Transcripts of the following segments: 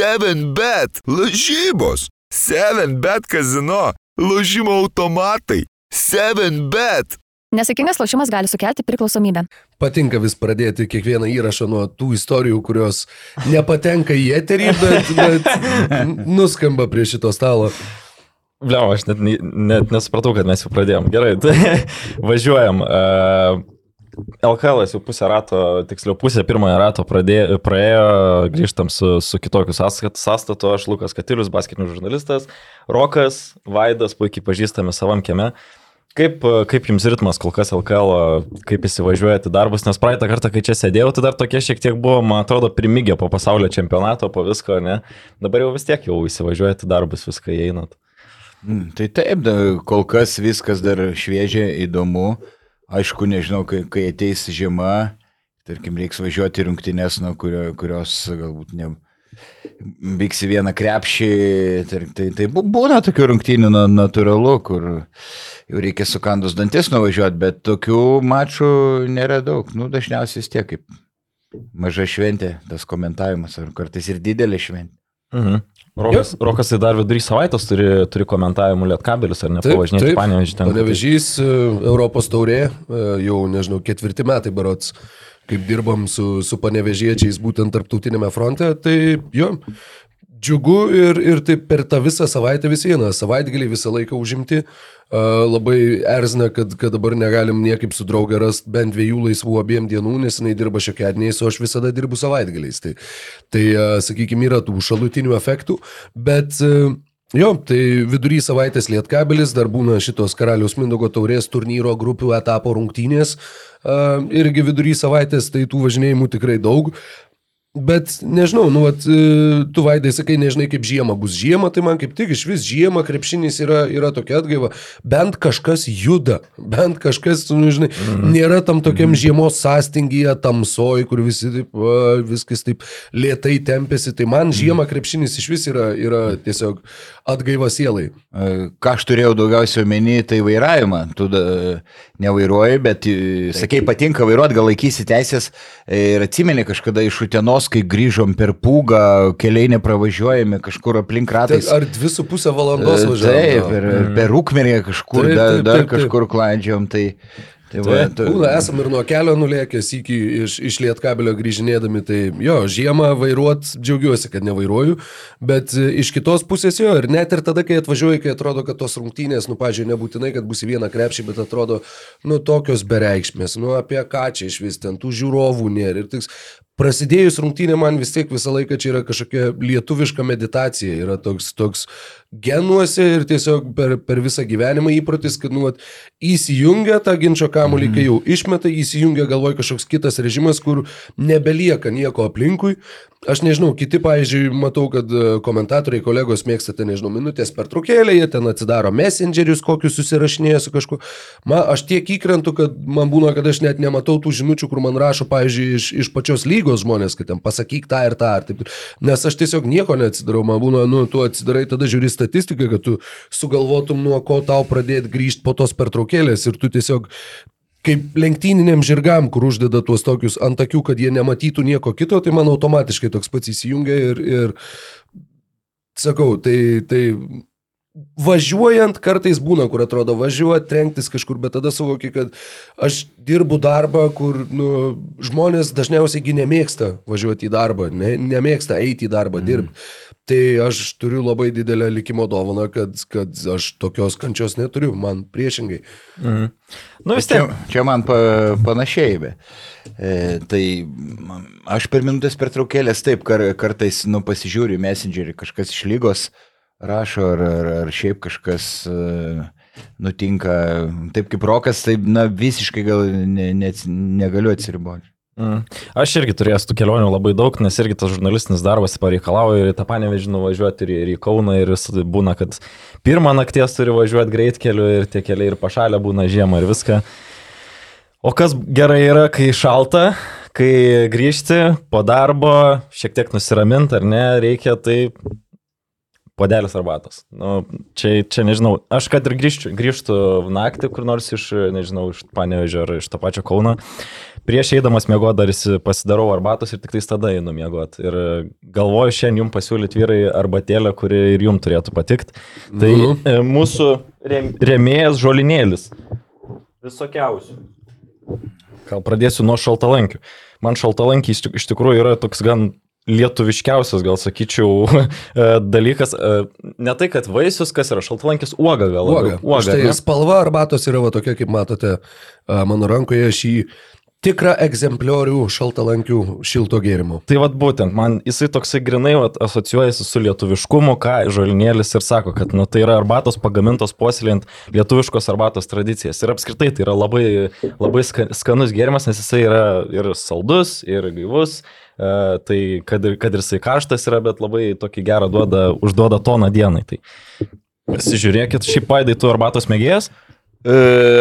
7bet, lažybos, 7bet kazino, lažymo automatai, 7bet. Nesėkmingas lošimas gali sukelti priklausomybę. Patinka vis pradėti kiekvieną įrašą nuo tų istorijų, kurios nepatenka į eterį, bet, bet nuskamba prie šito stalo. Bliau, aš net, net nesupratau, kad mes jau pradėjom. Gerai, tai važiuojam. Uh, LKL jau pusę rato, tiksliau pusę pirmojo rato pradėjo, praėjo, grįžtam su, su kitokiu sąstatu, aš Lukas Katilius, basketinių žurnalistas, Rokas, Vaidas, puikiai pažįstami savam kieme. Kaip, kaip jums ritmas kol kas LKL, kaip įsivažiuojate darbus, nes praeitą kartą, kai čia sėdėjau, tai dar tokie šiek tiek buvo, man atrodo, primygę po pasaulio čempionato, po visko, ne? Dabar jau vis tiek jau įsivažiuojate darbus, viską įeinat. Mm, tai taip, kol kas viskas dar šviežia, įdomu. Aišku, nežinau, kai, kai ateis žiema, tarkim, reiks važiuoti rungtynės, nuo kurio, kurios galbūt ne, vyks į vieną krepšį, tai, tai, tai būna tokių rungtynių natūralu, kur jau reikia sukandus dantis nuvažiuoti, bet tokių mačų nėra daug. Nu, dažniausiai vis tiek kaip maža šventė, tas komentavimas, ar kartais ir didelė šventė. Mhm. Rokas. Rokas tai dar vidury savaitės turi, turi komentavimų Lietkabelis, ar ne? Pavažinėti Panevežį ten. Panevežys, e, Europos taurė, e, jau nežinau, ketvirti metai barots, kaip dirbam su, su panevežiečiais būtent tarptautinėme fronte, tai jo, džiugu ir, ir taip per tą visą savaitę vis vieną, savaitgalį visą laiką užimti. Labai erzina, kad, kad dabar negalim niekaip su draugė rasti bent dviejų laisvų abiem dienų, nes jinai dirba šiokiadiniais, o aš visada dirbu savaitgaliais. Tai, tai sakykime, yra tų šalutinių efektų, bet Jo, tai vidury savaitės lietkabelis, dar būna šitos karalius Mindogo taurės turnyro grupių etapo rungtynės, irgi vidury savaitės, tai tų važinėjimų tikrai daug. Bet nežinau, nu, vat, e, tu vaidai sakai, nežinai kaip žiema bus. Žiema, tai man kaip tik iš vis žiema, krepšinis yra, yra tokia atgaiva. Bent kažkas juda, bent kažkas, nu, žinai, mm. nėra tam tokiam mm. žiemos sąstingyje, tamsoj, kur visi taip, va, viskas taip lietai tempėsi. Tai man žiema krepšinis iš vis yra, yra tiesiog atgaiva sielai. Ką aš turėjau daugiausiai omeny, tai vairavimą. Tu da, nevairuoji, bet, e, sakei, patinka vairuoti, gal laikysi teisės ir atsimeni kažkada iš Utenos dienos, kai grįžom per pūgą, keliai nepravažiuojami kažkur aplink ratais. Tai ar dvi su pusę valandos važiavome? Taip, per, mm. per rūkmerį kažkur, taip, taip, dar, dar kažkur klaidžiom. Tai, Tai va, tai, būna, esam ir nuo kelio nulėkęs iki iš, iš lietkabelio grįžinėdami, tai jo, žiemą vairuot džiaugiuosi, kad nevairuoju, bet e, iš kitos pusės jo, ir net ir tada, kai atvažiuoju, kai atrodo, kad tos rungtynės, nu, pažiūrėjau, nebūtinai, kad bus į vieną krepšį, bet atrodo, nu, tokios bereikšmės, nu, apie ką čia iš vis ten, tų žiūrovų nėra. Ir tiks, prasidėjus rungtynė man vis tiek visą laiką čia yra kažkokia lietuviška meditacija, yra toks, toks genuose ir tiesiog per, per visą gyvenimą įprotis, kad nu, at, įsijungia tą ginčio kamuolį, kai jau išmeta, įsijungia galvoj kažkoks kitas režimas, kur nebelieka nieko aplinkui, Aš nežinau, kiti, pavyzdžiui, matau, kad e, komentatoriai, kolegos mėgsta ten, nežinau, minutės per trukėlę, jie ten atsidaro messengerius, kokius susirašinėja su kažkuo. Man, aš tiek įkrentu, kad man būna, kad aš net nematau tų žinučių, kur man rašo, pavyzdžiui, iš, iš pačios lygos žmonės, kad ten pasakyk tą ir tą, ar taip. Nes aš tiesiog nieko neatsidarau, man būna, nu, tu atsidarai, tada žiūri statistiką, kad tu sugalvotum, nuo ko tau pradėti grįžti po tos pertraukėlės ir tu tiesiog kaip lenktyniniam žirgam, kur uždeda tuos tokius ant akių, kad jie nematytų nieko kito, tai man automatiškai toks pats įsijungia ir, ir sakau, tai, tai važiuojant kartais būna, kur atrodo važiuoti, trenktis kažkur, bet tada suvoki, kad aš dirbu darbą, kur nu, žmonės dažniausiai nemėgsta važiuoti į darbą, ne, nemėgsta eiti į darbą, mm. dirbti. Tai aš turiu labai didelę likimo dovaną, kad, kad aš tokios kančios neturiu, man priešingai. Mhm. Nu, vis tiek. Čia, čia man pa, panašiai, be. E, tai aš per minutės pertraukėlės taip kar, kartais nu, pasižiūriu messengerį, kažkas iš lygos rašo ar, ar, ar šiaip kažkas e, nutinka. Taip kaip rokas, tai na, visiškai gal ne, ne, negaliu atsiriboti. Mm. Aš irgi turėjęs tų kelionių labai daug, nes irgi tas žurnalistinis darbas pareikalauja ir į tą panevežį nuvažiuoti, ir, ir į Kauną, ir būna, kad pirmą nakties turi važiuoti greitkeliu ir tie keliai ir pašalę būna žiemą ir viską. O kas gerai yra, kai šalta, kai grįžti po darbo, šiek tiek nusiraminti ar ne, reikia tai podelis arbatos. Nu, čia, čia nežinau, aš kad ir grįžtų, grįžtų naktį kur nors iš, nežinau, iš Panevežio ar iš to pačio Kauno, prieš eidamas mėgo dar pasidarau arbatos ir tik tais tada einu mėgot. Ir galvoju šiandien jums pasiūlyti vyrai arbatėlę, kuri ir jums turėtų patikti. Tai Nu. e, mūsų rem, remėjas žolinėlis. Visokiausių. Gal pradėsiu nuo šaltalankių. Man šaltalankiai iš tikrųjų yra toks gan lietuviškiausias, gal sakyčiau, e, dalykas. E, Ne tai, kad vaisius, kas yra šaltalankis, uoga gal. Uoga. Uoga ne? tai spalva arbatos yra va tokia, kaip matote mano rankoje šį tikrą egzempliorių šaltalankių šilto gėrimo. Tai vad būtent, man jisai toksai grinai vat, asocijuojasi su lietuviškumu, ką žolinėlis ir sako, kad nu, tai yra arbatos pagamintos puoselėjant lietuviškos arbatos tradicijas. Ir apskritai tai yra labai, labai ska- skanus gėrimas, nes jisai yra ir saldus, ir gaivus. E, tai kad ir, kad ir jisai karštas yra, bet labai tokį gerą duoda, užduoda toną dienai. Tai pasižiūrėkit, šiaip paidai tu arbatos mėgėjas. E,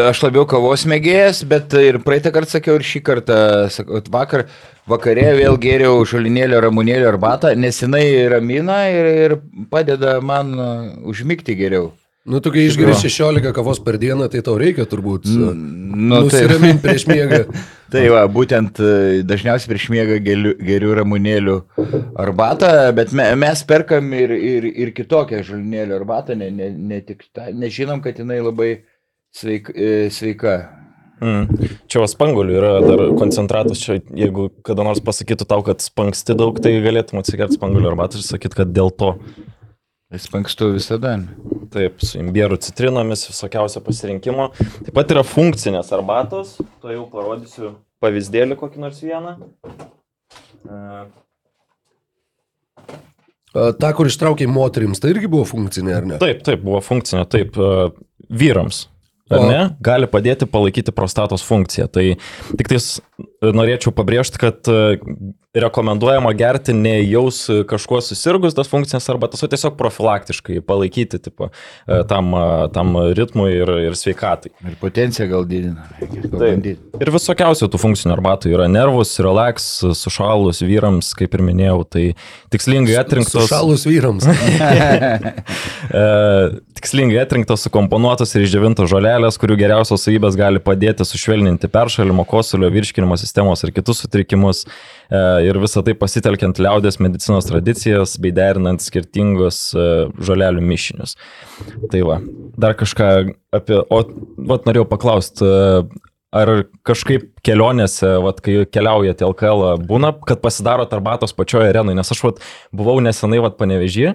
Aš labiau kavos mėgėjas, bet ir praeitą kartą sakiau ir šį kartą, sakau, vakar, vakarė vėl gėriau žolinėlio ramunėlio arbatą, nes jinai ramina ir, ir padeda man e, užmigti geriau. Nu, tu kai išgeri 16 kavos per dieną, tai tau reikia turbūt Nu, tai, nusiraminti prieš miegą. tai va, būtent e, dažniausiai prieš miegą geriu, geriu ramunėlių arbatą, bet me, mes perkam ir, ir, ir kitokią žolinėlio arbatą, ne, ne, ne tik tą, nežinom, kad jinai labai sveik, e, sveika. Mm. Čia va spangulių yra dar koncentratas, čia jeigu kada nors pasakytų tau, kad spangsti daug, tai galėtum atsigerti spangulių arbatą ir sakyti, kad dėl to. Spankstu visada. Taip, su imbieru citrinomis, visokiausio pasirinkimo. Taip pat yra funkcinės arbatos, to jau parodysiu pavyzdėlį kokį nors vieną. E, Ta, kur ištraukė moterims, tai irgi buvo funkcinė, ar ne? Taip, taip, buvo funkcinė, taip, e, vyrams. Ar O. ne? Gali padėti palaikyti prostatos funkciją. Tai tik tais norėčiau pabrėžti, kad e, rekomenduojama gerti ne jaus kažkuo susirgus tas funkcijas arba tas, tiesiog profilaktiškai palaikyti tipo, e, tam, e, tam ritmui ir, ir sveikatai. Ir potenciją gal didina. Pabandyti. Ir visokiausių tų funkcinių arbatų yra nervus, relax, sušalus vyrams, kaip ir minėjau, tai tikslingai atrinktos. Šalus vyrams. E, tikslingai atrinktos, sukomponuotos ir išdžiovintos žolelės, kurių geriausios savybės gali padėti sušvelninti peršalimo, kosulio, virškinimo sistemos ir kitus sutrikimus. E, ir visą tai pasitelkiant liaudės medicinos tradicijas bei derinant skirtingus e, žolelių mišinius. Tai va, dar kažką apie... O, vat norėjau paklausti. E, Ar kažkaip kelionėse, vat, kai keliaujate LKL, būna, kad pasidarot arbatos pačioje arenoje, nes aš vat, buvau nesenai vat, panevežį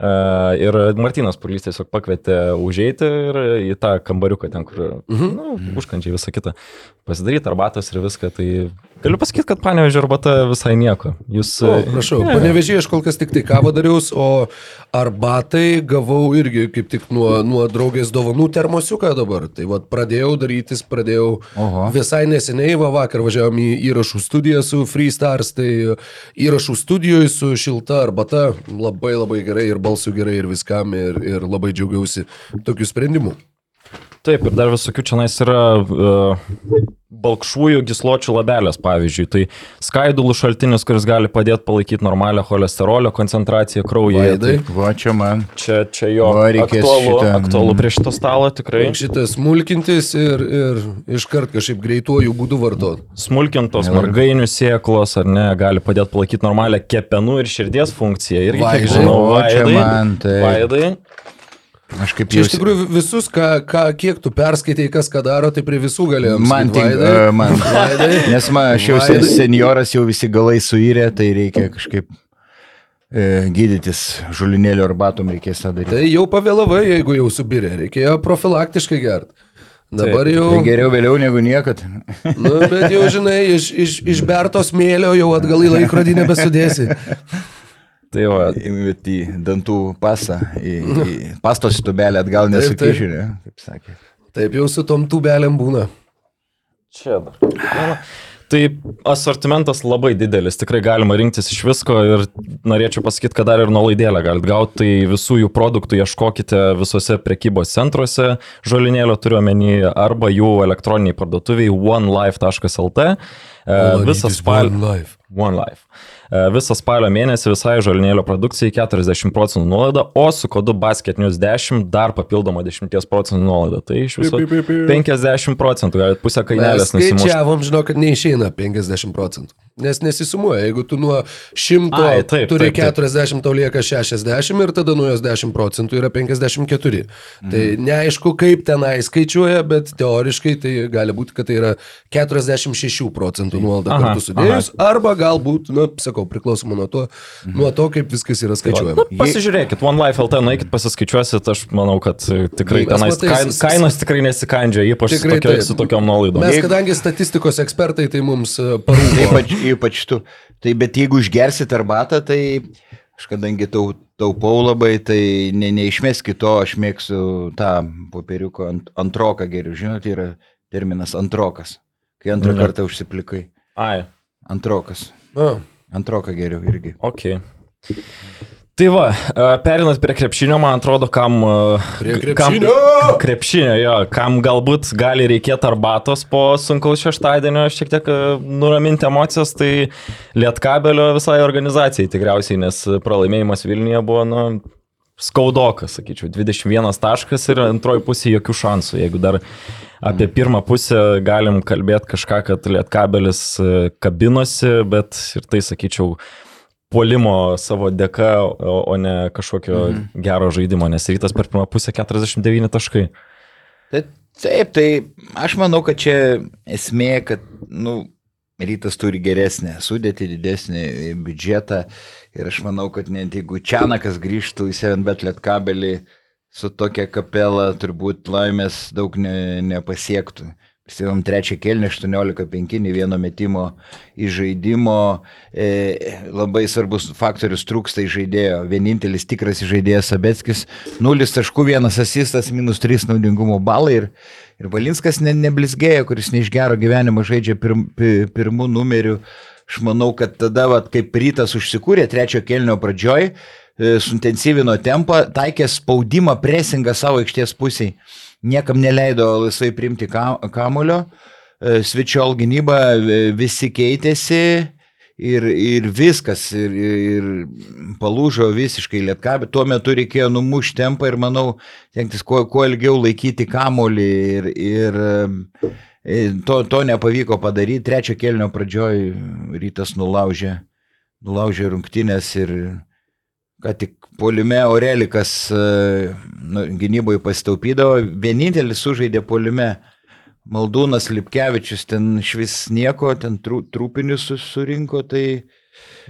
Uh, ir Martinas Purlys tiesiog pakvietė užeiti ir į tą kambariuką ten, kur mhm. nu, užkandžiai visą kitą pasidaryti arbatos ir viską. Tai galiu pasakyti, kad panevežė arbata visai nieko. Jūs... O, prašau, panevežė aš kol kas tik tai kavą dariaus, o arbatai gavau irgi kaip tik nuo, nuo draugės dovanų termosiuką dabar. Tai vad pradėjau darytis, pradėjau Oho. visai neseniai, va vakar važiavom į įrašų studiją su Freestars, tai įrašų studijoje su šilta arbata labai labai gerai ir balsu gerai ir viskam ir, ir labai džiaugiausi tokiu sprendimu. Taip, ir dar visokių čia nais yra uh, balkšvųjų gisločių labelės, pavyzdžiui. Tai skaidulų šaltinis, kuris gali padėti palaikyti normalią cholesterolio koncentraciją kraujyje. Tai Va čia man. čia, čia jo Va, aktualu, šitą- aktualu prie šito stalo tikrai. Šitas smulkintis ir, ir iškart kažkaip greituoju būdu vartot. Smulkintos margainių sėklos, ar ne, gali padėti palaikyti normalią kepenų ir širdies funkciją. Irgi, kiek Vaidai. žinau, O, čia vaidai. man, taip. Vaidai. Aš kaip jau iš tikrųjų visus, ką, ką, kiek tu perskaitai, kas ką daro, tai prie visų galėjom. Man tik, uh, man. Vaidai. Nes man, aš jau Vaidai. senjoras, jau visi galai suirė, tai reikia kažkaip e, gydytis žulinėlio arbatom, reikės tą daryti. Tai jau pavėlavai, jeigu jau subirė, reikėjo profilaktiškai gerti. Dabar Taip, jau, Tai geriau vėliau negu niekad. nu, bet jau žinai, iš, iš, iš berto smėlio jau atgal į laikrodį nebesudėsi. Tai va, Bet į dantų pasą, į, į pastos tubelę atgal Taip, taip. nesukišiu, ne? Kaip sakė. Taip jau su tom tubelėm būna. čia dar. Tai asortimentas labai didelis, tikrai galima rinktis iš visko ir norėčiau pasakyti, kad dar ir nuolaidėlę galite gauti, tai visų jų produktų ieškokite visose prekybos centruose, žolinėlio turiu omeny, arba jų elektroniniai parduotuviai onelife.lt. E, Visas spalio. Life. One Life. E, Visą spalio mėnesį visai žalinėlio produkcijai 40 procentų nuolaida, o su kodu Basket News 10 dar papildoma 10 procentų nuolaida. Tai iš viso 50 procentų, galite pusę kainelės nusimušti. Skaičiavom, žinau, kad neišeina 50 procentų. Nes nesisumuoja, jeigu tu nuo 100 Ai, taip, turi taip, taip. 40, tau lieka 60 ir tada nuo jos 10 procentų yra 54. Tai neaišku, kaip tenai skaičiuoja, bet teoriškai tai gali būti, kad tai yra 46 procentų nuolaida Aha, kartu sudėjus, arba galbūt, na, sakau, priklausomai nuo to, nuo to, kaip viskas yra skaičiuojama. Nu, pasižiūrėkit, One Life LT, nueikit pasiskaičiuosit, aš manau, kad e, tikrai Mes tenais matai, kain, kainos tikrai nesikandžia, ypač su, Tikrai tokio, taip. su tokiom nuolaidom. Mes, kadangi statistikos ekspertai, tai mums e, parūpo. Ypač, tu. Tai bet jeigu išgersit arbatą, tai aš kadangi tau, taupau labai, tai ne, neišmeskit to, aš mėgsiu tą popieriuko ant, antroką geriau. Žinote, yra terminas antrokas. Kai antrą Ne. kartą užsiplikai. Ai, Antrokas. A, Antroką geriau irgi. ok. Tai va, e, perinant prie krepšinio, man atrodo, kam... e, Prie kam- krepšinio! Krepšinio, jo, kam galbūt gali reikėti arbatos po sunkaus šeštadienio, šiek tiek e, nuraminti emocijas, tai Lietkabelio visai organizacijai tikriausiai, nes pralaimėjimas Vilniuje buvo, nu, skaudokas, sakyčiau, 21 taškas ir antroji pusė jokių šansų. Jeigu dar apie pirmą pusę galim kalbėti kažką, kad Lietkabelis kabinosi, bet ir tai, sakyčiau, polimo savo dėka, o, o ne kažkokio mhm. gero žaidimo, nes rytas per pirmą pusę 49 taškai. Tai, taip, tai aš manau, kad čia esmė, kad, nu, rytas turi geresnę sudėtį, didesnį biudžetą ir aš manau, kad net jeigu Čianakas grįžtų į 7bet lietkabelį su tokia kapela, turbūt laimės daug ne, nepasiektų. Prisimam trečią kelnį 18-5, nei vieno metimo į žaidimo. E, labai svarbus faktorius trūksta į žaidėjo. Vienintelis tikras žaidėjas Sabetskis. 0.1 asistas, minus 3 naudingumo balai. Ir, ir Valinskas ne, neblizgėjo, kuris ne iš gero gyvenimo žaidžia pirm, pi, pirmų numerių. Aš manau, kad tada, vat, kaip rytas užsikūrė trečio kelnio pradžioj, e, suintensyvino tempą, taikė spaudimą, presingą savo aikštės pusiai niekam neleido laisvai priimti ka- kamulio, e, svičiol gynyba, e, visi keitėsi ir, ir viskas, ir, ir palūžo visiškai lietkabė. Tuo metu reikėjo numušti tempą ir, manau, tenktis kuo, kuo ilgiau laikyti kamulį ir, ir e, to, to nepavyko padaryti. Trečio kelnio pradžioj rytas nulaužė, nulaužė rungtynės ir ką tik polime Aurelikas e, nu, gynyboje pasitaupydavo, vienintelis sužaidė polime. Maldūnas Lipkevičius ten iš vis nieko, ten trū, trūpinius su- surinko, tai...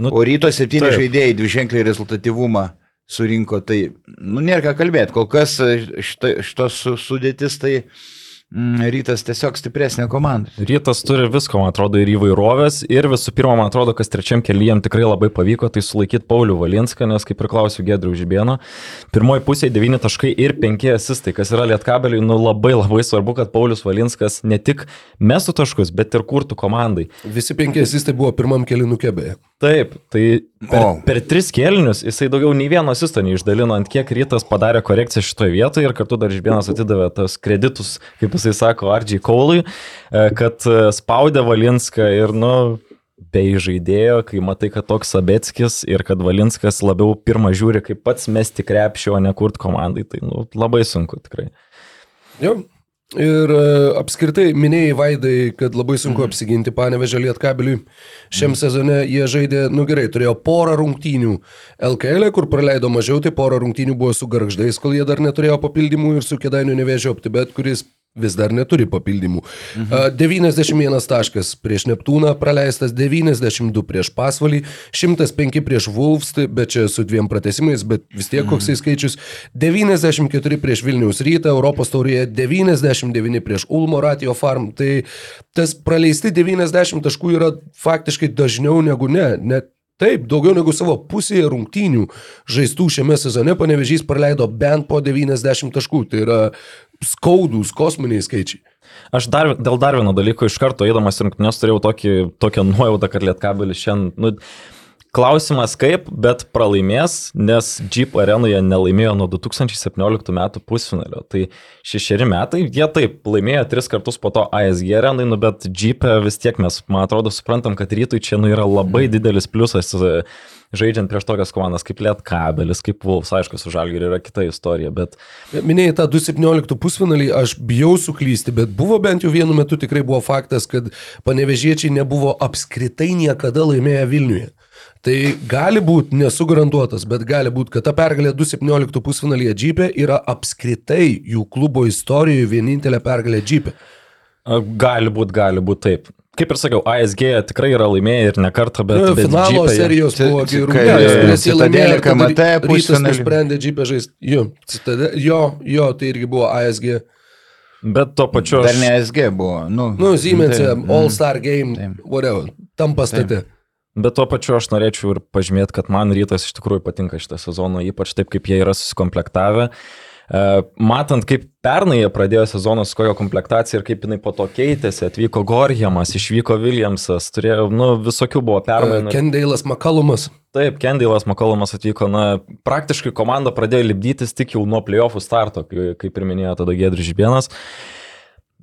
Nu, O ryto septyni žaidėjai dviženklį rezultatyvumą surinko, tai, nu, nėra ką kalbėti, kol kas e, šita, šitos su- sudėtis, tai mm, rytas tiesiog stipresnė komanda. Rytas turi visko, man atrodo, ir įvairovės. Ir visų pirma, man atrodo, kas trečiam kelyjam tikrai labai pavyko, tai sulaikyti Paulių Valinską, nes kaip ir klausiu Gedrių Žibėno, pirmoji pusė 9 taškai ir 5 asistai, kas yra lietkabeliui, nu labai labai svarbu, kad Paulius Valinskas ne tik mestų taškus, bet ir kurtų komandai. Visi penki asistai buvo pirmam kelinukė beje. Taip, tai per, O. per tris kelnius jisai daugiau nei vieno asisto neišdalino, ant kiek rytas padarė korekciją šitoje vietoje ir kartu dar Žibėnas atidavė tas kreditus, kaip jisai sako, Ardžiai Kaului, e, kad e, spaudė Valinską ir, nu, bei žaidėjo, kai matai, kad toks Sabetskis ir kad Valinskas labiau pirmą žiūri, kaip pats mesti krepšio, o ne kurt komandai, tai, nu, labai sunku tikrai. Jo. Ir e, apskritai minėjai Vaidai, kad labai sunku apsiginti panevežę lietkabeliui. Šiam sezone jie žaidė, nu gerai, turėjo porą rungtynių LKL, kur praleido mažiau, tai porą rungtynių buvo su garždais, kol jie dar neturėjo papildymų ir su kėdainiu nevėžio opti, bet kuris vis dar neturi papildymų. Mhm. 91 taškas prieš Neptūną, praleistas 92 prieš Pasvalį, 105 prieš Wolfs, tai- bet čia su dviem pratesimais, bet vis tiek koksai skaičius, 94 prieš Vilniaus rytą, Europos taurėje 99 prieš Ulmo Ratio Farm. Tai tas praleisti 90 taškų yra faktiškai dažniau negu ne. Net Taip, daugiau negu savo pusėje rungtynių žaistų šiame sezone panevežys praleido bent po 90 taškų. Tai yra skaudus kosminiai skaičiai. Aš dar, dėl dar vieno dalyko iš karto eidamas į rungtynės turėjau tokį, tokią nuojautą, kad Lietkabelis šiandien, nu, Klausimas kaip, bet pralaimės, nes Jeep arenoje nelaimėjo nuo 2017 metų pusfinalio. Tai šešeri metai, jie taip laimėjo tris kartus po to ASG arenai, nu, bet Jeep vis tiek mes, man atrodo, suprantam, kad rytui čia nu, yra labai didelis pliusas žaidžiant prieš tokias komandas kaip Lietkabelis, kaip Vulfs, aišku, su Žalgiriu yra kita istorija, bet... Minėjai tą 2017 pusfinalį, aš bijau suklysti, bet buvo bent jau vienu metu tikrai buvo faktas, kad panevežiečiai nebuvo apskritai niekada laimėję Vilniuje. Tai gali būti, nesu garantuotas, bet gali būti, kad ta pergalė 2017 pusfinalyje Džipė yra apskritai jų klubo istorijoje vienintelė pergalė Džipė. Gali būti, gali būti taip. Kaip ir sakiau, ASG tikrai yra laimėję ir ne kartą, bet... Nu, bet finalo jie- serijos buvo gerų. Nes jie laimėjo KMT pusfinalį. nusprendė Džipę žaisti. Jo, jo, jo, tai irgi buvo ASG. Bet tuo pačiu Dar ne SG buvo. Nu, Nu, Siemens'e, taip, mm. All Star Game, Taip. whatever, tam pastate. Bet tuo pačiu aš norėčiau ir pažymėti, kad man rytas iš tikrųjų patinka šitą sezoną, ypač taip, kaip jie yra susikomplektavę. E, Matant, kaip pernai jie pradėjo sezoną su kojo komplektacija ir kaip jinai po to keitėsi, atvyko Gorjamas, išvyko Williamsas, turėjo, nu, visokių buvo permainų. Kendailas Makalumas. Taip, Kendailas Makolomas atvyko, na, praktiškai komanda pradėjo lipdytis tik jau nuo playoffų starto, kai- kaip ir minėjo tada Gedrius Žibienas.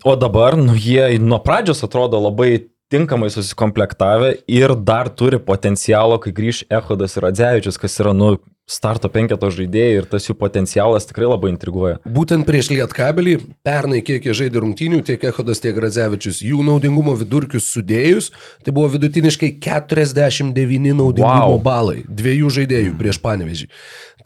O dabar, nu, jie nuo pradžios atrodo labai tinkamai susikomplektavę ir dar turi potencialo, kai grįž Ehodas ir Adzevičius, kas yra, nu, starto penketo žaidėjai ir tas jų potencialas tikrai labai intriguoja. Būtent prieš Lietkabelį, pernai kiek jie žaidė rungtynių, tiek Ehodas, tiek Radzevičius, jų naudingumo vidurkius sudėjus, tai buvo vidutiniškai 49 naudingumo Wow. balai dviejų žaidėjų prieš Panevežį.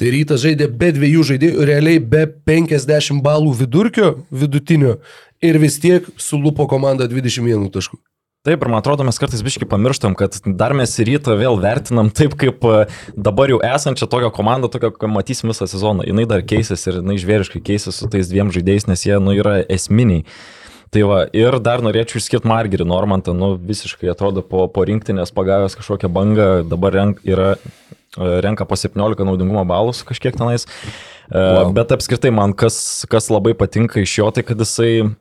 Tai rytas žaidė be dviejų žaidėjų, realiai be 50 balų vidurkio vidutinio ir vis tiek sulupo komanda 21 taškų. Taip, ir man atrodo, mes kartais biškai pamirštam, kad dar mes į rytą vėl vertinam taip, kaip e, dabar jau esančią tokią komandą, tokią, matysim visą sezoną. Jis dar keisis ir jinai žvėriškai keisis su tais dviem žaidėjais, nes jie, nu, yra esminiai. Tai va, ir dar norėčiau išskirti Margerį Normantą, nu, visiškai atrodo po, po rinktinės pagavęs kažkokią bangą, dabar renk, yra, e, renka po 17 naudingumo balus kažkiek tenais. Wow. Bet apskritai man kas, kas labai patinka iš jo, tai kad jisai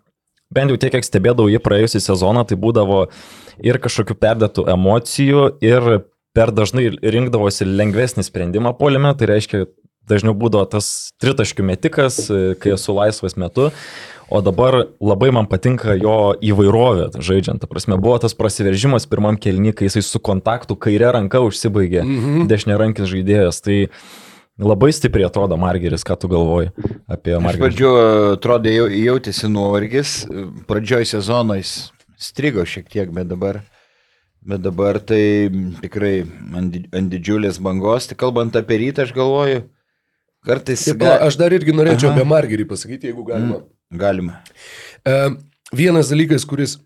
bent jau tiek, kiek stebėdavau jį praėjusią sezoną, tai būdavo ir kažkokių perdėtų emocijų, ir per dažnai rinkdavosi lengvesnį sprendimą polime, tai reiškia, dažniau būdavo tas tritaškių metikas, kai esu laisvas metu, o dabar labai man patinka jo įvairovė žaidžiant. Ta prasme, buvo tas prasiveržimas pirmam kelny, kai jisai su kontaktu kairė ranka užsibaigė, mhm. dešinė rankis žaidėjas. Tai Labai stipriai atrodo Margeris, ką tu galvoji apie Iš Margerį. pradžių atrodė jau, jautėsi nuovargis, pradžioj sezono jis strigo šiek tiek, bet dabar, bet dabar tai tikrai ant, ant didžiulės bangos. Tai kalbant apie rytą, aš galvoju, kartais Taip, aš dar irgi norėčiau Aha. apie Margerį pasakyti, jeigu galima. galima. E, vienas dalykas, kuris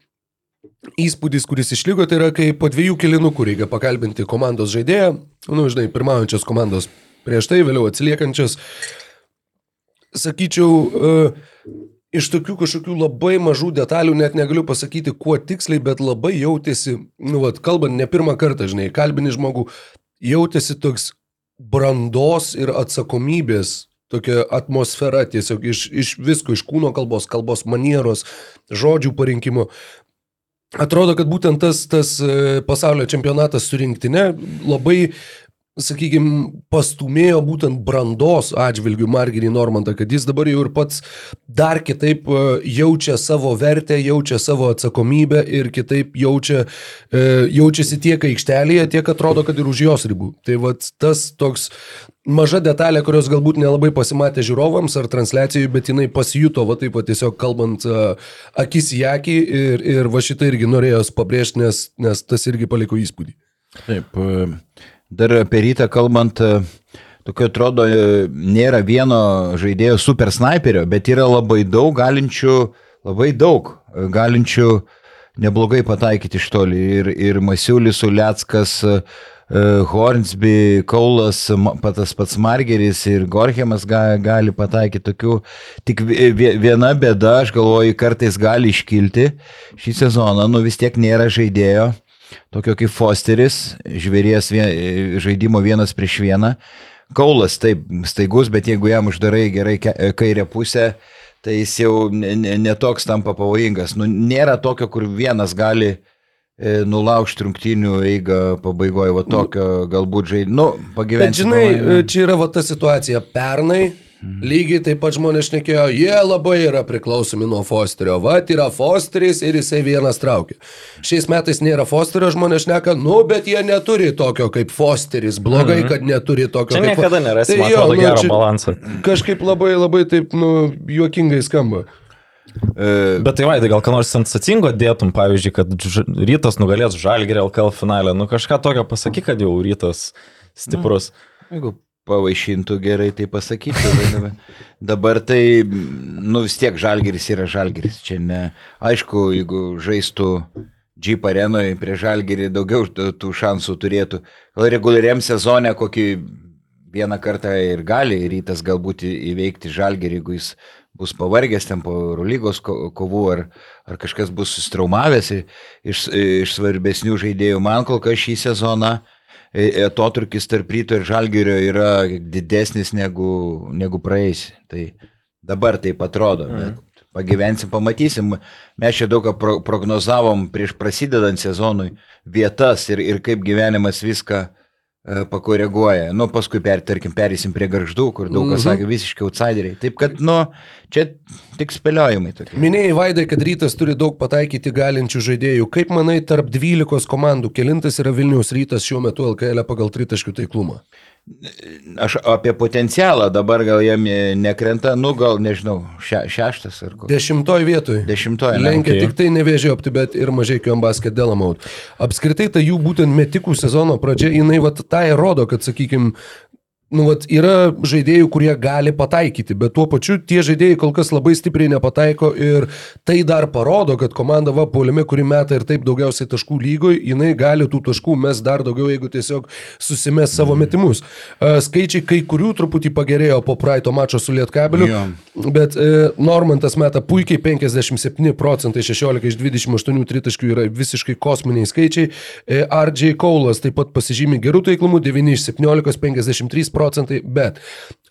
įspūdis, kuris išliko, tai yra, kai po dviejų kilinukų reikia pakalbinti komandos žaidėją, nu, žinai, pirmaujančios komandos prieš tai, vėliau atsiliekančios. Sakyčiau, e, iš tokių kažkokių labai mažų detalių net negaliu pasakyti, kuo tiksliai, bet labai jautėsi, nu, vat, kalbant ne pirmą kartą, žinai, kalbini žmogų, jautėsi toks brandos ir atsakomybės tokia atmosfera tiesiog iš, iš visko, iš kūno kalbos, kalbos manieros, žodžių parinkimo. Atrodo, kad būtent tas, tas e, pasaulio čempionatas su rinktinė labai, sakykime, pastumėjo būtent brandos atžvilgių Marginį Normantą, kad jis dabar jau ir pats dar kitaip e, jaučia savo vertę, jaučia savo atsakomybę ir kitaip jaučia, e, jaučiasi tiek aikštelėje, tiek atrodo, kad ir už jos ribų. Tai vad tas toks maža detalė, kurios galbūt nelabai pasimatė žiūrovams ar transliacijai, bet jinai pasijuto, va taip pat tiesiog kalbant uh, akis į akį ir, ir va šitą irgi norėjau pabrėžti, nes, nes tas irgi paliko įspūdį. Taip, e, dar apie rytą kalbant, e, tokio atrodo, e, nėra vieno žaidėjo super sniperio, bet yra labai daug galinčių, labai daug e, galinčių neblogai pataikyti iš toli. Ir, ir Masiulis, Uliackas, Hornsby, Kaulas, tas pats Margeris ir Gorhemas ga, gali pataikyti tokių. Tik vi- vi- viena bėda, aš galvoju, kartais gali iškilti šį sezoną, nu vis tiek nėra žaidėjo tokio kaip Fosteris, žvėries vien, žaidimo vienas prieš vieną. Kaulas taip staigus, bet jeigu jam uždarai gerai kairę pusę, tai jis jau netoks ne, ne tampa pavojingas. Nu, nėra tokio, kur vienas gali e, nulaužti rungtynių eigą pabaigoje, va tokio galbūt žaidimo, nu, Bet pagyventi. žinai, e, čia yra va ta situacija. Pernai lygiai taip pat žmonės šnekėjo, jie labai yra priklausomi nuo Fosterio. Vat yra Fosteris ir jisai vienas traukia. Šiais metais nėra Fosterio, žmonės šneka, nu, bet jie neturi tokio kaip Fosteris. Blogai, kad neturi tokio Čia kaip niekada nerasi, Tai jo, atrodo, nu, gero čia balanso. Kažkaip labai, labai taip, nu, juokingai skamba. E, Bet tai vaidai, gal ką nors sensacingo dėtum, pavyzdžiui, kad rytas nugalės žalgerį LKL finalę. Nu kažką tokio pasakyk, kad jau rytas stiprus. Jeigu pavaišintų gerai, tai pasakytų. dabar- tai, nu vis tiek žalgeris yra žalgeris. Čia ne, aišku, jeigu žaistų Jeep arenoje prie žalgerį, daugiau tų šansų turėtų. Reguliariam sezone kokį vieną kartą ir gali rytas galbūt įveikti žalgerį, jeigu jis bus pavargęs ten po Eurolygos ko- kovų ar, ar kažkas bus sustraumavęs iš, iš svarbesnių žaidėjų. Man kol kas šį sezoną e, atotrukis tarp ryto ir žalgerio yra didesnis negu, negu praeis. Tai dabar taip atrodo. Bet pagyvensim, pamatysim. Mes čia daug prognozavom prieš prasidedant sezonui vietas ir, ir kaip gyvenimas viską e, pakoreguoja. Nu, paskui, per, tarkim, perėsim prie garždų, kur daug kas Mhm. sakė visiškai outsideriai. Taip kad, nu, čia tik spėliojimai tokie. Minėjai, Vaidai, kad rytas turi daug pataikyti galinčių žaidėjų. Kaip manai, tarp 12 komandų, kelintas yra Vilniaus rytas šiuo metu LKL pagal tritaškių taiklumą? Aš apie potencialą dabar gal jam nekrenta, nu, gal, nežinau, še, šeštas ar koks. Dešimtoj vietoj. Dešimtoje. ne? Lenkia okei. tik tai nevėžiopti, bet ir mažai kiombaskė Delamaut. Apskritai, ta jų būtent metikų sezono pradžia, jinai vat tą ir rodo, kad, sakykime, nu, vat, yra žaidėjų, kurie gali pataikyti, bet tuo pačiu tie žaidėjai kol kas labai stipriai nepataiko ir tai dar parodo, kad komanda va puolime, kuri meta ir taip daugiausiai taškų lygoj, jinai gali tų taškų mes dar daugiau, jeigu tiesiog susimės savo metimus. E, Skaičiai kai kurių truputį pagerėjo po praeito mačo su Lietkabeliu, Jo. bet e, Normantas meta puikiai 57 procentai, 16 iš 28 tritaškių yra visiškai kosminiai skaičiai. E, RJ Kaulas taip pat pasižymi gerų taiklumų, 9 iš 17, 53 procentai, bet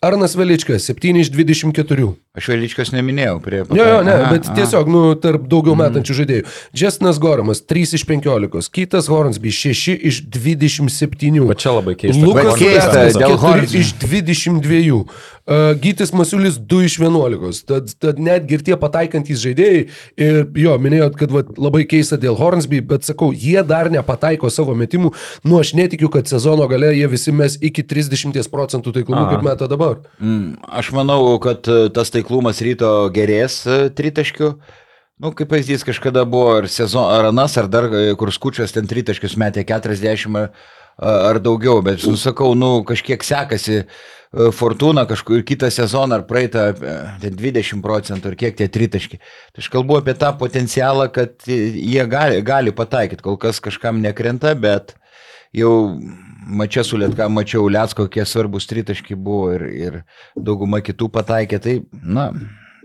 Arnas Veličkas 7 iš 24. Aš Veličkos neminėjau prie Jo, jo, ne, Aha, bet aha. tiesiog, nu, tarp daugiau metančių žaidėjų. Džestinas Goramas 3 iš 15, Kitas Hornsby 6 iš 27. Va čia labai keista. Lukas Bet keista, dėl 4 Hornsby. iš 22. Uh, Gytis Masiulis 2 iš 11. Tad, tad netgi ir tie pataikantys žaidėjai, ir jo, minėjot, kad vat, labai keista dėl Hornsby, bet sakau, jie dar nepataiko savo metimų. Nu, aš netikiu, kad sezono gale jie visi mes iki 30 procentų taiklumų, kaip meta dabar. Mm, Aš manau, kad e, tas taiklumas ryto gerės e, tritaškių. Nu, kaip pavyzdys, kažkada buvo ar, sezon, ar anas, ar dar, e, kur skučias ten tritaškius metė 40 ar, ar daugiau, bet, nu, sakau, nu, kažkiek sekasi e, Fortuna kažkur kitą sezoną ar praeitą e, ten 20 procentų ar kiek tie tritaški. Tai aš kalbu apie tą potencialą, kad e, jie gali, gali pataikyti, kol kas kažkam nekrenta, bet jau mačia su Lietka, mačiau Lietko, kokie svarbus tritaški buvo ir, ir dauguma kitų pataikė, tai, na,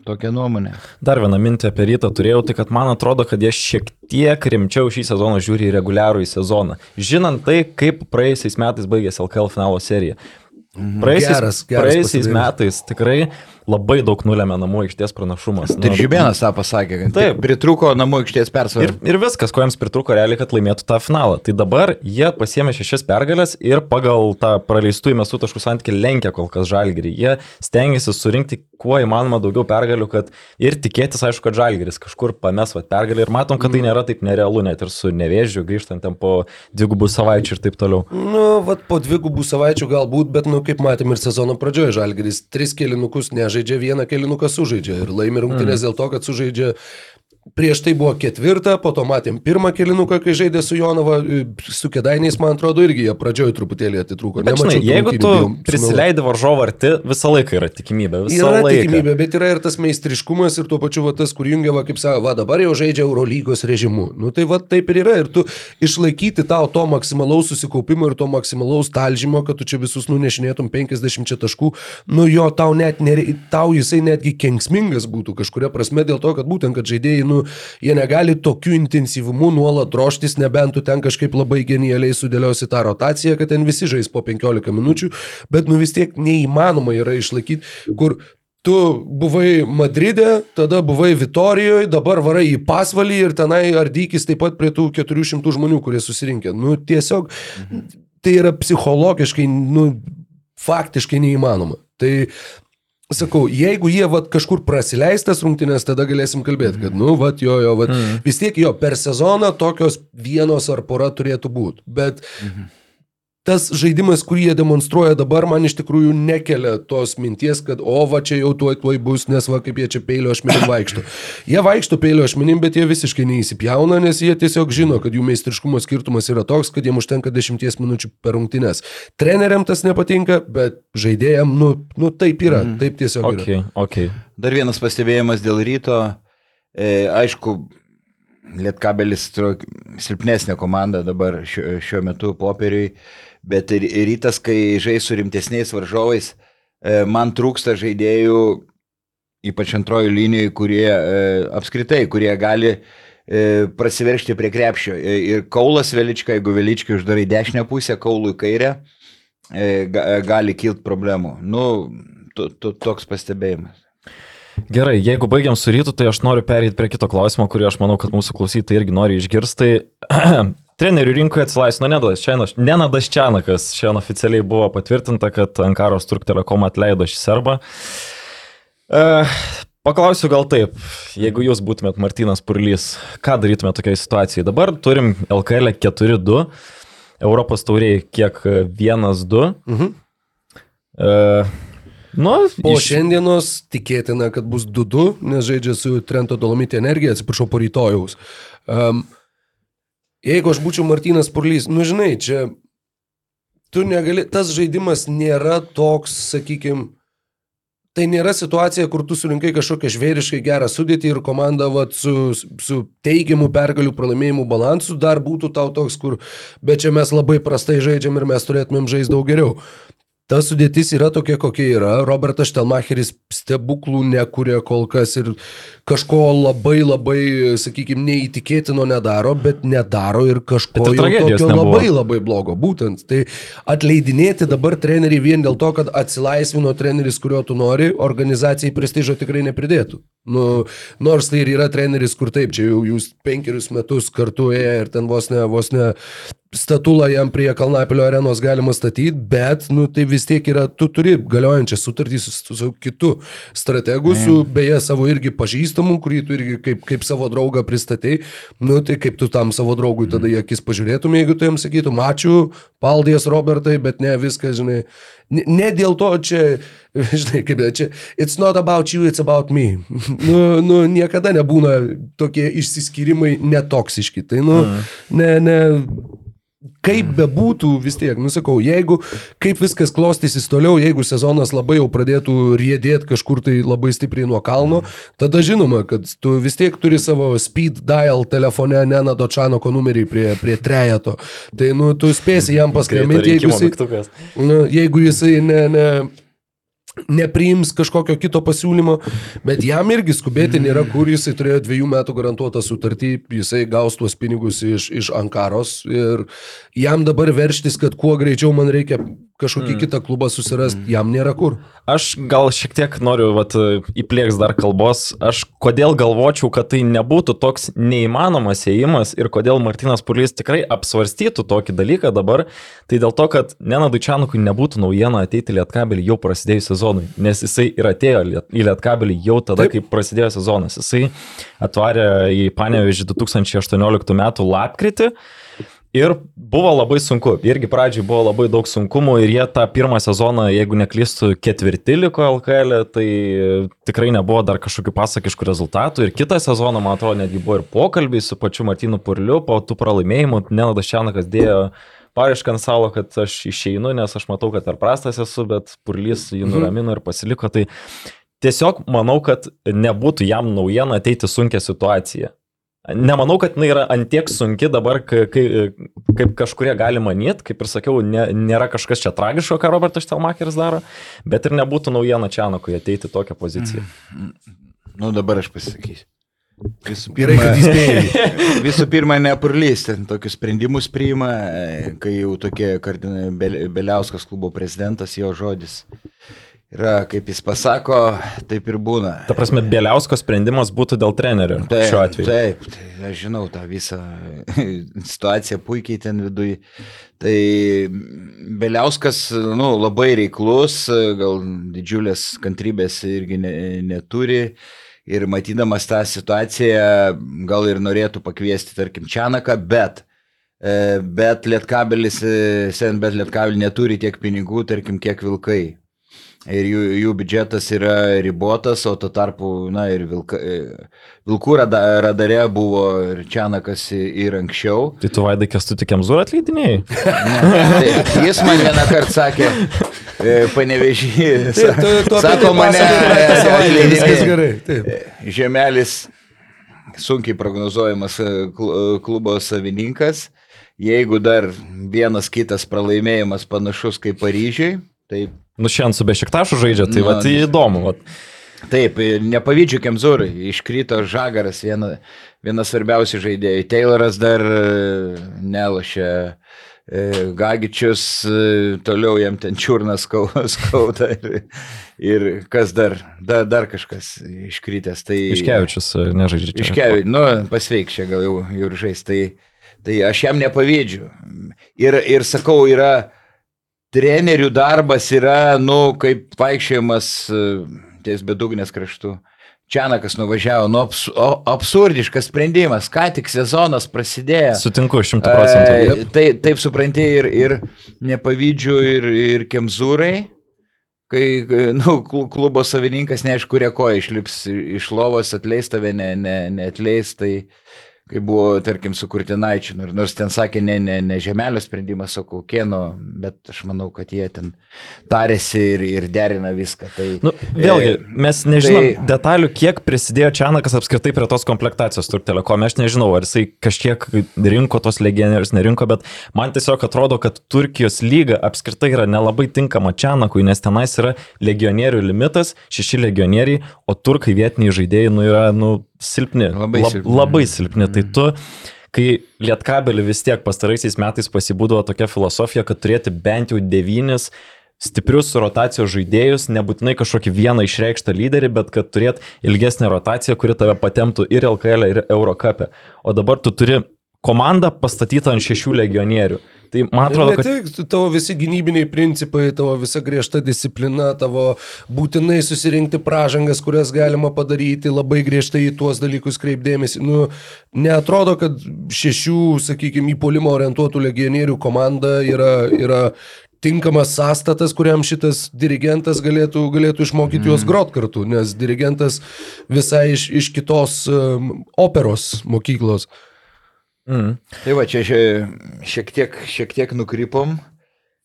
tokia nuomonė. Dar vieną mintį apie rytą turėjau, tai kad man atrodo, kad jie šiek tiek rimčiau šį sezoną žiūri į reguliarų į sezoną. Žinant tai, kaip praėjusiais metais baigėsi LKL finalo serija. Praėjusiais, Geras, geras praėjusiais metais tikrai labai daug nulėmė namų aikštės pranašumas. Tai Nu, Žibėnas tą pasakė, kad Taip. pritruko namų aikštės Ir, persvarą. ir viskas, ko jiems pritruko realiai, kad laimėtų tą finalą. Tai dabar jie pasiemė šešias pergalės ir pagal tą praleistų įmestų taškų santykį lenkia kol kas žalgerį. Jie stengiasi surinkti kuo įmanoma daugiau pergalių, kad ir tikėtis, aišku, kad žalgeris kažkur pames vat pergalį. Ir matom, kad tai nėra taip nerealu, net ir su nevėžiu, grįžtant ten po dvigubų savaičių ir taip toliau. Nu, vat po dvigubų savaičių galbūt, bet, nu, kaip matėm ir sezono pradžioje, Žalgeris tris kelinukus nežaidžia, vieną kelinuką sužaidžia ir laimi rungtynės mm. dėl to, kad sužaidžia Prieš tai buvo ketvirta, po to matėm pirmą kilinuką, kai žaidė su Jonava, su Kedainiais, man atrodo, irgi jie pradžioje truputėlį atitrūko. Bet, žinai, jeigu tu prisileidi varžovą arti, visą laiką yra tikimybė. Visą Yra laiką. tikimybė, bet yra ir tas meistriškumas ir tuo pačiu va, tas, kur jungia, va, kaip sako, va dabar jau žaidžia Eurolygos režimu. Nu tai va taip ir yra. Ir tu išlaikyti tau to maksimalaus susikaupimo ir to maksimalaus talžymo, kad tu čia visus nunešinėtum 50 taškų, nu jo tau net nerei, tau jisai netgi kenksmingas būtų kažkuria prasme dėl to, kad būtent, kad žaidėjai, nu, jie negali tokiu intensyvumu nuolat droštis, nebent tu ten kažkaip labai genialiai sudėliosi tą rotaciją, kad ten visi žais po 15 minučių, bet nu vis tiek neįmanoma yra išlaikyti, kur tu buvai Madride, tada buvai Vitorijoje, dabar varai į pasvalį ir tenai ardykis taip pat prie tų 400 žmonių, kurie susirinkė. Nu, tiesiog tai yra psichologiškai, nu, faktiškai neįmanoma. Tai Sakau, jeigu jie vat, kažkur prasileistas rungtynės, tada galėsim kalbėti, kad, nu, vat, jo, jo, vat, mm. vis tiek jo, per sezoną tokios vienos ar pora turėtų būti. Bet mm -hmm tas žaidimas, kurį jie demonstruoja dabar, man iš tikrųjų nekelia tos minties, kad o va čia jau tuoj tuoj bus, nes va kaip jie čia peilio ašmenim vaikšto. Jie vaikšto peilio ašmenim, bet jie visiškai neįsipjauna, nes jie tiesiog žino, kad jų meistriškumo skirtumas yra toks, kad jiems užtenka 10 minučių per rungtynes. Treneriam tas nepatinka, bet žaidėjam, nu, nu taip yra, mm. taip tiesiog okay, yra. Okay. Dar vienas pastebėjimas dėl ryto. E, aišku, Lietkabelis silpnesnė komanda dabar šiuo, šiuo metu popieriui bet rytas, kai žais su rimtesniais varžovais, e, man trūksta žaidėjų, ypač antrojo linijoje, kurie e, apskritai, kurie gali e, prasiveršti prie krepšio. Ir Kaulas Velička, jeigu Veličkai uždarai dešinę pusę, Kaului kairę, gali kilti problemų. Nu, to, to, toks pastebėjimas. Gerai, jeigu baigiam su rytu, tai aš noriu perėti prie kito klausimo, kurį aš manau, kad mūsų klausytojai irgi nori išgirsti. Trenerių rinkoje atsilaisvino Nenadas Čianakas. Šiandien oficialiai buvo patvirtinta, kad Ankaros Turk Telekom atleido šį serbą. E, paklausiu gal taip, jeigu jūs būtumėt Martinas Purlys, ką darytumėt tokiai situacijai? Dabar turim LKL 4-2, Europos tauriai kiek 1-2. Mhm. E, Nu, po iš... šiandienos tikėtina, kad bus 2-2, nes žaidžia su Trento Dolomitė energija, atsiprašau, po rytojaus. Um, Jeigu aš būčiau Martinas Purlys, nu žinai, čia tu negali, tas žaidimas nėra toks, sakykime, tai nėra situacija, kur tu surinkai kažkokią žvėriškai gerą sudėtį ir komanda vat, su, su teigiamu pergalių pralaimėjimų balansu dar būtų tau toks, kur, bet čia mes labai prastai žaidžiam ir mes turėtumėm žaisti daug geriau. Ta sudėtis yra tokia, kokia yra. Robertas Štelmacheris stebuklų nekuria kol kas ir kažko labai labai, sakykime, neįtikėtino nedaro, bet nedaro ir kažko tokio nebuvo. labai labai blogo. Būtent. Tai atleidinėti dabar trenerių vien dėl to, kad atsilaisvino treneris, kurio tu nori, organizacijai prestižo tikrai nepridėtų. Nu, nors tai ir yra treneris, kur taip, čia jau jūs penkerius metus kartu ėjo ir ten vos ne, vos ne statulą jam prie Kalnapilio arenos galima statyti, bet, nu, tai vis tiek yra, tu turi galiojančią sutartį su, su, su kitu strategu, su beje savo irgi pažįstamu, kurį tu irgi kaip, kaip savo draugą pristatei, nu, tai kaip tu tam savo draugui tada į akis pažiūrėtum, jeigu tu jam sakytum, ačiū, paldės Robertai, bet ne viskas, žinai, ne, ne dėl to čia, žinai, kaip čia, it's not about you, it's about me. nu, nu, niekada nebūna tokie išsiskyrimai netoksiški, tai, nu, ne, ne, kaip bebūtų vis tiek, nusakau, jeigu kaip viskas klostysis toliau, jeigu sezonas labai jau pradėtų riedėti kažkur tai labai stipriai nuo kalno, tada žinoma, kad tu vis tiek turi savo speed dial telefone Nena Dočanoko numerį prie, prie trejato. Tai, nu, tu spėsi jam paskambinti, jeigu jisai, nu, jeigu jisai ne, ne, nepriims kažkokio kito pasiūlymo, bet jam irgi skubėti nėra kur, jisai turėjo dviejų metų garantuotą sutartį, jisai gaus tuos pinigus iš, iš Ankaros ir jam dabar verštis, kad kuo greičiau man reikia kažkokį mm. kitą klubą susirasti, mm. jam nėra kur. Aš gal šiek tiek noriu vat, įplėks dar kalbos, aš kodėl galvočiau, kad tai nebūtų toks neįmanomas ėjimas ir kodėl Martinas Purlys tikrai apsvarstytų tokį dalyką dabar, tai dėl to, kad Nenadui Čianukui nebūtų naujiena ateiti Lietkabelį jau prasidėjus sezonui, nes jisai ir atėjo į Lietkabelį jau tada, Taip. kai prasidėjo sezonas. Jisai atvarė į Panevežį 2018 m. lapkritį. Ir buvo labai sunku, irgi pradžiai buvo labai daug sunkumų ir jie tą pirmą sezoną, jeigu neklystų, ketvirti liko LKL, tai tikrai nebuvo dar kažkokių pasakiškų rezultatų. Ir kitą sezoną, man atrodo, netgi buvo ir pokalbiai su pačiu Martinu Purliu, po tų pralaimėjimų, Nenadas Čianakas dėjo paraišką ant salo, kad aš išeinu, nes aš matau, kad per prastas esu, bet Purlys jį mhm. nuramino ir pasiliko. Tai tiesiog manau, kad nebūtų jam naujiena ateiti sunkia situacija. Nemanau, kad jinai yra antiek sunki dabar, kai, kaip kažkurie gali manyti, kaip ir sakiau, ne, nėra kažkas čia tragiško, ką Robertas Štelmacheris daro, bet ir nebūtų naujiena Čianokui ateiti tokią poziciją. Mm. Nu, dabar aš pasakysiu. Visų pirma, visų pirma nepurlys, ten tokius sprendimus priima, kai jau tokie kardinai Beliauskas klubo prezidentas, jo žodis yra, kaip jis pasako, taip ir būna. Ta prasme, Bieliausko sprendimas būtų dėl trenerio Taip, šiuo atveju. Taip, tai aš žinau tą visą situaciją puikiai ten viduje. Tai Beliauskas, nu, labai reiklus, gal didžiulės kantrybės irgi ne, neturi. Ir matydamas tą situaciją, gal ir norėtų pakviesti, tarkim, Čianaką, bet e, Bet Lietkabelis, e, sen bet Lietkabelį neturi tiek pinigų, tarkim, kiek vilkai ir jų, jų biudžetas yra ribotas, o tuo tarpu, na ir vilka, e, vilkų rada, radare buvo ir Čianakas ir anksčiau. Tai tu vaidai kestu tik Kemzūrą atleidinėjai? Tai jis man vieną kartą sakė, e, panevežį, Taip, tu, tu sako mane Viskas gerai. Taip. Žemelis sunkiai prognozuojamas e, kl- klubo savininkas. Jeigu dar vienas kitas pralaimėjimas panašus kaip Paryžiai, tai Nu, šiandien su Bešiktašu žaidžia, tai Nu, va, tai įdomu. Vat. Taip, nepavydžiu Kemzūrai, iškrito Žagaras, viena, vienas svarbiausių žaidėjų. Tayloras dar e, nelošia, e, Gagičius, e, toliau jam ten čiurnas skau- skauda ir, ir kas dar, dar, dar kažkas iškritęs. Tai, Iškevičius nežaidžia. čia. Iškevičius, nu, pasveik čia gal jau, jau žais. Tai, tai aš jam nepavydžiu. Ir, ir sakau, yra trenerių darbas yra, nu, kaip vaikščiojimas e, ties bedugnės kraštu. Čianakas nuvažiavo, nu, abs o, absurdiškas sprendimas, ką tik sezonas prasidėjo. Sutinku, šimtų procentų. E, tai taip supranti ir, ir nepavydžiu ir, ir Kemzūrai, kai nu, klu- klubo savininkas neaišku, kurie koja išlips iš lovos, atleis tave, ne, ne, neatleis, tai kai buvo, tarkim, su Kurtinaičiu, nor- nors ten sakė ne, ne, ne žemelio sprendimas, o kokieno, bet aš manau, kad jie ten tarėsi ir, ir derina viską. Tai, Nu, vėlgi, e, mes nežinom tai- detalių, kiek prisidėjo Čianakas apskritai prie tos komplektacijos Turk Telekom. Aš nežinau, ar jisai kažkiek rinko tos legionierius, nerinko, bet man tiesiog atrodo, kad Turkijos lyga apskritai yra nelabai tinkama Čianakui, nes tenais yra legionierių limitas, šeši legionieriai, o turkai vietiniai žaidėjai nu, yra nu, silpni. Labai silpni. Labai silpni. Tai tu kai Lietkabelį vis tiek pastaraisiais metais pasibūdavo tokia filosofija, kad turėti bent jau devynis stiprius rotacijos žaidėjus, nebūtinai kažkokį vieną išreikštą lyderį, bet kad turėt ilgesnę rotaciją, kuri tave patemtų ir LKL, ir Eurocapė. O dabar tu turi komandą pastatytą ant šešių legionierių. Tai man atrodo, kad tik tavo visi gynybiniai principai, tavo visa griežta disciplina, tavo būtinai susirinkti pražangas, kurias galima padaryti, labai griežtai į tuos dalykus kreipdėmėsi. Nu, neatrodo, kad šešių, sakykime, į polimą orientuotų legionierių komanda yra, yra tinkamas sąstatas, kuriam šitas dirigentas galėtų, galėtų išmokyti juos grot kartu, nes dirigentas visai iš, iš kitos um, operos mokyklos. Mm, Tai va, čia šiek tiek, šiek tiek nukrypom,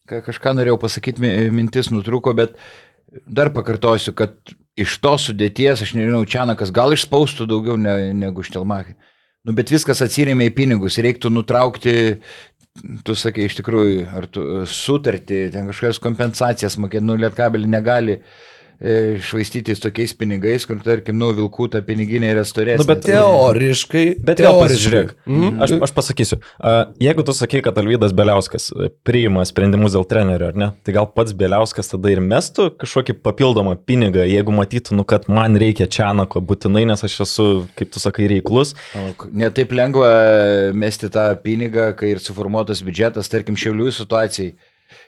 Ka- kažką norėjau pasakyti, mi- mintis nutruko, bet dar pakartosiu, kad iš tos sudėties, aš nežinau, Čianakas gal išspaustų daugiau ne, negu Štelmachė. Nu, bet viskas atsirėmė į pinigus, reiktų nutraukti, tu sakai, iš tikrųjų, ar tu sutartį, ten kažkokias kompensacijas mokėti, nu, lietkabelį negali e, švaistytis tokiais pinigais, kur, tarkim, nu, vilkų ta piniginė yra storesnė. Nu, bet Teoriškai. Bet teoriškai. pasižiūrėk. Mhm. Aš, aš pasakysiu, a, jeigu tu sakai, kad Alvydas Beliauskas e, priima sprendimus dėl trenerio, ar ne, tai gal pats Beliauskas tada ir mestų kažkokį papildomą pinigą, jeigu matytų, nu, kad man reikia Čianako būtinai, nes aš esu, kaip tu sakai, reiklus. Netaip lengva mesti tą pinigą, kai ir suformuotas biudžetas, tarkim, šiaulių situacijai.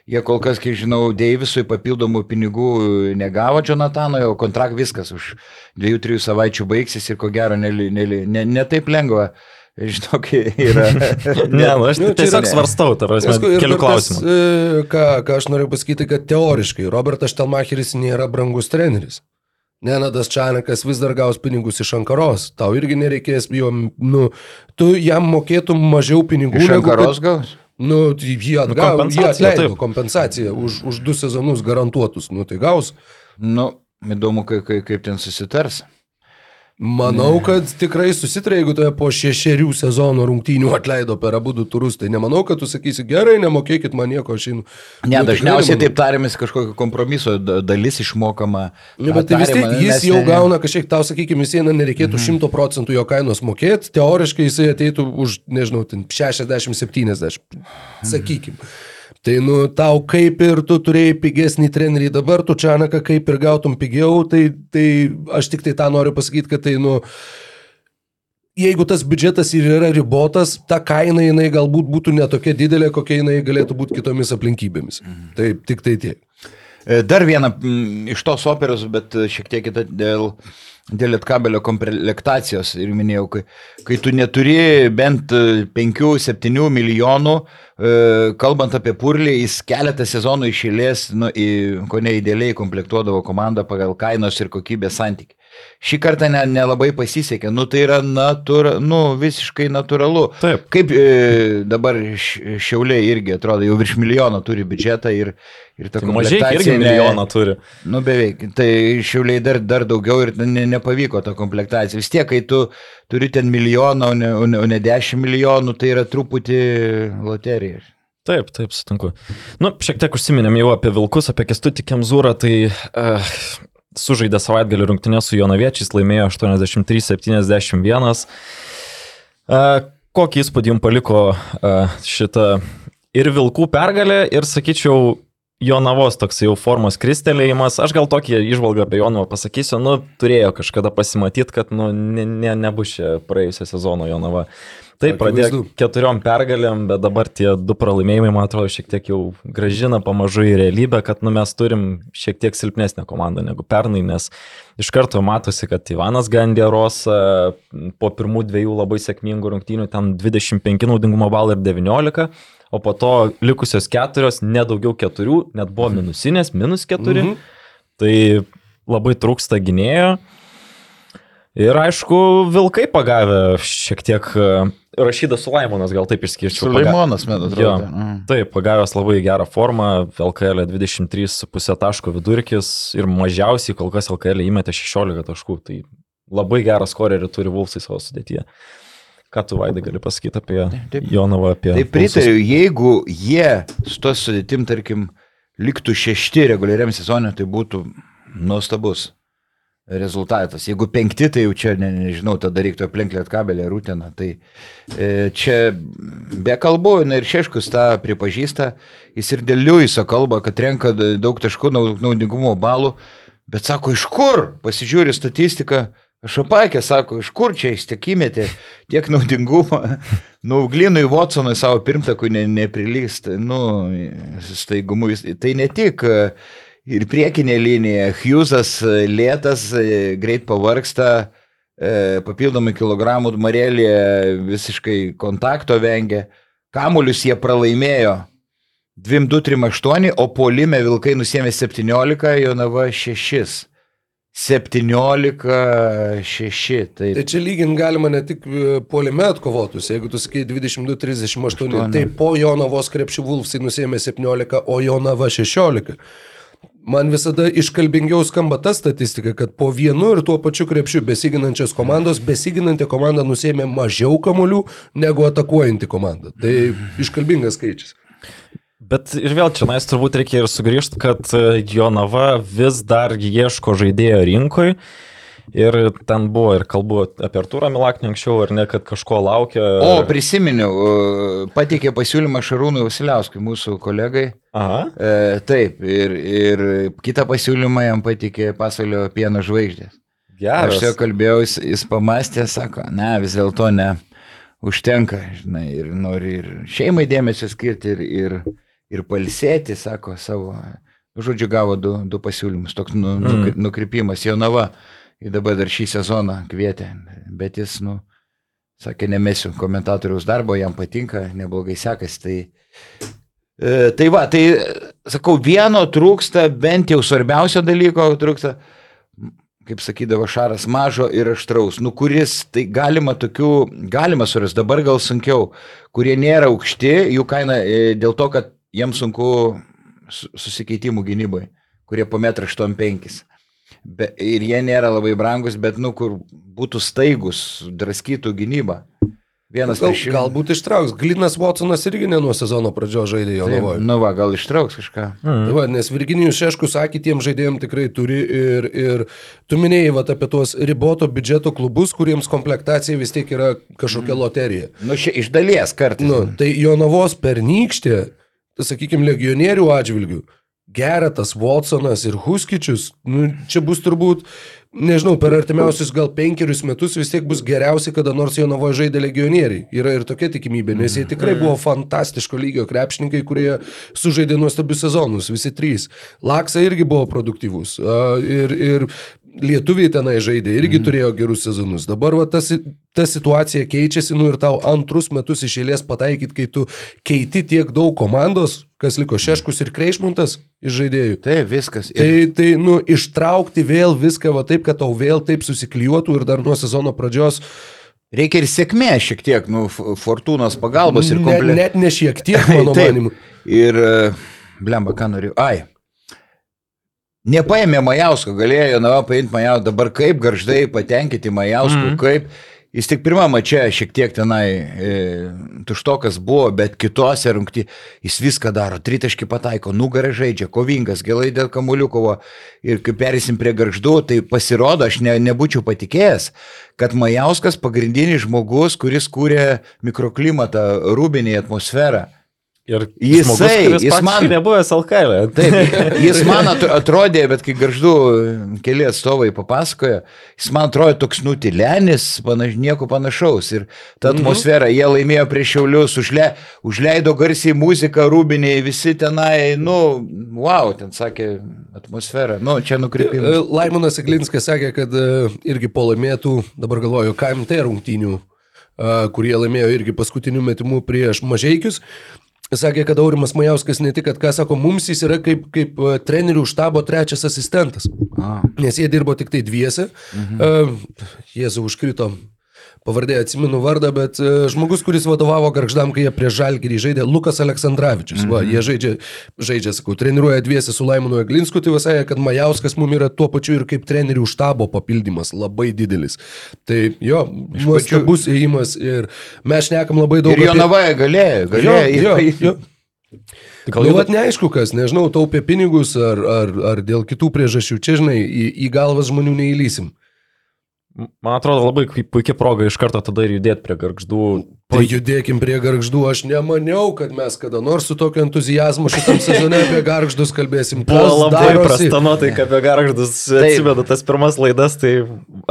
Jie kol kas, kiek žinau, Deivisui papildomų pinigų negavo Jonatano, jau kontrakt viskas už dviejų, trijų savaičių baigsis ir ko gero netaip ne, ne, ne taip lengva. Žinok, yra. Ne, nu, aš Nu, tiesiog yra- svarstau, ta prasme, Paskui ir kelių dar tas, klausimų. e, Ką, ką aš noriu pasakyti, kad teoriškai Robertas Štelmacheris nėra brangus treneris. Nenadas Čanakas vis dar gaus pinigus iš Ankaros. Tau irgi nereikės jo, nu, tu jam mokėtum mažiau pinigų. Iš negu kad- Ankaros gaus? Nu, jie atgavo, jie kompensacija, atleido taip. kompensaciją už, už du sezonus garantuotus. Nu, tai gaus. Nu, įdomu, kaip, kaip ten susitars. Manau, kad tikrai susitarė, jeigu tave po šešerių sezono rungtynių atleido per abu du turus, tai nemanau, kad tu sakysi, gerai, nemokėkit man nieko, einu. Ne, Nu, dažniausiai taip tariamis kažkokio kompromiso da- dalis išmokama. Ne, bet tai vis tiek jis jau ne- gauna kažkiek, tau sakykime, jis eina, nereikėtų šimto procentų jo kainos mokėti, teoriškai jisai ateitų už, nežinau, ten 60-70, sakykime. Tai nu, tau kaip ir tu turėjai pigesnį trenerį, dabar tu Čanaką kaip ir gautum pigiau, tai, tai aš tik tai tą noriu pasakyti, kad tai, nu, jeigu tas biudžetas ir yra ribotas, ta kaina jinai galbūt būtų netokia didelė, kokia jinai galėtų būti kitomis aplinkybėmis. Mhm. Tai tik tai tiek. E, dar viena m, iš tos operos, bet šiek tiek kita dėl dėl lietkabelio komplektacijos ir minėjau, kai, kai tu neturi bent 5-7 milijonų, e, kalbant apie purlį, jis keletą sezonų išėlės, nu, į, ko ne idealiai komplektuodavo komandą pagal kainos ir kokybės santyki. Šį kartą nelabai ne, ne pasisekė, nu tai yra natūra, nu, visiškai natūralu. Taip. Kaip e, dabar šiauliai irgi atrodo, jau virš milijono turi biudžetą ir, ir ta tai mažai irgi milijoną turi. Nu beveik, tai šiauliai dar, dar daugiau ir ne, nepavyko ta komplektacija. Vis tiek, kai tu turi ten milijoną, o ne, o ne, o ne dešimt milijonų, tai yra truputį loterija. Taip, taip, sutinku. Nu, šiek tiek užsiminėm jau apie Vilkus, apie Kestutį Kemzūrą, tai uh, sužaidė savaitgalį rungtynę su Jonaviečiais, laimėjo 83-71. Uh, kokį įspūdį jums paliko uh, šitą ir Vilkų pergalė, ir sakyčiau, Jonavos toks jau formos kristelėjimas, aš gal tokį išvalgą apie Jonavą pasakysiu, nu, turėjo kažkada pasimatyti, kad, nu, ne, ne, nebus čia praėjusio sezono Jonava. Taip, pradėjo keturiom pergalėm, bet dabar tie du pralaimėjimai, man atrodo, šiek tiek jau gražina pamažu į realybę, kad nu, mes turim šiek tiek silpnesnę komandą negu pernai, nes iš karto matosi, kad Ivanas Gandieros po pirmų dviejų labai sėkmingų rungtynių ten 25 naudingumo balų ir 19 o po to likusios keturios, nedaugiau keturių, net buvo minusinės, minus keturi. Mhm. Tai labai trūksta gynėjo. Ir aišku, vilkai pagavę šiek tiek e, Rašydas Sulaimonas, gal taip išskirčiau. Sulaimonas, man atrodo. Jo, mm. taip, pagavęs labai gerą formą, LKL 23,5 taško vidurkis ir mažiausiai kol kas LKL įmetė 16 taškų. Tai labai gerą skorerį turi Vulfsai savo sudėtyje. Ką tu, Vaidai, gali pasakyti apie taip, Jonavą, apie... Taip, pritariu, jeigu jie su tos sudėtim, tarkim, liktų šešti reguliariam sezonui, tai būtų nuostabus rezultatas. Jeigu penkti, tai jau čia, ne, nežinau, tada reiktų aplenkti lietkabelį ar rūteną. Tai e, čia be kalbų, na ir Šeškus tą pripažįsta, jis ir dėl Liujiso kalba, kad renka daug taškų naudingumo balų, bet sako, iš kur? Pasižiūri statistiką, Šapakė sako, iš kur čia jis tiek naudingumo. Nu, Glinui Watsonui savo pirmtakui ne, neprilyst, nu, staigumu. Tai ne tik e, ir priekinė linija, Hughesas e, lėtas, e, greit pavarksta, papildomai kilogramų marėlė visiškai kontakto vengia. Kamuolius jie pralaimėjo 2-2-3-8, o polime Vilkai nusėmė 17, Jonava 6. 17-6. Tai... tai čia lygint galima ne tik e, polime atkovotus, jeigu tu sakai 22-38, tai po Jonavos krepšių Vulfsai nusėmė 17, o Jonava 16. Man visada iškalbingiau skamba ta statistika, kad po vienu ir tuo pačiu krepšiu besiginančios komandos, besiginanti komanda nusėmė mažiau kamuolių negu atakuojanti komanda. Tai iškalbingas skaičius. Bet ir vėl čia nais turbūt reikia ir sugrįžti, kad e, Jonava vis dar ieško žaidėjo rinkoje. Ir ten buvo ir kalbu apie Arturą Milaknį anksčiau, ar ne, kad kažko laukia. O, prisiminiau, e, pateikė pasiūlymą Šarūnui Vasiliauskui, mūsų kolegai. Aha. E, taip, ir, ir kitą pasiūlymą jam pateikė pasaulio pieno žvaigždės. Geras. Aš juo kalbėjau, jis, jis pamastė, sako, ne, vis dėlto ne, užtenka, žinai, ir nori ir šeimai dėmesio skirti, ir, ir, ir palsėti, sako savo. Žodžiu, gavo du, du pasiūlymus, toks nu, mm. nukrypimas. Jonava į dabar dar šį sezoną kvietė, bet jis, nu, sakė, nemesiu komentatoriaus darbo, jam patinka, neblogai sekasi. Tai, e, tai va, tai sakau, vieno trūksta, bent jau svarbiausio dalyko trūksta, kaip sakydavo Šaras, mažo ir aštraus, nu kuris, tai galima tokių, galima surasti, dabar gal sunkiau, kurie nėra aukšti, jų kaina e, dėl to, kad jiems sunku susikeitimų gynybai, kurie po 1,85 m. Be, ir jie nėra labai brangus, bet, nu, kur būtų staigus, draskytų gynybą. Vienas gal, prieš... Galbūt ištrauks. Glinas Watsonas irgi ne nuo sezono pradžios žaidė jo lavoje. Nu va, gal ištrauks kažką. Mm. Tai va, nes Virginijus Šeškus sakė, tiem žaidėjim tikrai turi ir, ir tu minėjai va, apie tuos riboto biudžeto klubus, kuriems komplektacija vis tiek yra kažkokia mm. loterija. Nu, šia, iš dalies kartais. Nu, tai Jonavos pernykštė sakykime, legionierių atžvilgių, Geretas, Watsonas ir Huskičius, nu, čia bus turbūt, nežinau, per artimiausius gal penkerius metus vis tiek bus geriausi, kada nors Jonavoje žaidė legionieriai. Yra ir tokia tikimybė, nes jie tikrai buvo fantastiško lygio krepšininkai, kurie sužaidė nuostabius sezonus, visi trys. Laksa irgi buvo produktyvus. Ir, ir lietuviai tenai žaidė, irgi turėjo gerus sezonus. Dabar va, ta, si- ta situacija keičiasi, nu ir tau antrus metus iš eilės pataikyti, kai tu keiti tiek daug komandos, kas liko Šeškus ir Kreišmuntas iš žaidėjų. Taip, viskas. Ir Tai, tai, nu, ištraukti vėl viską va taip, kad tau vėl taip susiklijuotų ir dar nuo sezono pradžios. reikia ir sėkmė šiek tiek, nu, fortūnos pagalbos ir Ne, komplektų. net ne šiek tiek, mano manimu. Ir, e, blemba, ką noriu. Ai. Nepaėmė Majausko, galėjo Nava paimti Majausko, dabar kaip garždai patenkinti Majausko, mm. kaip. Jis tik pirmą mačią šiek tiek tenai e, tuštokas buvo, bet kitose rungty jis viską daro, tritaškį pataiko, nugarą žaidžia, kovingas, gelai dėl kamuolių kovo. Ir kai perėsim prie garždų, tai pasirodo, aš ne, nebūčiau patikėjęs, kad Majauskas pagrindinis žmogus, kuris kūrė mikroklimatą, rūbinį atmosferą. Ir Jisai, žmogus, jis man- nebuvęs LKL. Taip, jis man at- atrodė, bet kai garždu keli atstovai papasakojo, jis man atrodė toks nutilenis, panaš, nieko panašaus. Ir ta atmosfera, jie laimėjo prieš šiaulius, užle, užleido garsiai muziką, rūbiniai, visi tenai, nu, wow, ten sakė atmosfera. Nu, čia nukreipimas. E, Laimonas Eglinskas sakė, kad e, irgi po laimėtų, dabar galvoju, KMT rungtynių, a, kurie laimėjo irgi paskutiniu metimu prieš mažeikius. Sakė, kad Aurimas Majauskas ne tik, kad, ką sako, mums jis yra kaip, kaip e, trenerių štabo trečias asistentas. A. Nes jie dirbo tik tai dviese. Mhm. Jėzau užkrito. Pavardė atsimenu vardą, bet e, žmogus, kuris vadovavo garždam, kai jie prie Žalgirį žaidė, Lukas Aleksandраvičius. Mhm. Va, jie žaidžia, žaidžia, sakau, treniruoja dviese su Laimonu Eglinsku, tai visai, kad Majauskas mums yra tuo pačiu ir kaip trenerių štabo papildymas, labai didelis. Tai jo, nuostabus įėjimas ir mes šnekam labai daug Ir jo navoje galėjo, galėjo. Jo, jo, ir- jo. Gal Nu, vat neaišku kas, nežinau, taupė pinigus ar, ar, ar dėl kitų priežasčių. Čia, žinai, į, į galvas žmonių neįlysim. Man atrodo labai kaip puikia proga iš karto tada ir judėti prie garždų. Pajudėkim prie garždų. Aš nemaniau, kad mes kada nors su tokiu entuzijazmu šitam sezone apie garždus kalbėsim. Buvo labai darosi? prasta nuotaika apie garždus. Atsimenu tas pirmas laidas, tai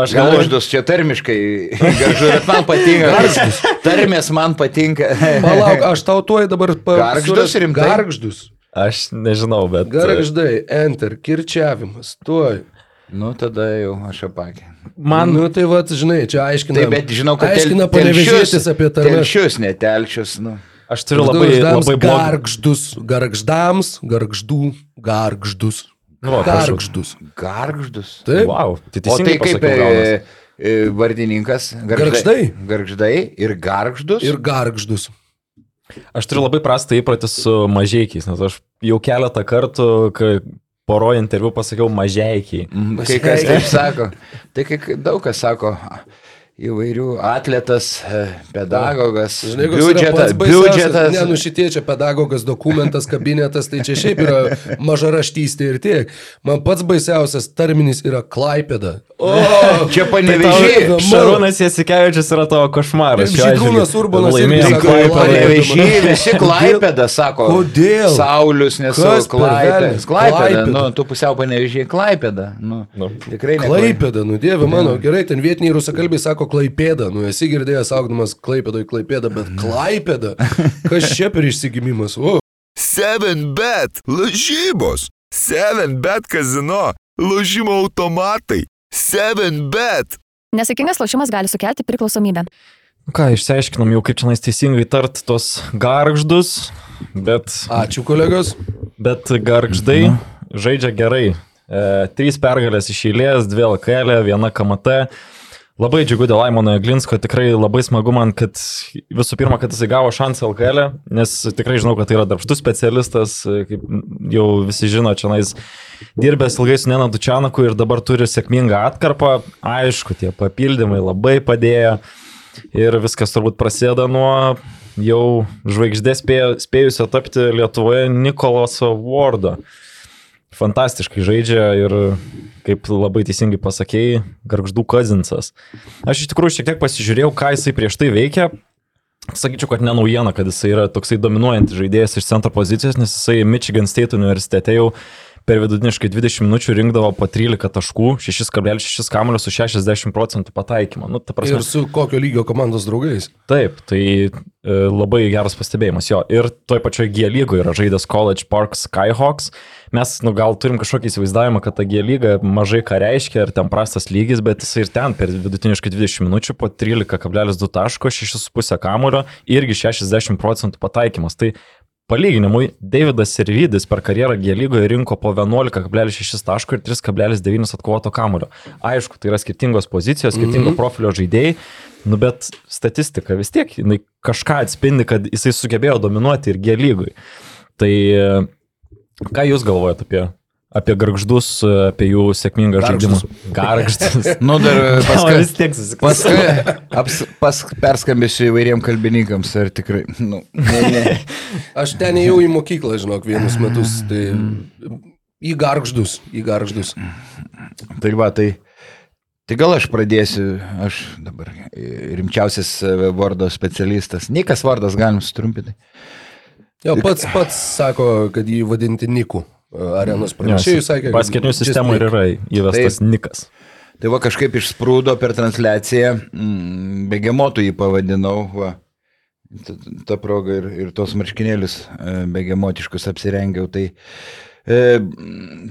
aš galvoju, Garždus čia termiškai garžu, bet man patinka. Garždus. Tarmės man patinka. Palauk, aš tau tuoj dabar pa... Gargždus suras- rimtai? Gargždus. aš nežinau, bet... Garždai, enter, kirčiavimas, tuoj. Nu, tada jau aš apakė. Man Nu tai va, žinai, čia aiškina. Taip, bet žinau, kad Aiškina panevežėtis apie tarmes. Telšius, ne telšius. Nu. Aš turiu labai, labai blogą. Gargždus, gargždams, gargždų, gargždus. Nu. Gargždus. Garždus. Taip. Wow, tai O tai kaip pasakiau, e, e, vardininkas? Gargždai. Gargždai ir garždus. Ir gargždus. Aš turiu labai prastą įprotį su mažiekiais, nes aš jau keletą kartų, kai poroje interviu pasakiau mažiekiai. Mhm, Kai kas taip sako. Tai kai daug kas sako. Įvairių atletas, e, pedagogas, Žinai, koks yra biudžetas. biudžetas. Ne, nu šitie čia pedagogas, dokumentas, kabinetas, tai čia šiaip yra maža raštystė ir tiek. Man pats baisiausias terminis yra klaipėda. O, Čia Tai panevežiai. tau- Šarūnas Jasikevičius yra tavo košmaras. Urbonas irgi Laimėjo. Panevežiai, visi klaipėda, sako. Kodėl? Saulius, nesu klaipėda. Klaipėda, Klaipėda. nu, tu pusiau panevežiai klaipėda. Nu, Nu. tikrai ne. Klaipėda, nu dieve mano, gerai, ten vietiniai rusakalbiai sako klaipėda, nu esi girdėjęs augdamas klaipėdoj klaipėda, bet klaipėda, kas čia per išsigimimas, o. 7bet lažybos. 7bet kazino. Lošimo automatai. 7bet. Nesėkmingas lošimas gali sukelti priklausomybę. Ką, išsiaiškinom jau, kaip čia teisingai tart tos garždus, bet, Ačiū kolegos. bet garždai žaidžia gerai. E, trys pergalės iš eilės, dvi LKL, viena KMT. Labai džiugu dėl Laimono Eglinsko, tikrai labai smagu man, kad visų pirma, kad jisai gavo šansą LKL, nes tikrai žinau, kad tai yra darbštus specialistas, e, kaip jau visi žino, čia nais dirbęs ilgai su Nena Dučianaku ir dabar turi sėkmingą atkarpą. Aišku, tie papildymai labai padėjo ir viskas turbūt prasideda nuo jau žvaigždės spėjusio tapti Lietuvoje Nikolaso Wardo. Fantastiškai žaidžia ir, kaip labai teisingai pasakėjai, garždų kazinsas. Aš iš tikrųjų šiek tiek pasižiūrėjau, ką jisai prieš tai veikia. sakyčiau, kad ne naujiena, kad jisai yra toksai dominuojantis žaidėjas iš centro pozicijos, nes jisai Michigan State universitete jau per vidutiniškai 20 minučių rinkdavo po 13 taškų, 6,6 kamulio su 60 procentų pataikymo. Nu, prasme, ir su kokio lygio komandos draugais. Taip, tai e, labai geras pastebėjimas jo. Ir toj pačioj G lygoje yra žaidęs College Park Skyhawks. Mes, nu, gal turim kažkokį įsivaizdavimą, kad ta G lyga mažai ką reiškia ir ten prastas lygis, bet jis ir ten per vidutiniškai 20 minučių po 13,2 taško, 6,5 kamulio irgi 60 procentų pataikymas. Tai Palyginimui, Davidas Servidis per karjerą G lygoje rinko po 11,6 taško ir 3,9 atkovoto kamulio. Aišku, tai yra skirtingos pozicijos, skirtingo mm -hmm. profilio žaidėjai, nu bet statistika vis tiek, jinai kažką atspindi, kad jisai sugebėjo dominuoti ir G lygui. Tai ką jūs galvojate apie apie garždus, apie jų sėkmingą žaidimą. Garždus. nu, dar paskui. vis tiek susiklausau. Pas, perskambėsiu įvairiem kalbininkams, ar tikrai. Nu, ne, ne. Aš ten ėjau į mokyklą, žinok, vienus metus. Tai į garždus, į garždus. Tai va, tai. Tai gal aš pradėsiu, aš dabar rimčiausias vardo specialistas. Nikas vardas galim sutrumpinti. Jo, pats pats sako, kad jį vadinti Niku arenos pranešėjų sakė. Paskirtinių sistemų ir yra įvestas tai, nikas. Tai va kažkaip išsprūdo per transliaciją, mm, begemotų jį pavadinau, va, ta, ta proga ir, ir tos marškinėlius e, begemotiškus apsirengiau. Tai, e,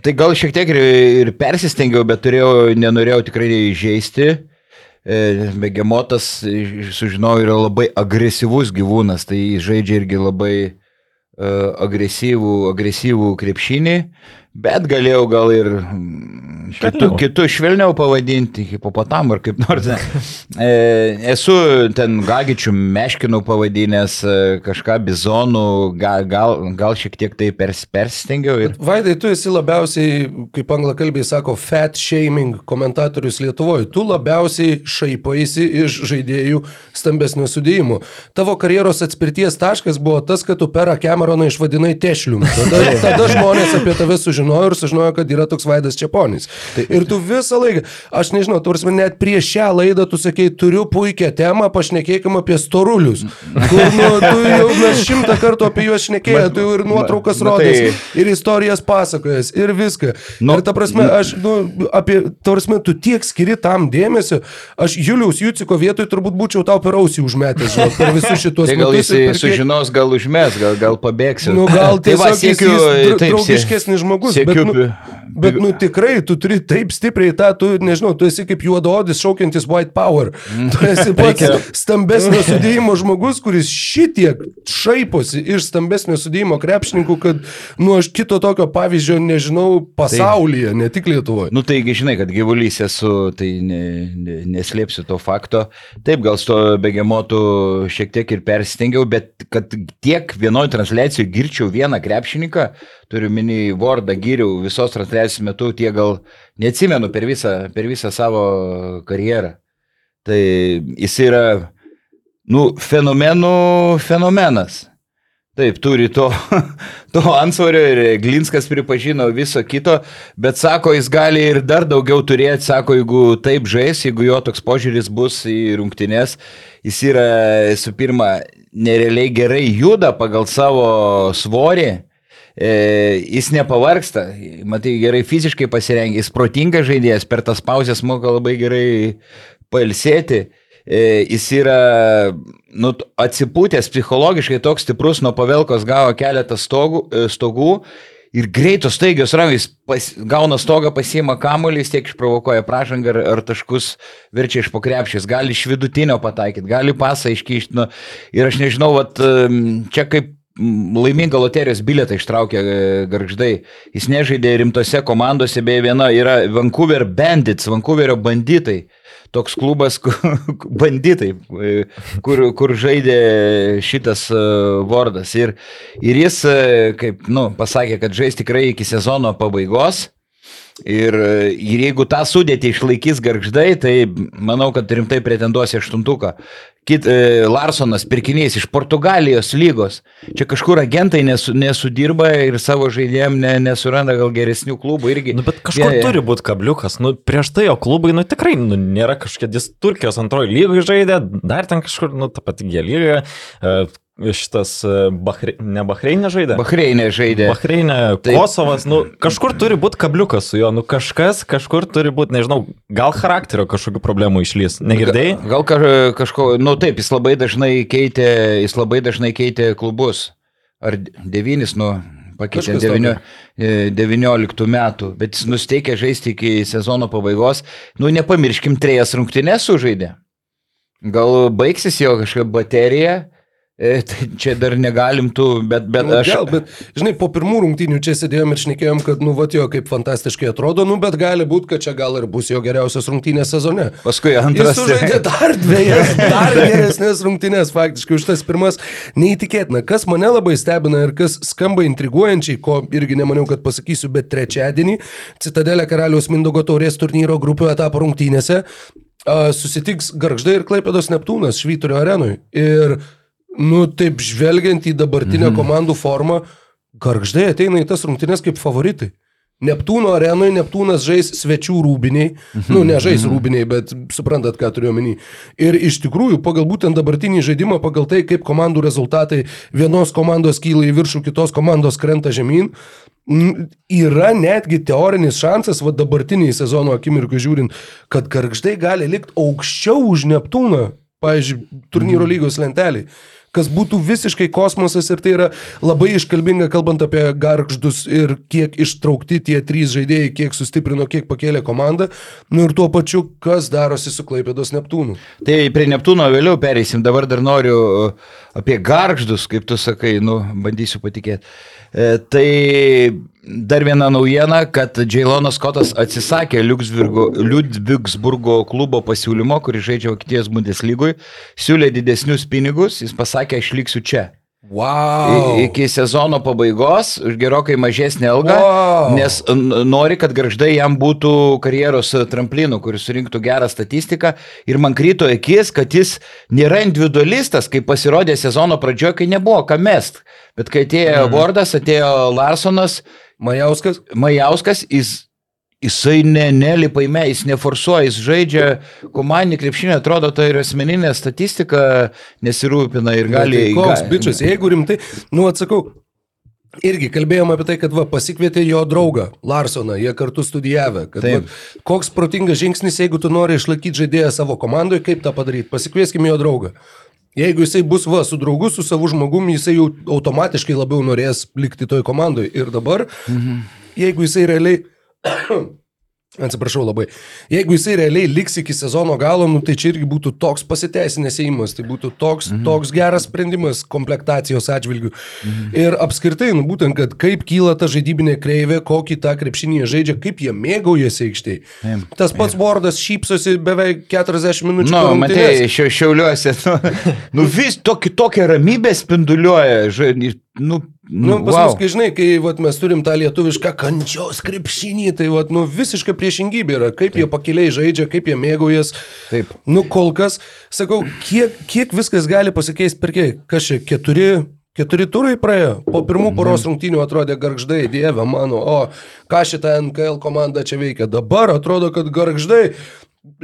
tai gal šiek tiek ir, ir persistengiau, bet turėjau, nenorėjau tikrai įžeisti. E, begemotas, sužinojau, yra labai agresyvus gyvūnas, tai žaidžia irgi labai E, agresyvų, agresyvų krepšinį, bet galėjau gal ir kitų, kitų švelniau pavadinti, hipopotamų ar kaip nors. E, esu ten gagičių meškinų pavadinęs, e, kažką bizonų, gal, gal, gal šiek tiek tai pers, persistengiau. Ir... Vaidai, tu esi labiausiai, kaip anglakalbiai sako, fat shaming komentatorius Lietuvoje. Tu labiausiai šaipaisi iš žaidėjų stambesnio sudėjimo. Tavo karjeros atspirties taškas buvo tas, kad tu per Cameroną išvadinai tešlium. Tada, tada žmonės apie tave sužinojo ir sužinojo, kad yra toks Vaidas Čiaponis. Tai Ir tu visą laiką, aš nežinau, tu net prieš šią laidą tu sakei, turiu puikią temą, pašnekėkim apie storulius. Kur, nu, tu jau mes šimtą kartų apie juos šnekėjai, tu ir nuotraukas rodės, tai... ir istorijas pasakojas, ir viską. Nu, ir ta prasme, aš, nu, apie, ta prasme, tu tiek skiri tam dėmesio, aš Julius Juciko vietoj turbūt būčiau tau per ausį užmetęs, žinau, per visus šitos tai gal jis per... sužinos, gal užmes, gal, gal pabėgsi. Nu, gal tiesiog tai va, siekiu, jis draugiškesnis žmogus. Siekiu, bet, nu, bet, nu, tikrai, tu turi taip stipriai tą, tu, nežinau, tu esi kaip juododis šaukiantis white power. Mm. Tu esi pats stambesnio sudėjimo žmogus, kuris šitiek šaiposi iš stambesnio sudėjimo krepšininkų, kad, nu, aš kito tokio pavyzdžio nežinau pasaulyje, tai, ne tik Lietuvoje. Nu, taigi, žinai, kad gyvulys esu, tai ne, ne, neslėpsiu to fakto. Taip, gal su to begemotu šiek tiek ir persistengiau, bet kad tiek vienoje transliacijoje girčiau vieną krepšininką, turiu minį Vordą, gyriau visos transliacijos metu, tie gal neatsimenu per visą, per visą savo karjerą. Tai jis yra, nu, fenomenų fenomenas. Taip, turi to, to ansvario ir Glinskas pripažino viso kito, bet sako, jis gali ir dar daugiau turėti, sako, jeigu taip žais, jeigu jo toks požiūris bus į rungtynes, jis yra, su pirma, nerealiai gerai juda pagal savo svorį, jis nepavarksta, matai, gerai fiziškai pasirengęs, jis protingas žaidėjas, per tas pauzes moka labai gerai pailsėti. E, jis yra nu, atsipūtęs psichologiškai toks stiprus, nuo pavelkos gavo keletą stogų, e, stogų ir greitos staigios rankos, pas, gauna stogą, pasiima kamuolį, tiek išprovokuoja pražangą ar, ar taškus verčia iš pokrepšės, gali iš vidutinio pataikyti, gali pasą iškišti. Nu, ir aš nežinau, vat, čia kaip laimingą loterijos bilietą ištraukė e, garždai. Jis nežaidė rimtose komandose, beje, viena yra Vancouver Bandits, Vancouverio banditai. Toks klubas, banditai, e, kur, kur žaidė šitas e, vardas. Ir, ir jis, kaip, nu, pasakė, kad žais tikrai iki sezono pabaigos. Ir, ir jeigu tą sudėtį išlaikys garždai, tai manau, kad rimtai pretenduos į aštuntuką. Kit, e, Larsonas pirkinys iš Portugalijos lygos. Čia kažkur agentai nesu, nesudirba ir savo žaidėjim ne, nesuranda gal geresnių klubų irgi. Nu, bet kažkur Jie- yeah, turi būti kabliukas. Nu, prieš tai jo klubai, nu tikrai, nu, nėra kažkokia, jis Turkijos antroji lyga žaidė, dar ten kažkur, nu, ta pati G lyga. E, šitas e, Bahre, ne Bahreinė žaidė. Bahreinė žaidė. Bahreinė, Taip. Kosovas, nu, kažkur turi būti kabliukas su juo, nu, kažkas, kažkur turi būti, nežinau, gal charakterio kažkokių problemų išlys. Negirdėjai? Gal ka, kažko, nu taip, jis labai dažnai keitė, jis labai dažnai keitė klubus. Ar devynis, nu, pakeitė Kažkas devinio, e, 19 metų, bet jis nusteikė žaisti iki sezono pabaigos. Nu, nepamirškim, trejas rungtynės sužaidė. Gal baigsis jo kažkokia baterija, tai čia dar negalim tų, bet, bet Nu, aš... gal, bet, žinai, po pirmų rungtynių čia sėdėjom ir šnekėjom, kad, nu, va, jo, kaip fantastiškai atrodo, nu, bet gali būti, kad čia gal ir bus jo geriausias rungtynės sezone. Paskui Jis antras. sužaidė dar dviejas, dar geresnės rungtynės, faktiškai už tas pirmas neįtikėtina. Kas mane labai stebina ir kas skamba intriguojančiai, ko irgi nemaniau, kad pasakysiu, bet trečiadienį Citadelė Karaliaus Mindogo taurės turnyro grupių etapo rungtynėse susitiks Garždai ir Klaipėdos Neptūnas Švyturio arenui. Ir, nu, taip žvelgiant į dabartinę mhm. komandų formą, Garždai ateina į tas rungtynės kaip favoritai. Neptūno arenoje Neptūnas žais svečių rūbiniai, nu ne žais rūbiniai, bet suprantat, ką turiu omeny. Ir iš tikrųjų, pagal būtent dabartinį žaidimą, pagal tai, kaip komandų rezultatai vienos komandos kyla į viršų, kitos komandos krenta žemyn, yra netgi teorinis šansas, va dabartiniai sezono akimirkai žiūrint, kad Gargždai gali likti aukščiau už Neptūną, pavyzdžiui, turnyro lygos lentelį kas būtų visiškai kosmosas ir tai yra labai iškalbinga, kalbant apie garždus ir kiek ištraukti tie trys žaidėjai, kiek sustiprino, kiek pakėlė komandą, nu ir tuo pačiu, kas darosi su Klaipėdos Neptūnu. Tai prie Neptūno vėliau pereisim, dabar dar noriu uh, apie garždus, kaip tu sakai, nu, bandysiu patikėti. E, tai dar viena naujiena, kad Džailonas Skotas atsisakė Liudvigsburgo klubo pasiūlymo, kuris žaidžia Vokietijos Bundeslygoje, siūlė didesnius pinigus, jis pasakė, aš liksiu čia. Wow. Iki sezono pabaigos už gerokai mažesnį algą, Wow. nes nori, kad garždai jam būtų karjeros tramplinu, kuris surinktų gerą statistiką. Ir man kryto akis, kad jis nėra individualistas, kaip pasirodė sezono pradžioje, kai nebuvo ką mest. Bet kai atėjo mhm. Vordas, atėjo Larsonas, Majauskas. Majauskas, jis, jisai ne, nelipa į me, jis neforsuoja, jis žaidžia komandinį krepšinį, atrodo, tai yra asmeninė statistika, nesirūpina ir gali... Tai koks bičias, jeigu rimtai, nu atsakau, irgi kalbėjom apie tai, kad va, pasikvietė jo draugą Larsoną, jie kartu studijavę. Kad, Taip. va, koks protingas žingsnis, jeigu tu nori išlaikyti žaidėją savo komandoje, kaip tą padaryti? Pasikvieskime jo draugą. Jeigu jisai bus va, su draugu, su savo žmogumi, jisai jau automatiškai labiau norės likti toj komandoje. Ir dabar, mhm. jeigu jisai realiai Atsiprašau labai. Jeigu jisai realiai liks iki sezono galo, nu, tai čia irgi būtų toks pasiteisinęs įimas, tai būtų toks, mhm. toks geras sprendimas komplektacijos atžvilgių. Mhm. Ir apskritai, nu, būtent, kad kaip kyla ta žaidybinė kreivė, kokį tą krepšinį žaidžia, kaip jie mėgaujasi aikštėje. Tas pats Vordas šypsosi beveik 40 minučių. Nu, per matai, rungtynes. šio, šiauliuose, nu, nu vis tokį, tokią ramybę spinduliuoja. Ža, nu, Nu, nu, pas wow. mus, kai žinai, kai vat, mes turim tą lietuvišką kančios krepšinį, tai vat, nu, visiškai priešingybė yra, kaip Taip. jie pakeliai žaidžia, kaip jie mėgaujas. Taip. Nu, kol kas, sakau, kiek, kiek viskas gali pasikeisti per kiek, kas čia, keturi, keturi turai praėjo. Po pirmų poros rungtynių atrodė garždai, dieve mano, o ką šitą NKL komanda čia veikia. Dabar atrodo, kad garždai.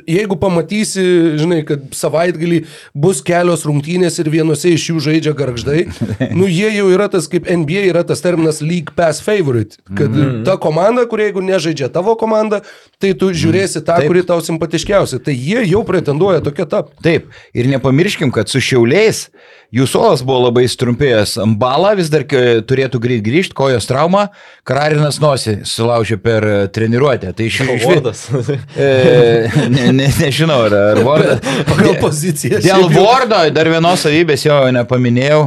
Jeigu pamatysi, žinai, kad savaitgalį bus kelios rungtynės ir vienose iš jų žaidžia garždai, nu jie jau yra tas, kaip NBA yra tas terminas League Pass Favorite, kad mm. ta komanda, kurie jeigu nežaidžia tavo komanda, tai tu žiūrėsi tą, Taip. kuri tau simpatiškiausia. Tai jie jau pretenduoja tokia tap. Taip, ir nepamirškim, kad su šiauliais jų suolas buvo labai strumpėjęs. Ambala vis dar ke- turėtų greit grįžti, kojos trauma, Kararinas nosį sulaužė per e, treniruotę. Tai iš iš- Vordas. E, ne, ne, nežinau, ar, ar Vordas. Pagal poziciją. Dėl Vordo dar vienos savybės jo nepaminėjau.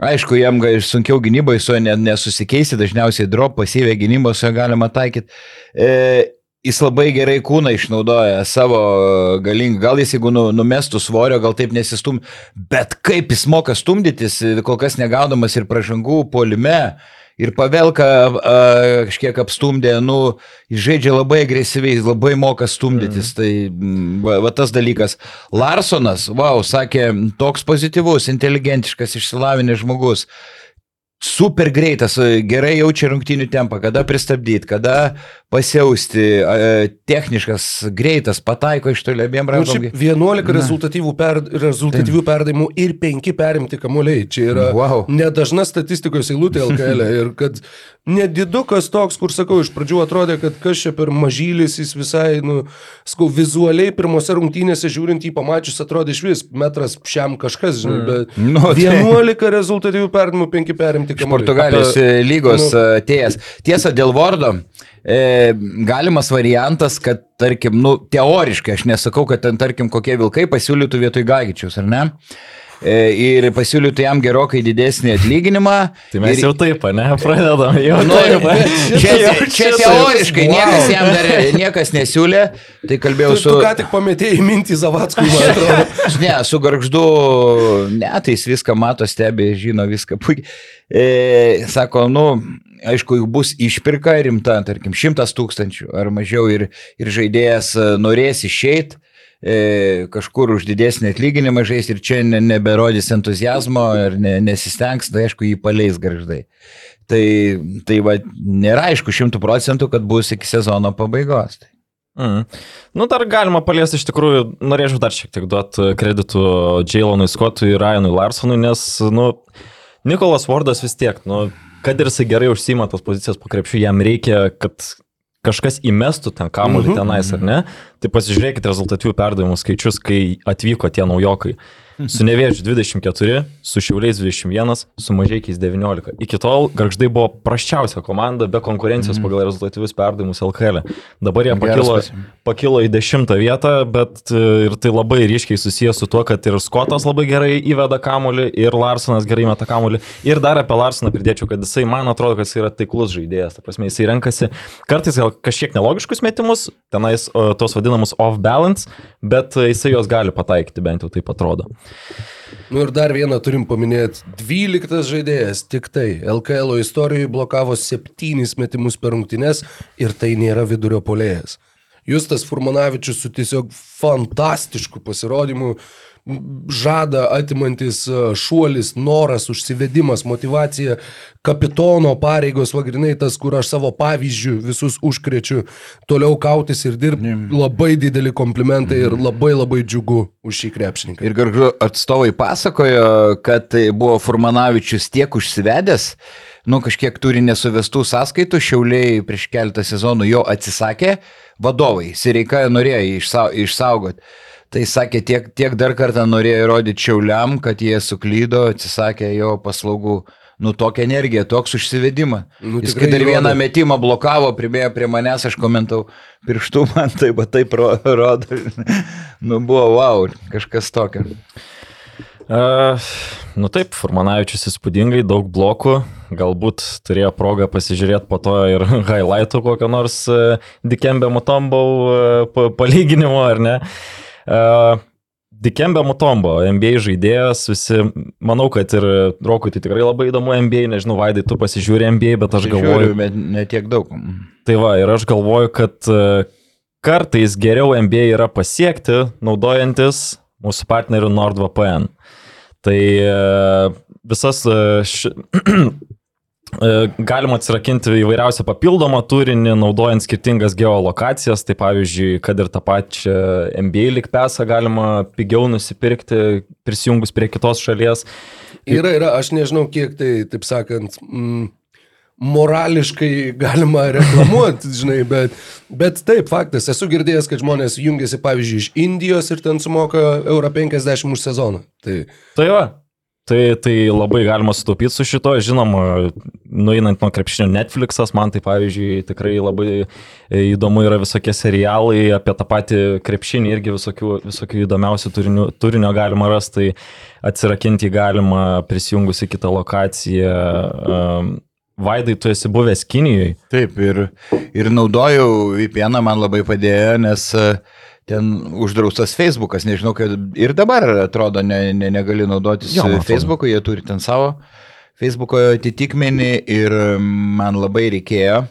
Aišku, jam sunkiau gynyboje su ne- nesusikeisti, dažniausiai drop pasyvę gynybą su juo galima taikyti. E, jis labai gerai kūną išnaudoja savo galingą, gal jis jeigu nu, numestų svorio, gal taip nesistum, bet kaip jis moka stumdytis, kol kas negaudamas ir pražangų polime. Ir Pavelka a, kažkiek apstumdė, nu, žaidžia labai agresyviai, labai moka stumdytis. Mm. Tai va, va tas dalykas. Larsonas, wow, sakė, toks pozityvus, inteligentiškas, išsilavinęs žmogus super greitas, gerai jaučia rungtinių tempą, kada pristabdyti, kada pasiausti, techniškas, greitas, pataiko iš toli abiem rankom. Nu, 11 rezultatyvių, per, rezultatyvių perdavimų ir 5 perimti kamuoliai. Čia yra wow. nedažna statistikos eilutė LKL. E. Ir kad nedidukas toks, kur sakau, iš pradžių atrodė, kad kas čia per mažylis, jis visai, nu, skau, vizualiai pirmose rungtynėse žiūrint jį pamačius, atrodė iš vis metras šiam kažkas, žinai, mm. bet nu, tai... 11 rezultatyvių perdavimų, 5 perimti kamuoliai. Portugalijos Apie, lygos nu, atėjęs. Tiesa, dėl Vordo e, galimas variantas, kad, tarkim, nu, teoriškai, aš nesakau, kad ten, tarkim, kokie vilkai pasiūlytų vietoj Gagičius, ar ne? E, ir pasiūlytų jam gerokai didesnį atlyginimą. Tai mes ir... jau taip, ne, pradedam jau. Nu, taip, čia, čia, čia teoriškai wow. niekas jam dar niekas nesiūlė, tai kalbėjau tu, su... Tu ką tik pametėjai mintį Zavatskui, man atrodo. ne, su garždu, ne, tai jis viską mato, stebi, žino viską puikiai. E, sako, nu, aišku, jeigu bus išpirka rimta, tarkim, šimtas tūkstančių ar mažiau ir, ir žaidėjas e, norės išeiti, e, kažkur už didesnį atlyginimą žais ir čia ne, neberodys entuzijazmo ir ne, nesistengs, tai aišku, jį paleis garždai. Tai, tai va, nėra aišku šimtų procentų, kad bus iki sezono pabaigos. Tai. Mm. Nu, dar galima paliesti iš tikrųjų, norėčiau dar šiek tiek duoti kreditų Jailonui Scottui ir Ryanui Larsonui, nes, nu, Nikolas Vardas vis tiek, nu, kad ir jisai gerai užsima tos pozicijas po krepšių, jam reikia, kad kažkas įmestų ten kamuolį -hmm. tenais, ar ne? Tai pasižiūrėkite rezultatyvių perdavimų skaičius, kai atvyko tie naujokai. Su Nevėžiu 24, su Šiauliais 21, su Mažiekiais 19. Iki tol Garždai buvo prasčiausia komanda be konkurencijos mm pagal rezultatyvius perdavimus LKL. E. Dabar jie pakilo, pakilo į 10 vietą, bet e, ir tai labai ryškiai susijęs su tuo, kad ir Skotas labai gerai įveda kamulį, ir Larsonas gerai meta kamulį. Ir dar apie Larsoną pridėčiau, kad jisai, man atrodo, kad jis yra taiklus žaidėjas. Ta prasme, jisai renkasi kartais gal kažkiek nelogiškus metimus, tenais tos vadinamus off-balance, bet jisai juos gali pataikyti, bent jau taip atrodo. Nu ir dar vieną turim paminėti. 12 žaidėjas, tik tai LKL istorijoje blokavo 7 metimus per rungtynes ir tai nėra vidurio polėjas. Justas Furmanavičius su tiesiog fantastišku pasirodymu žada atimantis e, šuolis, noras, užsivedimas, motivacija, kapitono pareigos, vagrinai tas, kur aš savo pavyzdžių visus užkrečiu, toliau kautis ir dirbti. Labai dideli komplimentai ir labai labai džiugu už šį krepšininką. Ir garžu atstovai pasakojo, kad tai buvo Furmanavičius tiek užsivedęs, nu kažkiek turi nesuvestų sąskaitų, šiauliai prieš keletą sezonų jo atsisakė, vadovai, Sireika norėjo išsaugoti. Tai sakė, tiek, tiek dar kartą norėjo įrodyti Čiauliam, kad jie suklydo, atsisakė jo paslaugų. Nu, tokia energija, toks užsivedimą. Nu, Jis kai dar vieną metimą blokavo, pribėjo prie manęs, aš komentau pirštų, man tai va taip rodo. nu, buvo wow, kažkas tokio. Uh, nu taip, Furmanavičius įspūdingai, daug blokų, galbūt turėjo progą pasižiūrėti po to ir highlightų kokio nors uh, Dikembė Mutombau uh, palyginimo, ar ne. Uh, Uh, Dikembe Mutombo, NBA žaidėjas, visi, manau, kad ir Rokui tai tikrai labai įdomu NBA, nežinau, Vaidai, tu pasižiūrė NBA, bet aš galvoju... Bet ne tiek daug. Tai va, ir aš galvoju, kad kartais geriau NBA yra pasiekti, naudojantis mūsų partnerių NordVPN. Tai visas ši... E, galima atsirakinti įvairiausią papildomą turinį, naudojant skirtingas geolokacijas. Tai pavyzdžiui, kad ir tą pačią NBA likpesą galima pigiau nusipirkti, prisijungus prie kitos šalies. Yra, yra, aš nežinau, kiek tai, taip sakant, mm, morališkai galima reklamuoti, žinai, bet, bet taip, faktas, esu girdėjęs, kad žmonės jungiasi, pavyzdžiui, iš Indijos ir ten sumoka euro 50 už sezoną. Tai, tai va, Tai, tai labai galima sutaupyti su šito, žinoma, nueinant nuo krepšinio Netflixas, man tai pavyzdžiui tikrai labai įdomu yra visokie serialai apie tą patį krepšinį, irgi visokių, visokių įdomiausių turinio, turinio galima rasti, tai atsirakinti galima prisijungus į kitą lokaciją. Um, Vaidai, tu esi buvęs Kinijoje. Taip, ir, ir naudojau VPN, man labai padėjo, nes uh, ten uždraustas Facebookas, nežinau, kad ir dabar atrodo ne, ne, negali naudotis jo, Facebooku, jie turi ten savo Facebook'o atitikmenį ir man labai reikėjo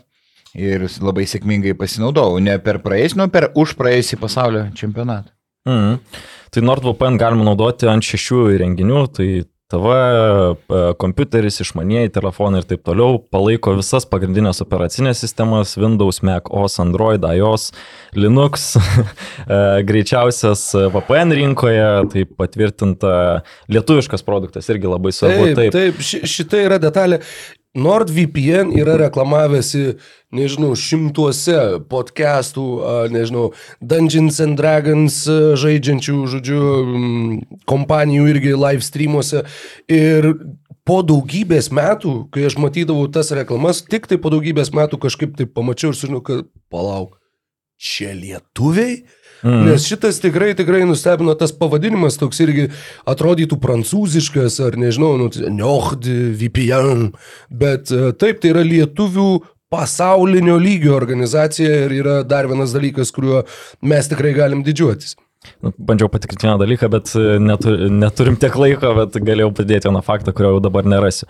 ir labai sėkmingai pasinaudojau. Ne per praėjusį, nu per už praėjusį pasaulio čempionatą. Mhm. Tai NordVPN galima naudoti ant šešių įrenginių, tai TV, kompiuteris, išmanieji telefonai ir taip toliau palaiko visas pagrindinės operacinės sistemas - Windows, Mac OS, Android, iOS, Linux, e, greičiausias VPN rinkoje, tai patvirtinta lietuviškas produktas irgi labai svarbu. Taip, taip, taip ši, šita yra detalė. NordVPN yra reklamavęsi, nežinau, šimtuose podcastų, nežinau, Dungeons and Dragons žaidžiančių, žodžiu, kompanijų irgi live streamuose. Ir po daugybės metų, kai aš matydavau tas reklamas, tik tai po daugybės metų kažkaip tai pamačiau ir sužinau, kad palauk, čia lietuviai? Mm. Nes šitas tikrai, tikrai nustebino tas pavadinimas, toks irgi atrodytų prancūziškas, ar nežinau, nu, Nord VPN, bet e, taip, tai yra lietuvių pasaulinio lygio organizacija ir yra dar vienas dalykas, kuriuo mes tikrai galim didžiuotis. Nu, bandžiau patikrinti vieną dalyką, bet e, netur, neturim tiek laiko, bet galėjau padėti vieną faktą, kurio jau dabar nerasiu.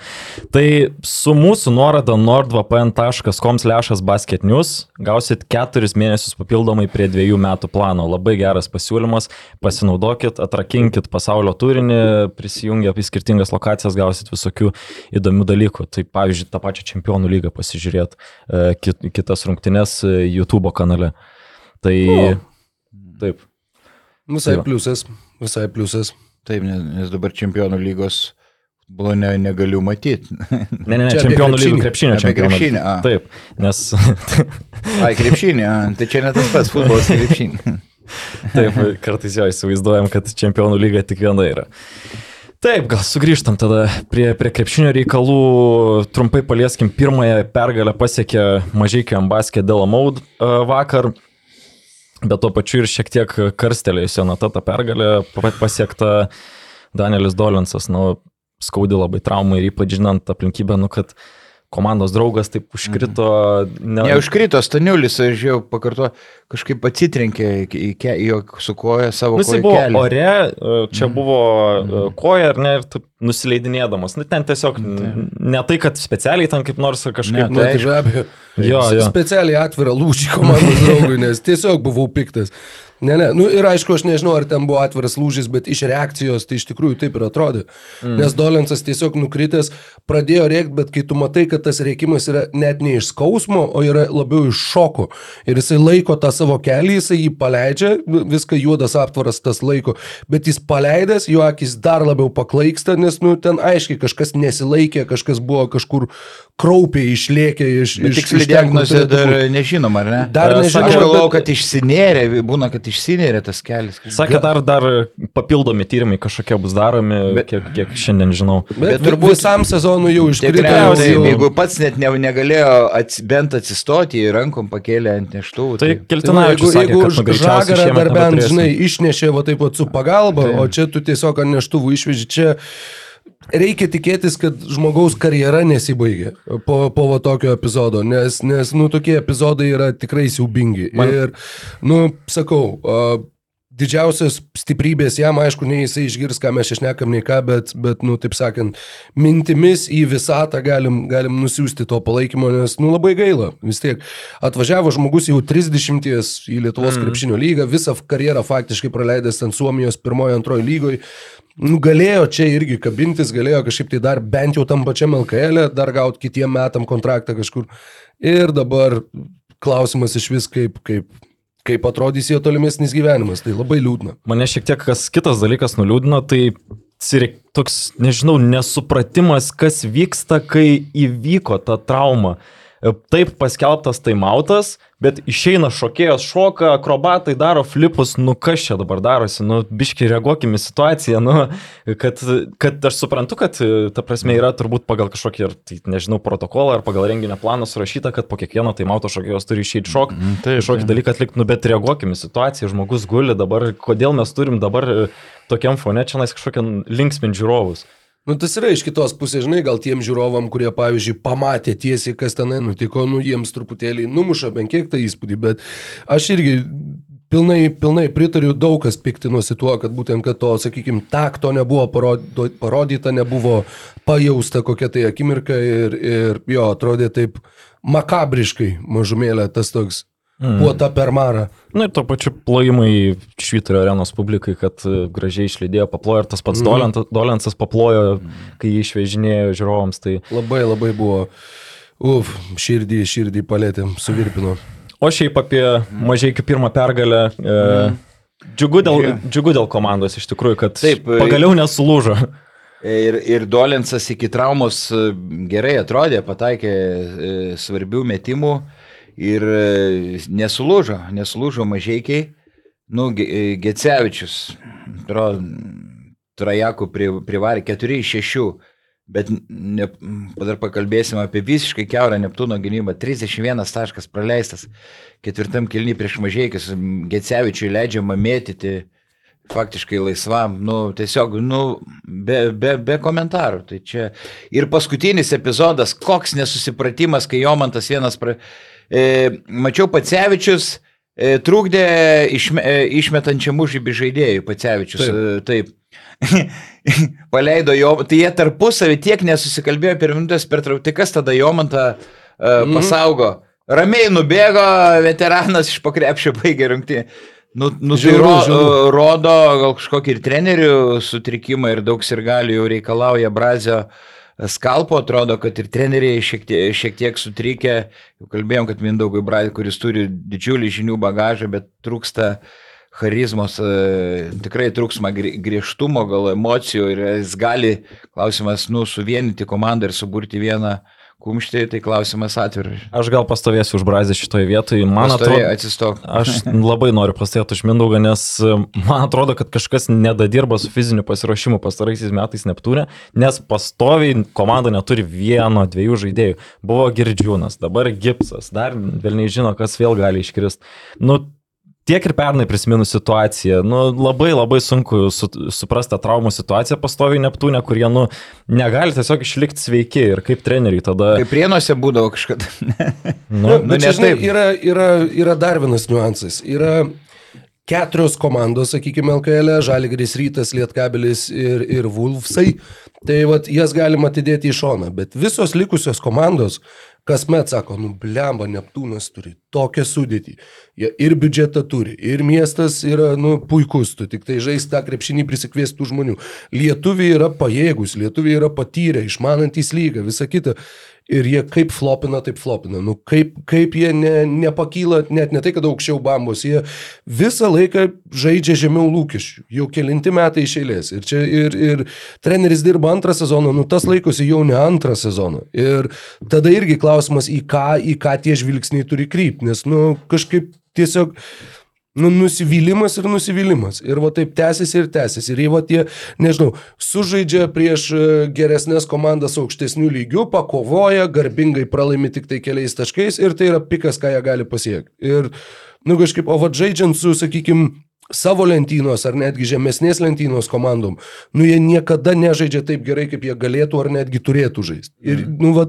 Tai su mūsų nuoroda nordvpn.com/basketnews gausit keturis mėnesius papildomai prie dviejų metų plano. Labai geras pasiūlymas, pasinaudokit, atrakinkit pasaulio turinį, prisijungę į skirtingas lokacijas gausit visokių įdomių dalykų. Tai pavyzdžiui, tą pačią čempionų lygą pasižiūrėt, e, kitas rungtynes e, YouTube kanale. Tai o. taip. Visai tai pliusas, visai pliusas. Taip, nes, dabar čempionų lygos buvo ne, negaliu matyti. Ne, ne, ne čempionų lygų krepšinio čempionų. Krepšinį, a. Taip, nes... Ai, krepšinį, a, tai čia ne tas pats futbolas krepšinį. Taip, kartais jo įsivaizduojam, kad čempionų lyga tik viena yra. Taip, gal sugrįžtam tada prie, prie krepšinio reikalų. Trumpai palieskim, pirmąją pergalę pasiekė mažai Ambaskė Delamaud vakar bet tuo pačiu ir šiek tiek karstelėjusi Nata tą pergalę pasiekta Danielis Dolinsas, nu, skaudi labai traumai ir ypač žinant aplinkybę, nu, kad komandos draugas taip užkrito. Mhm. Ne, neužkrito Staniulis, aš jau pakarto, kažkaip atsitrenkė į, į, į jo su koja savo nu, koja. Jis buvo kelį. ore, e, čia mm. buvo mm. koja ar ne, ir taip nusileidinėdamas. Nu, ten tiesiog mm. ne tai, kad specialiai ten kaip nors kažkaip. Ne, tai be abejo. Jo, jo. Specialiai atvirą lūžį komandos draugui, nes tiesiog buvau piktas. Ne, ne, nu ir aišku, aš nežinau, ar ten buvo atviras lūžis, bet iš reakcijos tai iš tikrųjų taip ir atrodė. Mm. Nes Dolensas tiesiog nukritęs, pradėjo rėkti, bet kai tu matai, kad tas rėkimas yra net ne iš skausmo, o yra labiau iš šoko. Ir jisai laiko tą savo kelią, jisai jį paleidžia, nu, viską juodas aptvaras tas laiko, bet jis paleidęs, jo akis dar labiau paklaiksta, nes, nu, ten aiškiai kažkas nesilaikė, kažkas buvo kažkur kraupiai išlėkė iš... Bet iš tiksliai diagnozė dar nežinom, ar ne? Dar nežinom. Aš galvoju, kad išsinėrė, būna, kad išsinėrė tas kelias. Sakė, dar, dar papildomi tyrimai kažkokie bus daromi, bet, kiek, kiek šiandien žinau. Bet, bet turbūt visam sezonui jau iškrito. Jau... Jeigu pats net ne, negalėjo ats, bent atsistoti, rankom pakėlė ant neštuvų. Tai, tai keltina, jeigu, jeigu žagarą dar bent, žinai, išnešė va taip pat su pagalba, tai. o čia tu tiesiog ant neštuvų išveži čia reikia tikėtis, kad žmogaus karjera nesibaigia po, po va tokio epizodo, nes, nes, nu, tokie epizodai yra tikrai siaubingi. Man... Ir, nu, sakau, didžiausias stiprybės jam, aišku, nei jisai išgirs, ką mes išnekam, nei ką, bet, bet, nu, taip sakant, mintimis į visatą galim, galim nusiųsti to palaikymo, nes, nu, labai gaila. Vis tiek atvažiavo žmogus jau 30 į Lietuvos mm. krepšinio lygą, visą karjerą faktiškai praleidęs ant Suomijos pirmojo, antrojo lygoje nu, galėjo čia irgi kabintis, galėjo kažkaip tai dar bent jau tam pačiam LKL, e, dar gauti kitiem metam kontraktą kažkur. Ir dabar klausimas iš vis, kaip, kaip, kaip atrodys jo tolimesnis gyvenimas. Tai labai liūdna. Mane šiek tiek kas kitas dalykas nuliūdino, tai toks, nežinau, nesupratimas, kas vyksta, kai įvyko ta trauma. Taip paskelbtas taimautas, bet išeina šokėjos šoka, akrobatai daro flipus, nu kas čia dabar darosi, nu biški reaguokim į situaciją, nu, kad, kad aš suprantu, kad ta prasme yra turbūt pagal kažkokį, tai, nežinau, protokolą ar pagal renginio planą surašyta, kad po kiekvieno taimauto šokėjos turi išeiti šok, mm, tai kažkokį dalyką atlikti, nu bet reaguokim į situaciją, žmogus guli dabar, kodėl mes turim dabar tokiam fone čia nais kažkokią linksminti žiūrovus. Nu, tas yra iš kitos pusės, žinai, gal tiem žiūrovam, kurie, pavyzdžiui, pamatė tiesiai, kas tenai nutiko, nu, jiems truputėlį numuša bent kiek tą įspūdį, bet aš irgi pilnai, pilnai pritariu, daug kas piktinosi tuo, kad būtent, kad to, sakykime, takto nebuvo parodyta, nebuvo pajausta kokia tai akimirka ir, ir jo, atrodė taip makabriškai mažumėlė tas toks mm. puota per marą. Na ir to pačiu plojimai Švyturio arenos publikai, kad e, gražiai išlydėjo, paplojo ir tas pats mm. Dolensas paplojo, kai jį išvežinėjo žiūrovams. Tai... Labai labai buvo, uf, širdį, širdį palėtėm, suvirpino. O šiaip apie mažai iki pirmą pergalę. E, mm. Džiugu dėl, džiugu dėl komandos iš tikrųjų, kad Taip, e, pagaliau nesulūžo. Ir, ir Dolensas iki traumos e, gerai atrodė, pataikė svarbių metimų ir nesulūžo, nesulūžo mažiekiai. Nu, Gecevičius, Trajakų privarė 4 iš 6 Bet ne, dar pakalbėsim apie visiškai keurą Neptūno gynybą. 31 taškas praleistas ketvirtam kilny prieš mažiekius. Gecevičiui leidžiama mėtyti faktiškai laisvam. Nu, tiesiog, nu, be, be, be komentarų. Tai čia. Ir paskutinis epizodas, koks nesusipratimas, kai Jomantas vienas... Pra... E, mačiau Pacevičius e, trukdė išme, e, išmetančiam užžybį žaidėjų. Pacevičius. Taip. Taip paleido jo, tai jie tarpusavį tiek nesusikalbėjo per minutės per trauką, tai kas tada Jomantą uh, mm. pasaugo. Ramiai nubėgo, veteranas iš pakrepšio baigė rungtį. Nu, nu tai ro, rodo gal kažkokį ir trenerių sutrikimą ir daug sirgalių jau reikalauja Brazio skalpo, atrodo, kad ir treneriai šiek tiek, šiek tiek sutrikę. Jau kalbėjom, kad Mindaugui Brazio, kuris turi didžiulį žinių bagažą, bet trūksta uh, charizmos, e, tikrai trūksma griežtumo, gal emocijų ir jis gali, klausimas, nu, suvienyti komandą ir suburti vieną kumštį, tai klausimas atviras. Aš gal pastovėsiu už Brazį šitoje vietoje. Man atrodo, atsistok. Aš labai noriu pastovėti už Mindaugą, nes e, man atrodo, kad kažkas nedadirba su fiziniu pasiruošimu pastaraisiais metais Neptūne, nes pastoviai komanda neturi vieno, dviejų žaidėjų. Buvo Girdžiūnas, dabar Gipsas, dar vėl nežino, kas vėl gali iškristi. Nu, tiek ir pernai prisiminus situaciją, nu, labai labai sunku su, suprasti tą traumų situaciją pastoviai Neptūne, kurie nu, negali tiesiog išlikti sveiki ir kaip treneriai tada. Kaip prienuose būdavo kažkada. nu, nu, bet čia, žinai, yra, yra, yra dar vienas niuansas. Yra keturios komandos, sakykime, LKL, e, Žaligris Rytas, Lietkabelis ir, ir Vulfsai. Tai vat, jas galima atidėti į šoną, bet visos likusios komandos kasmet sako, nu blemba, Neptūnas turi tokią sudėtį. Jie ir biudžetą turi, ir miestas yra, nu, puikus, tu tik tai žaisti tą krepšinį prisikviestų žmonių. Lietuviai yra pajėgus, lietuviai yra patyrę, išmanantys lygą, visa kita ir jie kaip flopina, taip flopina. Nu, kaip, kaip jie ne, nepakyla, net ne tai, kad aukščiau bambos, jie visą laiką žaidžia žemiau lūkesčių, jau kelinti metai iš eilės. Ir, čia, ir, ir treneris dirba antrą sezoną, nu tas laikosi jau ne antrą sezoną. Ir tada irgi klausimas, į ką, į ką tie žvilgsniai turi krypti, nes nu, kažkaip tiesiog Nu, nusivylimas ir nusivylimas. Ir va taip tęsiasi ir tęsiasi. Ir jie va tie, nežinau, sužaidžia prieš e, geresnės komandas aukštesnių lygių, pakovoja, garbingai pralaimi tik tai keliais taškais ir tai yra pikas, ką jie gali pasiekti. Ir, nu kažkaip, o va žaidžiant su, sakykime, savo lentynos ar netgi žemesnės lentynos komandom, nu jie niekada nežaidžia taip gerai, kaip jie galėtų ar netgi turėtų žaisti. Ir, nu, va,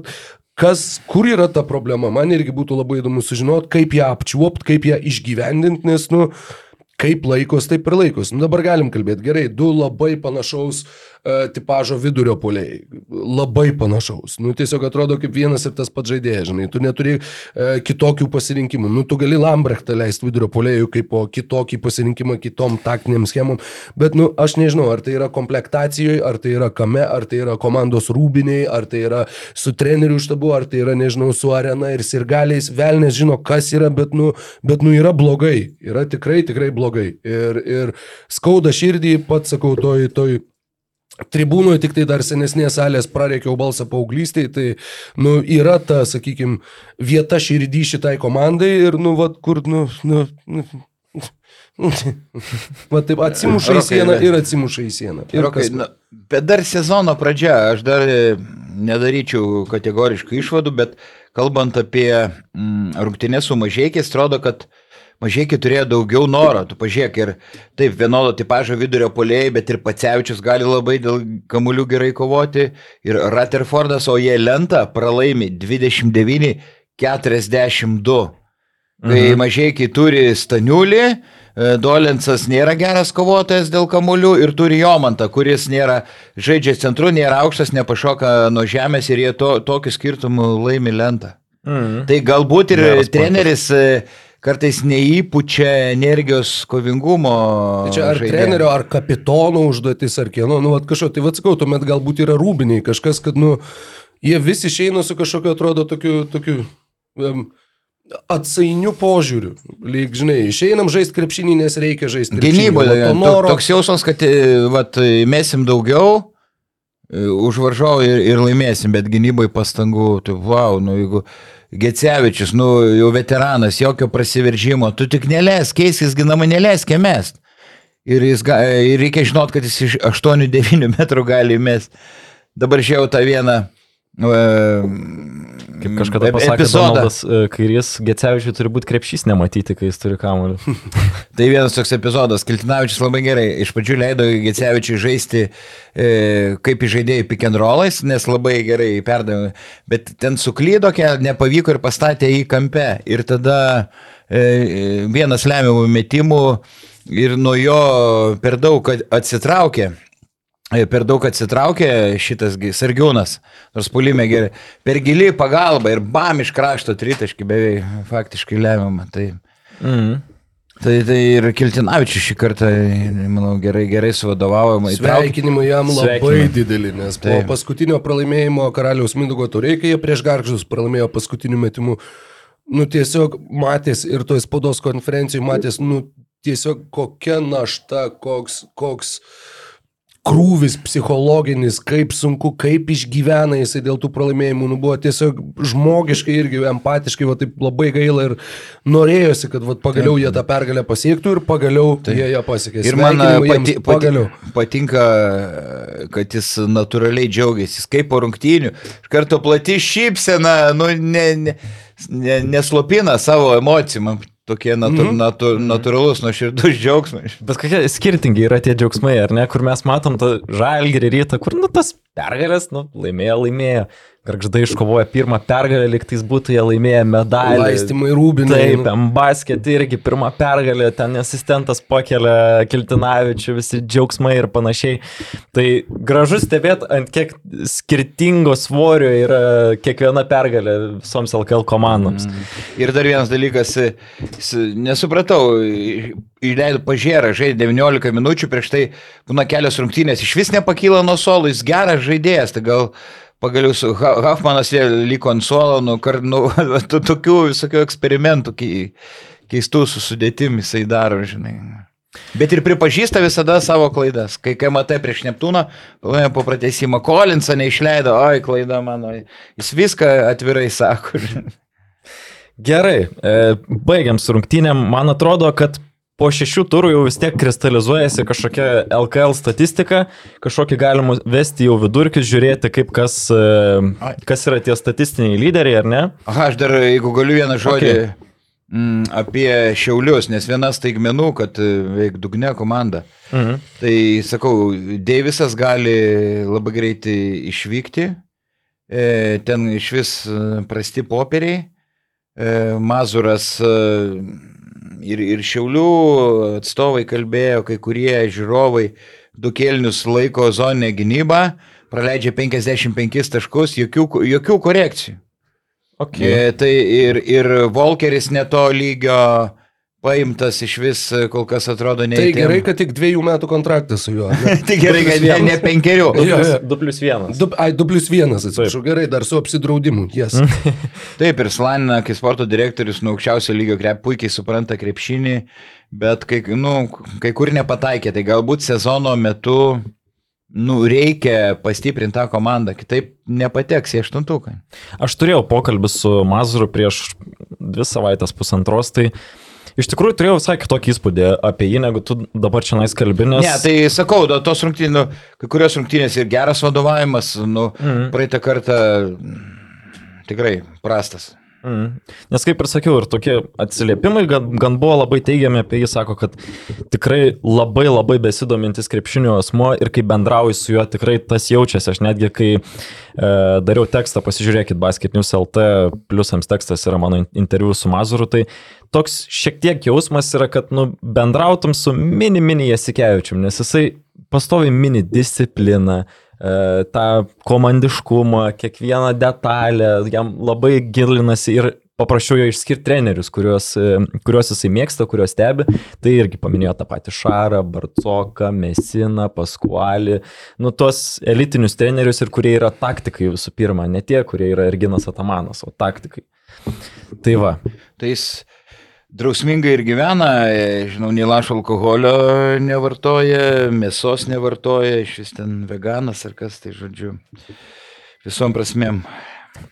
Kas, kur yra ta problema, man irgi būtų labai įdomu sužinoti, kaip ją apčiuopti, kaip ją išgyvendinti, nes, nu, kaip laikos, taip ir laikos. Nu, dabar galim kalbėti gerai, du labai panašaus uh, E, tipažo vidurio poliai. Labai panašaus. Nu, tiesiog atrodo kaip vienas ir tas pats žaidėjas, žinai. Tu neturi e, kitokių pasirinkimų. Nu, tu gali Lambrechtą leisti vidurio poliejų kaip po kitokį pasirinkimą kitom taktiniam schemom. Bet, nu, aš nežinau, ar tai yra komplektacijoje, ar tai yra kame, ar tai yra komandos rūbiniai, ar tai yra su treneriu štabu, ar tai yra, nežinau, su arena ir sirgaliais. Velnės žino, kas yra, bet, nu, bet, nu, yra blogai. Yra tikrai, tikrai blogai. Ir, ir skauda širdį, pats sakau, toj, toj tribūnoje tik tai dar senesnės salės prareikiau balsą paauglystėje, tai, nu, yra ta, sakykime, vieta širdį šitai komandai ir, nu, vad, kur, nu, nu, nu Va taip atsimuša į sieną ir atsimuša į sieną. Ir Rokai, kas... na, bet dar sezono pradžia, aš dar nedaryčiau kategoriškų išvadų, bet kalbant apie mm, rungtynės su mažiekiais, atrodo, kad uh, Mažiekiai turėjo daugiau noro, tu pažiūrėk ir taip vienodo tipažo vidurio polėjai, bet ir Pacevičius gali labai dėl kamuolių gerai kovoti ir Rutherfordas, o jie lentą pralaimi 29-42. Kai mhm. mažiekiai turi Staniulį, e, Dolensas nėra geras kovotojas dėl kamuolių ir turi Jomantą, kuris nėra žaidžia centru, nėra aukštas, nepašoka nuo žemės ir jie to, tokiu skirtumu laimi lentą. Mm. Tai galbūt ir Geras treneris e, kartais neįpučia energijos kovingumo. Tai čia ar žaidėjam. trenerio, ar kapitono užduotis, ar kieno, nu, vat kažko, tai vad sakau, tuomet galbūt yra rūbiniai, kažkas, kad, nu, jie visi išeina su kažkokiu, atrodo, tokiu, tokiu um, atsainiu požiūriu. Lyg, žinai, išeinam žaisti krepšinį, nes reikia žaisti. Gynyboje to toks jausmas, kad e, vat, mesim daugiau e, už varžovą ir, ir laimėsim, bet gynyboje pastangų, tai wow, nu jeigu Gecevičius, nu jau veteranas, jokio prasiveržimo, tu tik neleisk, keiskis ginamą neleisk mest. Ir, jis, ir reikia žinot, kad jis iš 8-9 metrų gali mest. Dabar žiūrėjau tą vieną. Kaip kažkada pasakė. Donaldas e, Kairys, Gecevičiui turi būti krepšys nematyti, kai jis turi kamuolį. Tai vienas toks epizodas. Kiltinavičius labai gerai. Iš pradžių leido Gecevičiui žaisti e, kaip žaidėjai pick and rollais, nes labai gerai perdavė. Bet ten suklydo, nepavyko ir pastatė į kampę. Ir tada e, vienas lemiamų metimų ir nuo jo per daug at- atsitraukė. E, Per daug atsitraukė šitas gi sargiūnas, nors pulime gerai. Per gili pagalba ir bam iš krašto tritaškį beveik faktiškai lemiamą. Tai... Mm. Tai, tai ir Kiltinavičius šį kartą, manau, gerai, gerai suvadovavo. Sveikinimai jam labai Sveikinimai. dideli, nes po Taip. paskutinio pralaimėjimo Karaliaus Mindugo turėjo, jie prieš Garžus pralaimėjo paskutiniu metimu. Nu tiesiog matės ir toj spaudos konferencijai matės, nu tiesiog kokia našta, koks, koks krūvis psichologinis, kaip sunku, kaip išgyvena jisai dėl tų pralaimėjimų. Nu buvo tiesiog žmogiškai irgi empatiškai, va taip labai gaila ir norėjosi, kad va, pagaliau jie tą pergalę pasiektų ir pagaliau jie ją pasiekė. Ir man Sveikinimai pati, pati, patinka, kad jis natūraliai džiaugiasi, jis kaip po rungtynių. Iš karto plati šypsena, nu, ne, ne, ne, neslopina savo emocijų. Man tokie natu, mm -hmm. natu, natūralus, nuoširdus džiaugsmas. Bet kokie skirtingi yra tie džiaugsmai, ar ne, kur mes matom tą žalgerį rytą, kur, nu, tas pergalės, nu, laimėjo, laimėjo. Garždai iškovojo pirmą pergalę, liktais būtų jie laimėję medalį. Laistymai rūbinai. Taip, M-basket irgi pirmą pergalę, ten asistentas pakelia Kiltinavičių, visi džiaugsmai ir panašiai. Tai gražu stebėti, ant kiek skirtingo svorio yra kiekviena pergalė visoms LKL komandoms. Mm. Ir dar vienas dalykas, s- nesupratau, įleido pažiūrą, žaidė 19 minučių, prieš tai būna kelios rungtynės, iš vis nepakyla nuo suolo, jis geras žaidėjas, tai gal pagaliau su vėl liko ant suolo, nu, kar, nu tokių visokių eksperimentų kei- keistų su sudėtim jisai daro, žinai. Bet ir pripažįsta visada savo klaidas. Kai matai prieš Neptūną, paėmė po pratesimo Kolinsą neišleido, oi, klaida mano. Jis viską atvirai sako. Gerai, e, baigiam su rungtynėm. Man atrodo, kad po šešių turų jau vis tiek kristalizuojasi kažkokia LKL statistika, kažkokį galima vesti jau vidurkius, žiūrėti, kaip kas, e, kas yra tie statistiniai lyderiai, ar ne? Aha, aš dar, jeigu galiu vieną žodį Okay. okay. mm, apie Šiaulius, nes viena staigmenų, kad e, veik dugne komanda. Mhm. Tai sakau, Deivisas gali labai greitai išvykti, e, ten iš vis e, prasti popieriai, e, Mazuras e, ir, ir Šiaulių atstovai kalbėjo, kai kurie žiūrovai du kelnius laiko zoninę gynybą, praleidžia 55 taškus, jokių, jokių korekcijų. Okay. E, tai ir, ir Volkeris neto lygio paimtas iš vis e, kol kas atrodo ne. Tai gerai, kad tik dviejų metų kontraktas su juo. ne? tai gerai, kad ne, ne penkerių. Jo, jo. 2 plus 1. Du, ai, 2 plus 1, atsiprašau, gerai, dar su apsidraudimu. Yes. Taip, ir Slanina, kai sporto direktorius nuo aukščiausio lygio krep, puikiai supranta krepšinį, bet kai, nu, kai kur nepataikė, tai galbūt sezono metu nu, reikia pastiprinti tą komandą, kitaip nepateks į aštuntuką. Aš turėjau pokalbį su Mazuru prieš dvi savaitės pusantros, tai iš tikrųjų turėjau visai kitokį įspūdį apie jį, negu tu dabar čia nais kalbinės. Ne, tai sakau, tos rungtynės, nu, kai kurios rungtynės ir geras vadovavimas, nu, Mhm. praeitą kartą mm, tikrai prastas. Mm. Nes kaip ir sakiau, ir tokie atsiliepimai gan, gan buvo labai teigiami apie jį, sako, kad tikrai labai labai besidomintis krepšinio asmo ir kai bendrauji su juo, tikrai tas jaučiasi. Aš netgi kai e, dariau tekstą, pasižiūrėkit, Basket News LT, pliusams tekstas yra mano interviu su Mazuru, tai toks šiek tiek jausmas yra, kad nu, bendrautum su mini mini Jasikevičium, nes jisai pastovi mini discipliną, tą komandiškumą, kiekvieną detalę, jam labai gilinasi ir paprašiau jo išskirti trenerius, kuriuos, e, kuriuos jisai mėgsta, kuriuos stebi. Tai irgi paminėjo tą patį Šarą, Barcoką, Mesiną, Paskualį, nu tos elitinius trenerius ir kurie yra taktikai visų pirma, ne tie, kurie yra Erginas Atamanas, o taktikai. Tai va. Tai jis drausmingai ir gyvena, e, žinau, nei lašo alkoholio nevartoja, mėsos nevartoja, iš vis ten veganas ar kas, tai žodžiu, visom prasmėm.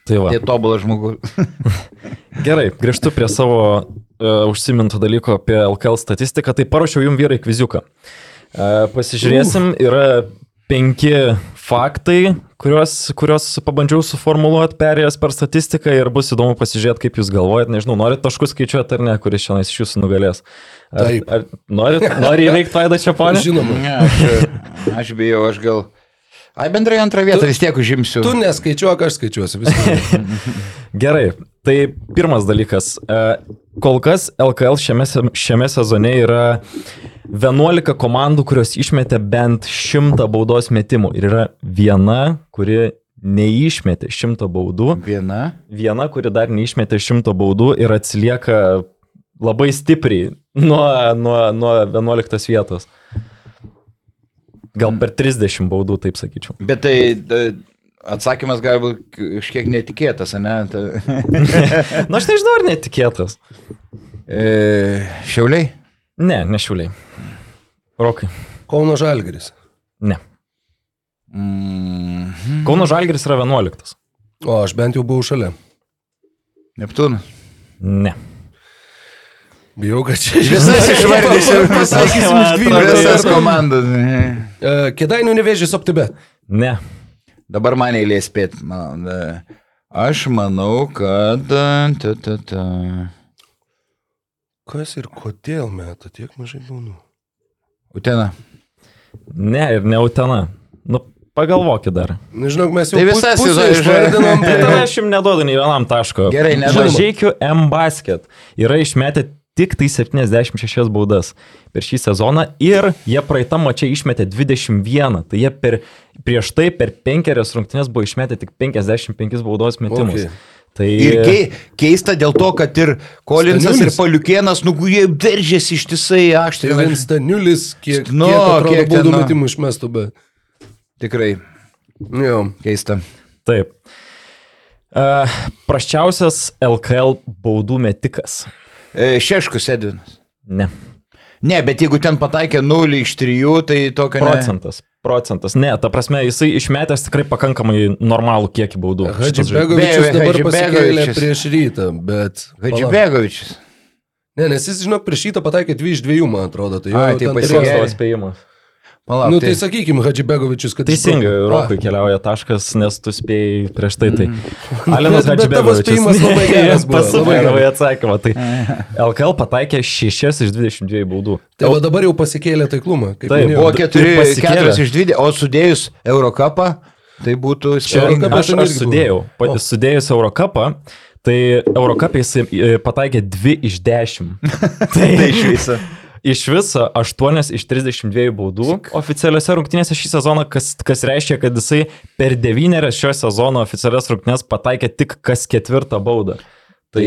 Tai va. Tai tobulas žmogus. Gerai, grįžtu prie savo uh, užsiminto dalyko apie LKL statistiką, tai paruošiau jums vyrai kviziuką. Uh, pasižiūrėsim, yra penki faktai, kuriuos, kuriuos pabandžiau suformuoluoti perėjęs per statistiką ir bus įdomu pasižiūrėti, kaip jūs galvojat, nežinau, norit taškus skaičiuoti ar ne, kuris šiandien iš jūsų nugalės. Ar, Taip. ar norit, nori įveikti vaidą čia, ponė? Žinoma. Ne, aš, aš bijau, aš gal... Ai, bendrai antrą vietą vis tiek užimsiu. Tu neskaičiuok, aš skaičiuosiu viską. Gerai, tai pirmas dalykas. E, Kol kas LKL šiame, šiame sezone yra 11 komandų, kurios išmetė bent 100 baudos metimų. Ir yra viena, kuri neišmetė 100 baudų. Viena. Viena, kuri dar neišmetė 100 baudų ir atsilieka labai stipriai nuo, nuo, nuo 11 vietos. Gal per 30 baudų, taip sakyčiau. Bet tai atsakymas gali būti kažkiek netikėtas, ne? Ta, Na, aš nežinau, ar netikėtas. e, šiauliai? Ne, ne šiuliai. Rokai. Kauno Žalgeris. Ne. Mm, Kauno Žalgiris yra 11. O, aš bent jau buvau šalia. Neptūnas. Ne. Bijau, kad čia Visas išvardysiu, pasakysim Visas jau. komandas. E, Kėdainių nevėžys optibe. Ne. Dabar man eilė spėti. Man, e, aš manau, kad... Ta, ta, ta. Kas ir kodėl meta tiek mažai baudų? Utena. Ne ir ne Utena. Nu, pagalvokit dar. Nežinau, mes jau Tai visas išvardinom. Tada aš jums neduodu nei vienam taško. Gerai, neduodu. Žaikių M-Basket yra išmetę tik tai 76 baudas per šį sezoną ir jie praeitą mačią išmetė 21. Tai jie per, prieš tai per penkerias rungtynės buvo išmetę tik 55 baudos metimus. Okay. Tai Ir kei, keista dėl to, kad ir Kolinsas ir. Paliukienas, nu, jie veržėsi ištisai aštriai. Vien Staniulis, kiek, Nu, kiek kiek baudų metimų išmestų, bet... Tikrai Jo. keista. Taip. Uh, praščiausias LKL baudų metikas. E, Šeškus Edvinas. Ne. Ne, bet jeigu ten pataikė 0 iš 3, tai tokio ne. Procentas. Procentas. Ne, ta prasme, jisai išmetęs tikrai pakankamai normalų kiekį baudų. Be- dabar pasikėlė prieš rytą, bet... palauk. Hadžibegovičius. Ne, nes jis, žinok, prieš rytą pataikė 2 iš 2, man atrodo. Tai, jo, Ai, tai tavo spėjimas? Palauk. Nu, tai sakykime, Hadžibegovičius, kad... Teisingai, išbraukė. Rokui A, keliauja taškas, nes tu spėjai prieš tai. tai. Alinas Bet- bet tavo spėjimas labai geras buvo, labai Pasakydavai geras. atsakymą. Tai LKL pataikė 6 iš 22 baudų. Tai va dabar jau pasikėlė taiklumą. kaip Taip, minėjau. Buvo Ir 4, pasikėlė. 4 iš 20, o sudėjus Eurocapą, tai būtų Čia Eurocapą aš, aš sudėjau, O. pat, sudėjus Eurocapą, tai Eurocapė jis e, pataikė 2 iš 10. tai iš viso. Iš viso 8 iš 32 baudų oficialiuose rungtynėse šį sezoną, kas, kas reiškia, kad jisai per 9 šio sezono oficialias rungtynės pataikė tik kas ketvirtą baudą. Tai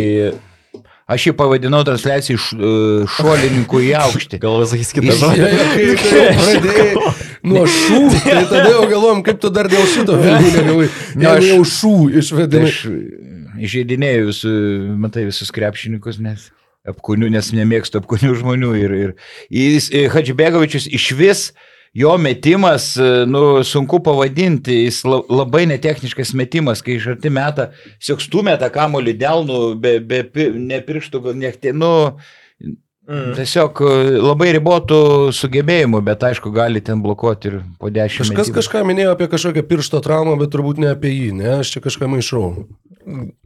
Aš jį pavadinau transliacijai š- e, šuolininkų į aukštį. gal Iš- kai jau pradėjai nuo šų, tai tada jau galvom, kaip tu dar dėl šito vėliau. Ne, aš- jau šų Tai išvedinai. aš įžeidinėjau visų, matai, visus krepšininkus, nes apkūnių, nes nemėgstu apkūnių žmonių. Ir, ir jis, e, Hadžibegovičius iš vis, jo metimas, e, nu, sunku pavadinti, jis la- labai netechniškas metimas, kai iš arti metą, siok stumėta kamolį delnų, be, be ne pirštų, gal nekti, nu, Mm. tiesiog e, labai ribotų sugebėjimų, bet aišku, gali ten blokuoti ir po dešimt Kažkas kažką minėjo apie kažkokią piršto traumą, bet turbūt ne apie jį, ne? Aš čia kažką maišau.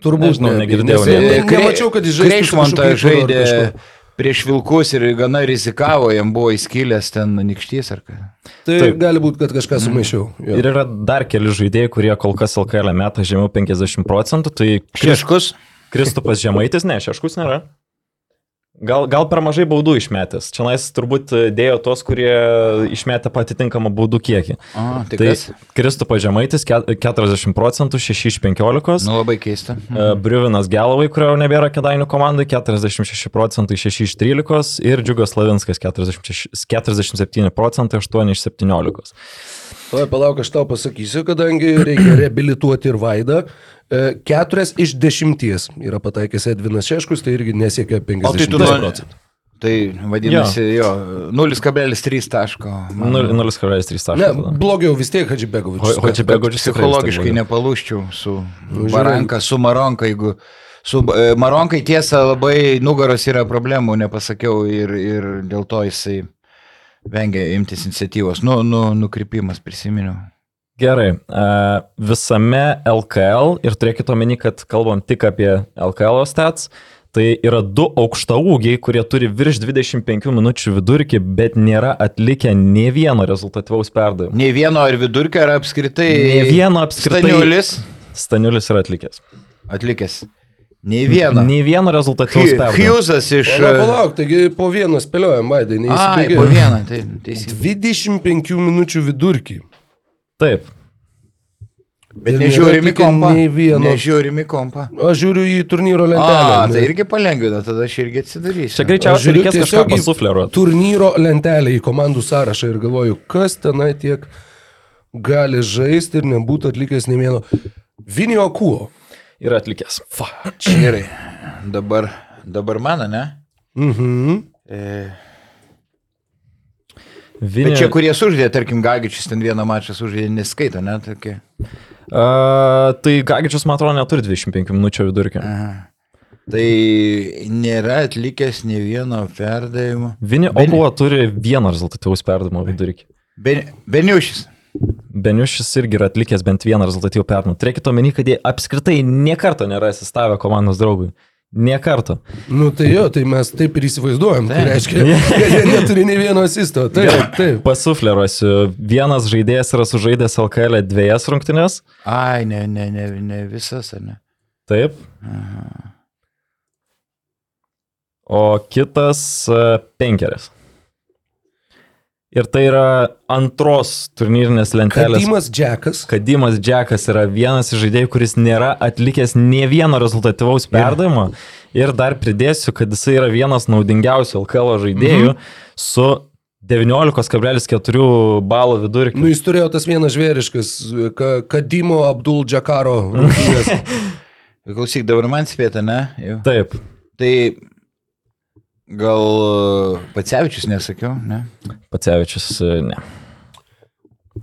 Turbūt Nežinau, ne, negirdėjau, nes- ne. ne- Nemačiau, kad jis žaidė. Kreišmontą žaidė prieš Vilkus ir gana rizikavo, jam buvo įskylęs ten nikštys ar ką. Tai Taip. gali būti, kad kažką sumaišiau. Jo. Ir yra dar keli žaidėjai, kurie kol kas LKL meta žemiau 50 procentų. Tai Šeškus? Kristupas Žemaitis, ne, Šeškus nėra. Gal, gal per mažai baudų išmetęs. Čia nais turbūt dėjo tos, kurie išmetė patitinkamą baudų kiekį. O, tai Tai kas? Kristupas Žemaitis ke- 40 procentų, 6 iš 15. Nu labai keista. E, Briuvinas Gelovai, kurio nebėra Kedainių komandai, 46 procentai 6 iš 13 ir Džiugas Lavinskas 46, 47 procentai 8 iš 17. Tuoj palauk, aš tau pasakysiu, kadangi reikia reabilituoti ir Vaidą. E, Keturias iš dešimties yra pataikęs Edvinas Šeškus, tai irgi nesiekia 50 O tai procentų. Tai vadinasi, jo, 0,3 taško. Man 0,3 Ne, taškas. blogiau vis tiek Hadžibegovičius. Hodžibegovičius Psichologiškai nepalūščiau su Nu. Baranka, su Maronka, jeigu su e, Maronkai tiesa labai nugaros yra problemų, nepasakiau ir, ir dėl to jisai vengia imtis iniciatyvos. Nu, nu, nukrypimas prisiminiau. Gerai. e, Visame LKL ir turėkite omeny, kad kalbam tik apie LKL stats. Tai yra du aukštaūgiai, kurie turi virš 25 minučių vidurkį, bet nėra atlikę ne vieno rezultatyvaus perdavimo. Nei vieno ar vidurkio, ar apskritai. Ne vieno apskritai. Staniulis Staniulis yra atlikęs. atlikęs. Nei vieno. Ne vieno rezultatyvaus perdavimo. Hughesas iš... Palauk, palauk, taigi po vieną spėliojam, Vaidai, Ai, neįsibėgėjai. po vieną, tai teisingai. 25 minučių vidurkį. Taip. Bet Ir nežiūrimi nėra kompą. vieno. Nežiūrimi kompą. Aš žiūriu į turnyro A, lentelę. tai irgi palengvina, tada aš irgi atsidarysiu. Čia greičiausiai reikės kažką į pasufleruoti. turnyro lentelę į komandų sąrašą ir galvoju, kas tenai tiek gali žaisti ir nebūtų atlikęs nei vieno. Vinio Kuo. Yra atlikęs. Čia gerai. Dabar, dabar mano, ne? Mhm. E, Vinė... bet čia kurie sužaidė, tarkim, Gagičius ten vieną mačą sužaidė, neskaito, ne? Tokie. Uh, tai Gagičius, man atrodo, neturi 25 minučių vidurkio. Aha. Tai nėra atlikęs ne vieno perdavimo. Vinė Ben- Obuo turi vieną rezultatyvaus perdavimo vidurkį. Ben, Beniušis. Beniušis irgi yra atlikęs bent vieną rezultatyvų perdavimą. Turėkite omeny, kad jie apskritai niekarto nėra asistavę komandos draugui. Niekarto. Nu tai jo, tai mes taip ir įsivaizduojam. Tai Taip. reiškia, kad jie neturi nei vieno asisto. Taip, taip. Pasufleruosiu. Vienas žaidėjas yra sužaidęs LKL dviejas rungtynės. Ai, ne, ne, ne, ne visas, ar ne? Taip. O kitas e, penkeris. Ir tai yra antros turnyrinės lentelės. Kadimas Džekas. Kadimas Džekas yra vienas iš žaidėjų, kuris nėra atlikęs ne vieno rezultatyvaus perdavimo. Ir dar pridėsiu, kad jisai yra vienas naudingiausių LKL žaidėjų mhm. su 19,4 balų vidurkiu. Nu, jis turėjo tas vienas žvėriškas, ka, Kadimo Abdul rungtynės. Klausyk, dabar man spėta, ne? Jau. Taip. Tai gal Pacevičius nesakiau, ne? Pacevičius, e, ne.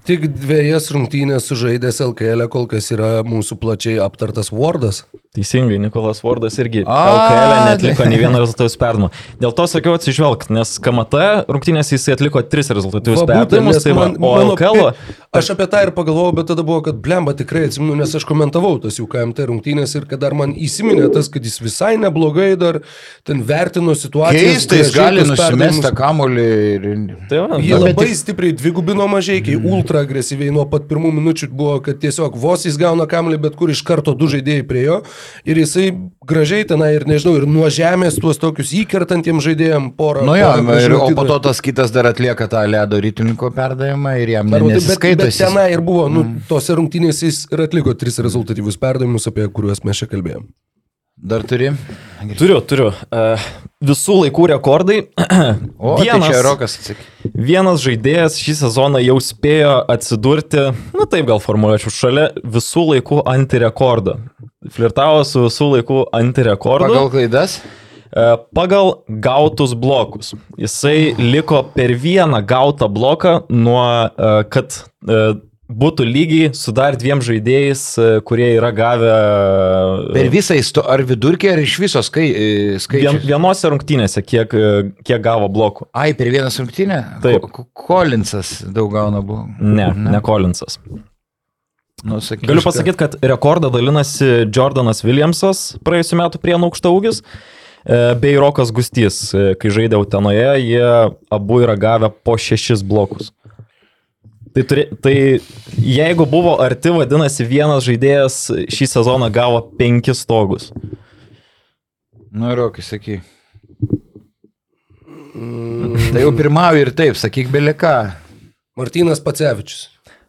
Tik dviejas rungtynės sužaidęs LKL kol kas yra mūsų plačiai aptartas Wardas. Teisingai, Nikolas Vardas irgi LKL netliko nei vieno rezultatyvaus perdavimo. Dėl to sakiau atsižvelgt, nes KMT rungtynėse jisai atliko tris būtent, perdavimus, tai man- o LKL... pi- Aš apie tą ir pagalvojau, bet tada buvo, kad blemba tikrai atsimenu, nes aš komentavau tas jų KMT rungtynės ir kad dar man įsiminė tas, kad jis visai neblogai dar ten vertino situaciją. Keistai, jis gali nusimesti kamolį ir... Tai va, Jie labai tik- stipriai dvigubino mažai, kai ultra agresyviai nuo pat pirmų minučių buvo, kad tiesiog vos jis gauna kamelį, bet kur iš karto du žaidėjai prie jo ir jisai gražiai tenai ir nežinau, ir nuo žemės tuos tokius įkertantiem žaidėjim porą. Nu jo, porą ir, gražių o po to tas kitas dar atlieka tą ledo rytininko perdavimą ir jam ne, Arba tai- bet, bet tenai ir buvo, nu, tose rungtynėse jis ir atliko tris rezultatyvius perdavimus, apie kuriuos mes čia kalbėjom. Dar turi? Turiu, turiu. Uh, visų laikų rekordai. O, tai čia Rokas atsakė. Vienas žaidėjas šį sezoną jau spėjo atsidurti, na taip gal formuluočiau, šalia visų laikų antirekordo. Flirtavo su visų laikų antirekordu. Pagal klaidas? E, Pagal gautus blokus. Jisai liko per vieną gautą bloką nuo, e, kad e, būtų lygiai su dar dviem žaidėjais, e, kurie yra gavę Per visą įsto, ar vidurkį, ar iš viso skai, e, vien, skaičius? vienose rungtynėse, kiek, e, kiek gavo blokų. Ai, per vieną rungtynę? Taip. Ko- Ko- Kolinsas daug gauna buvo. Ne, ne Kolinsas. Nu, sakyk, Galiu pasakyti, kad rekordą dalinasi Jordanas Williamsas praėjusiu metu prie aukšto ūgis. e, Bei Rokas Gustys, e, kai žaidė Utenoje, jie abu yra gavę po šešis blokus. Tai, turė, tai jeigu buvo arti, vadinasi, vienas žaidėjas šį sezoną gavo penkis stogus. Nu, Rokai, sakyk. Tai jau pirmauju ir taip, sakyk, belika. Martinas Pacevičius.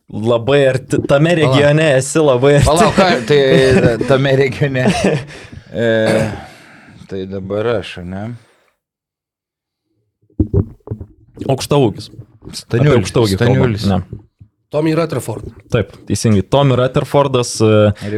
Labai arti, tame regione esi labai arti. Palauk, ką, tai tame regione. E, tai dabar aš, ne? Aukšta ūgis. Staniulis. Staniulis. Ne. Tommy Rutherford. Taip, teisingai. Tommy Rutherfordas e,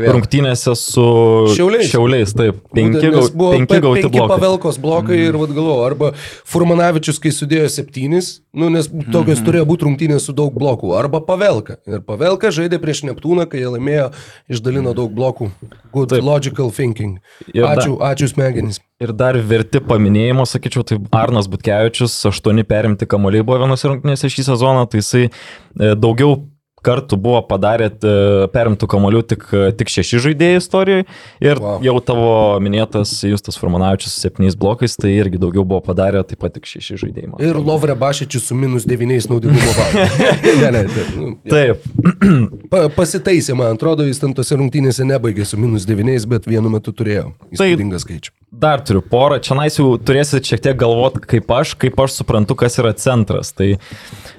rungtynėse su Šiauliais. Šiauliais taip. Penki, Būtent, buvo penki pe- gauti penki blokai. pavelkos blokai mm. ir vad galvoju, arba Furmanavičius, kai sudėjo septynis, nu, nes tokios mm. turėjo būti rungtynės su daug blokų, arba Pavelka. Ir Pavelka žaidė prieš Neptūną, kai jie laimėjo, išdalino daug blokų. Good Taip. Logical thinking. Ir da- Ačiū, ačiū smegenys. Ir dar verti paminėjimo, sakyčiau, tai Arnas Butkevičius, aštuoni perimti kamuoliai buvo vienose rungtynėse šį sezoną, tai jisai e, daugiau kartų buvo padarę e, perimtų kamolių tik, e, tik šeši žaidėjai istorijoje. Ir wow. Jau tavo minėtas Justas Formanavičius su septyniais blokais, tai irgi daugiau buvo padarę taip pat tik šeši žaidėjai. man Ir. Lovre Bašičius su minus devyniais naudingumo balais. ne, ne, ne, nu, Taip, pa, pasitaisė, man atrodo, jis ten tose rungtynėse nebaigė su minus devyniais, bet vienu metu turėjo. Įspūdingą skaičių. Dar turiu porą. Čia nais jau turėsit šiek tiek galvoti, kaip aš, kaip aš suprantu, kas yra centras. Tai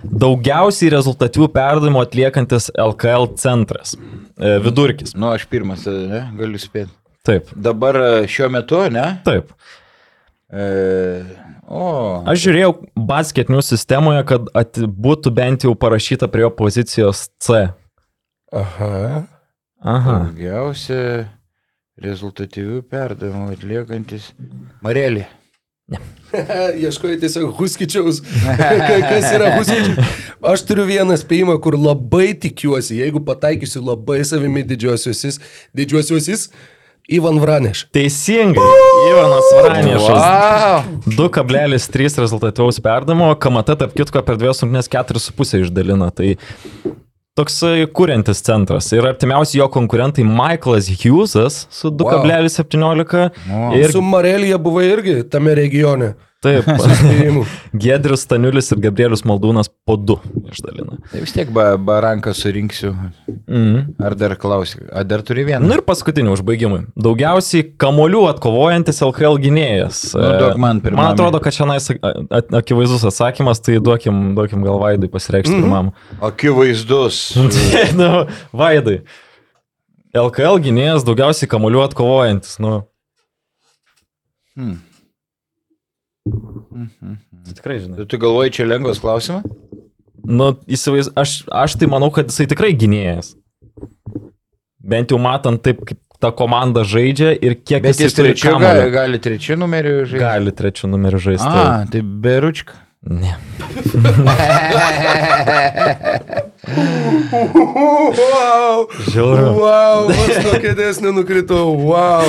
daugiausiai rezultatyvių perdavimų atliekantis LKL centras. E, vidurkis. Nu, aš pirmas, ne? Galiu spėti. Taip. Dabar e, šiuo metu, ne? Taip. E, o. Aš žiūrėjau basketinių sistemoje, kad at, būtų bent jau parašyta prie jo pozicijos C. Aha. Aha. Daugiausia rezultatyvių perdavimų atliekantis Marelį. Ieškoju tiesiog Huskičiaus. Kas yra Huskičiaus? Aš turiu vieną spėjimą, kur labai tikiuosi, jeigu pataikysiu labai savimi didžiosiusis, didžiosiusis, Ivan Vraneš. Teisingai. Ivanas Vranešas. Wow. 2,3 rezultatyvaus perdamo, KMT tarp kitko per dviejus rungtynės 4,5 išdalina. Tai toksai kuriantis centras. Ir artimiausi jo konkurentai Michaelas Hughesas su 2,17 O. ir Su Marelija buvo irgi tame regione. Taip. Gedrius Staniulis ir Gabrielius Maldūnas po 2 išdalina. Tai vis tiek ba, baranką surinksiu. Mhm. Ar dar klausi? Ar dar turi vieną? Na ir paskutinį užbaigimui. Daugiausiai kamolių atkovojantis LKL gynėjas. Nu, duok man pirmam. Man atrodo, kad čia nais akivaizdus atsakymas, tai duokim, duokim gal Vaidui pasireikšti Mhm. pirmam. Akivaizdus. nu, Vaidai. LKL gynėjas daugiausiai kamolių atkovojantis. Nu, Hmm. Tu tikrai žinai. Tai tu galvoji, čia lengvas klausimas? Nu, įsivaiz... aš, aš tai manau, kad jisai tikrai gynėjas. Bent jau matant taip, kaip ta komanda žaidžia ir kiek Bet jis turi trečiu gali, gali trečiu numeriu žaisti. Gali trečių numerių žaisti. A, tai beručka. Ne. Wow! Žiauru. Wow! Aš nuo kėdės nenukritau. Wow!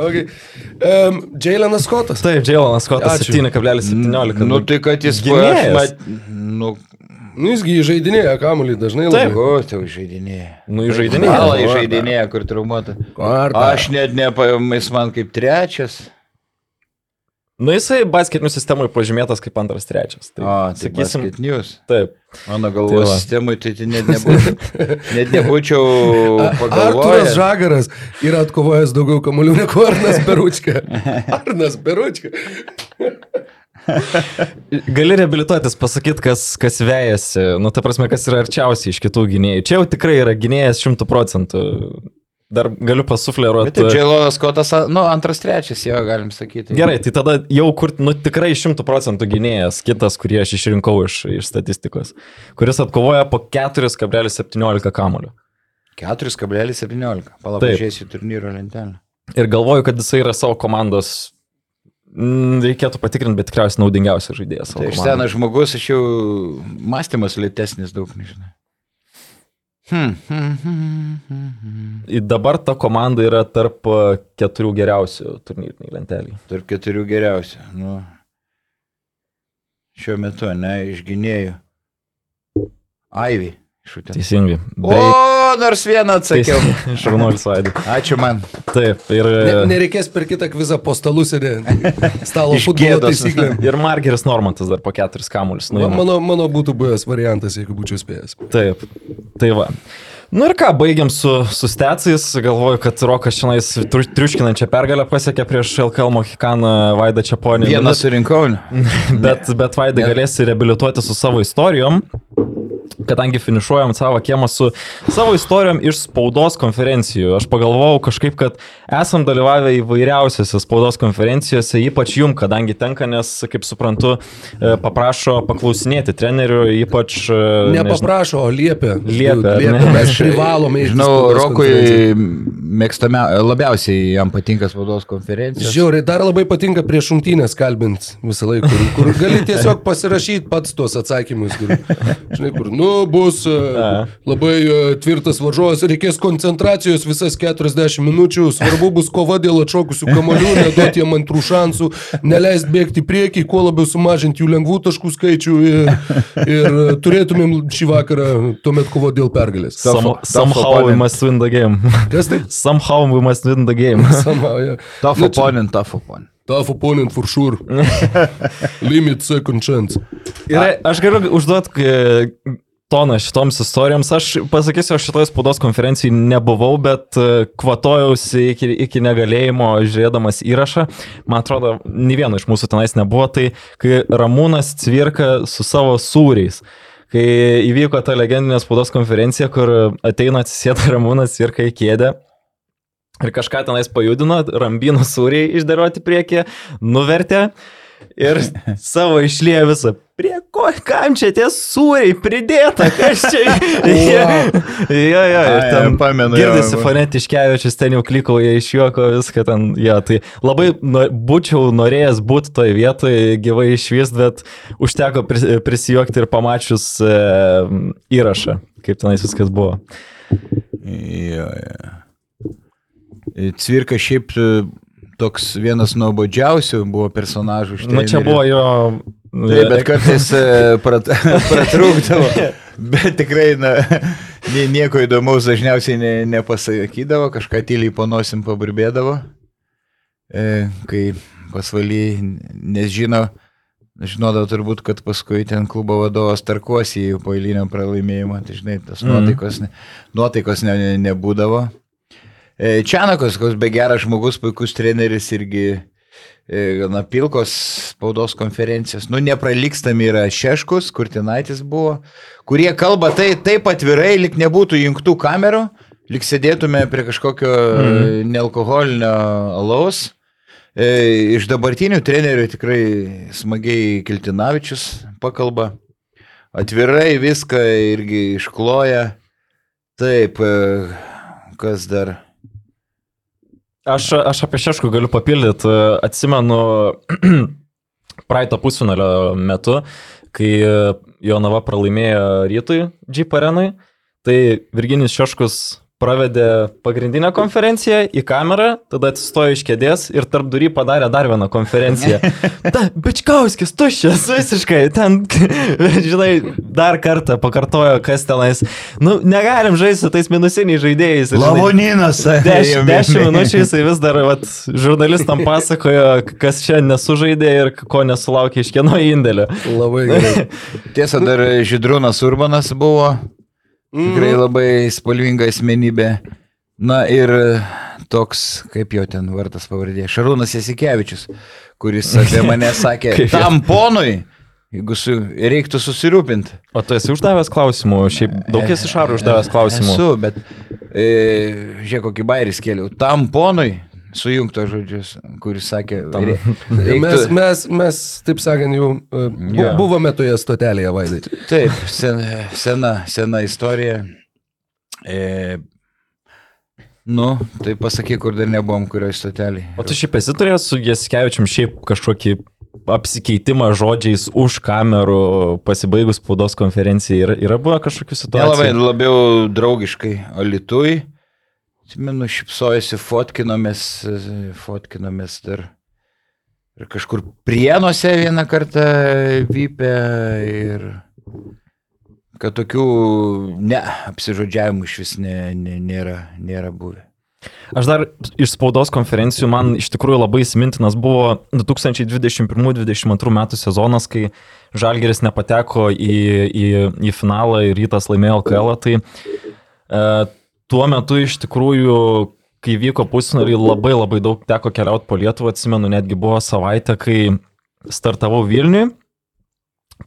Okay. Um, Jailenas Scottas. Taip, Džiailonas Skotas Ačiū. 7,17. Nu tai kad jis Gynėjas. mat- Nu, Nu, jisgi žaidinėja kamuolį dažnai Taip. labai. ko tau žaidinėja? Nu, į žaidinėją. Alai žaidinėja, kur traumuota. Aš net nepajamais man kaip trečias. Nu, jisai basketinių sistemoje pažymėtas kaip antras trečias. Tai, O, tai sakysim, basket news. taip. Mano Tai galvos va. sistemui tai, tai net, nebūčiau, net nebūčiau Arturas pagalvojęs. Žagaras yra atkovojęs daugiau kamuolių negu Arnas Beručka. Arnas Beručka. Gali reabilituotis, pasakyti, kas, kas vejasi, nu, ta prasme, kas yra arčiausiai iš kitų gynėjų. Čia jau tikrai yra gynėjas šimtų procentų. Dar galiu Bet pasufleruoti. tai Džailonas Kotas, nu, antras, trečias, jo, galim sakyti. Gerai, tai tada jau kur, nu, tikrai šimtų procentų gynėjas, kitas, kurį aš išrinkau iš, iš statistikos, kuris atkovoja po 4,17 kamolių. 4,17. Palauk, žiūrėsiu turnyro lentelę. Ir galvoju, kad jisai yra savo komandos, mm, reikėtų patikrinti, bet tikriausiai naudingiausias žaidėjas. Tai komandai. senas žmogus, aš jau mąstymas lėtesnis daug, nežinau. Hmm. hmm, hmm, Dabar ta komanda yra tarp a, keturių geriausių turnyriniai lenteliai. Tarp keturių geriausių. Nu, šiuo metu, ne, iš gynėjų. Aivy, Šutė. Teisingai. O, nors vieną atsakiau. Šarnuolis Vaidai. Ačiū man. Taip, ir... Ne, nereikės per kitą kvizą po stalu sėdėti. Stalo futbolo gėdos. taisyklėm. Ir Margeris Normantas dar po keturis kamuolius. Nuima. Mano, mano būtų buvęs variantas, jeigu būčiau spėjęs. Taip, tai va. Nu ir ką, baigiam su, su stecais. Galvoju, kad Rokas šiandien triu- triuškinančią pergalę pasiekė prieš LKL Mohikaną Vaidą Čiaponį. Vieną surinkau. Bet, bet Vaidai galėsi reabilituoti su savo istorijom, kadangi finišuojam savo kiemą su savo istorijom iš spaudos konferencijų. Aš pagalvojau kažkaip, kad esam dalyvavę įvairiausiose spaudos konferencijose, ypač jum, kadangi tenka, nes, kaip suprantu, e, paprašo paklausinėti trenerių, ypač... e, Nepaprašo, o liepia. Liepia, liepia. Mes privalome. į Žinau. Rokui mėgstame, labiausiai jam patinka spaudos konferencija. Žiauriai, dar labai patinka prieš šimtynės kalbint visą laiką, kur, kur gali tiesiog pasirašyti pats tuos atsakymus. Kur, žinai, kur, nu, bus e, labai e, tvirtas varžovas, reikės koncentracijos visas 40 minučių, svarbu bus kova dėl atšokusių kamolių, neduoti jam antrų šansų, neleist bėgti priekį, kuo labiau sumažinti jų lengvų taškų skaičių ir, ir turėtumėm šį vakarą tuomet kovoti dėl pergalės. Some, somehow we must win the game. Kas tai? somehow we must win the game. Sama, ja. Tough Nu, opponent, tough opponent. Tough opponent for sure. Limit second chance. Ir aš galiu užduoti e, toną šitoms istorijoms. Aš pasakysiu, aš šitoje spaudos konferencijai nebuvau, bet e, kvatojausi iki, iki negalėjimo žiūrėdamas įrašą. Man atrodo, nei vieno iš mūsų tenais nebuvo. Tai kai Ramūnas cvirka su savo sūriais. Kai įvyko ta legendinė spaudos konferencija, kur ateina atsisėda Ramūnas cvirka į kėdę. Ir kažką tenais pajudino, rambino sūriai išdėlioti priekį, nuvertė ir savo išliejo visą. Prie ko, kam čia tie sūriai pridėta, kas čia? Jo, jo, jo, ir Ai, ten pamenu, jo, Girdisi va. fonetiškevičius, ten jau klikauja iš juoko viską ten. Jo, tai labai nu, būčiau norėjęs būti toje vietoje, gyvai išvyst, bet užteko pris- prisijuokti ir pamačius e, įrašą, kaip tenais viskas buvo. Jo, jo. Cvirka šiaip e, toks vienas nuobodžiausių buvo personažų. iš Na Nu, čia buvo jo... Taip, bet kartais e, prat, pratrūkdavo, bet tikrai na, nie- nieko įdomaus dažniausiai ne, nepasakydavo, kažką tyliai panosim paburbėdavo, e, kai pasvaly, nes žino, žinodavo turbūt, kad paskui ten klubo vadovas tarkuosi po eiliniam pralaimėjimą, tai žinai, tas nuotaikos, ne, nuotaikos ne, ne, nebūdavo. E, Čianakas, koks be geras žmogus, puikus treneris irgi gana pilkos spaudos konferencijos. Nu, nepralikstami yra Šeškus, Kurtinaitis buvo, kurie kalba tai taip atvirai, lik nebūtų jungtų kamerų, lik sėdėtume prie kažkokio mm. nealkoholinio alaus. E, iš dabartinių trenerių tikrai smagiai Kiltinavičius pakalba. Atvirai viską irgi iškloja. Taip, e, kas dar? Aš, aš apie Šeškų galiu papildyti. Atsimenu praeito pusfinalio metu, kai Jonava pralaimėjo rytui Jeep arenui, tai Virginis Šeškus pravedė pagrindinę konferenciją į kamerą, tada atsistojo iš kėdės ir tarp durį padarė dar vieną konferenciją. Ta, Bičkauskis, tuščias, visiškai, ten, žinai, dar kartą pakartojo, kas tenais. Nu, negalim žaisti su tais minusiniais žaidėjais. ir, Lavoninas. Deš, dešimt minučių jisai vis dar vat, žurnalistam pasakojo, kas čia nesužaidė ir ko nesulaukė iš kieno indėlio. Labai gerai. Tiesa, dar Židrūnas Urbanas buvo. Tikrai labai spalvinga asmenybė. Na ir toks, kaip jo ten vardas pavardė, Šarūnas Jasikevičius, kuris apie mane sakė, tam ponui, jeigu su, reiktų susirūpinti. O tu esi uždavęs klausimų, šiaip daug esi šarų uždavęs klausimų. Esu, bet e, žiūrėk, kokį bairį skėliau. Tam ponui, sujungto žodžius, kuris sakė, Tam. rei- Mes, reiktų, mes, mes, taip sakant, jau e, bu, Jo. buvome toje stotelėje, Vaidai. Taip, sen, sena, sena istorija. E, nu, tai pasakyk, kur dar nebuvom, kurioje stotelį. O tu šiaip esi turėjęs su Jaskevičium šiaip kažkokį apsikeitimą žodžiais už kamerų pasibaigus spaudos konferencijai. Yra, yra buvę kažkokių Nelabai, situacijų? labiau draugiškai. O Lietuvai, atsimenu, šipsojasi, fotkinomės, fotkinomės dar. Ir kažkur prienuose vieną kartą vypė ir kad tokių ne, apsižodžiavimų iš vis nė, nė, nėra, nėra buvę. Aš dar iš spaudos konferencijų man iš tikrųjų labai įsimintinas buvo 2021-2022 metų sezonas, kai Žalgeris nepateko į, į, į finalą ir rytas laimėjo LKL. Tai e, tuo metu iš tikrųjų, kai vyko pusnariai, labai labai daug teko keliauti po Lietuvą, atsimenu, netgi buvo savaitė, kai startavau Vilniui.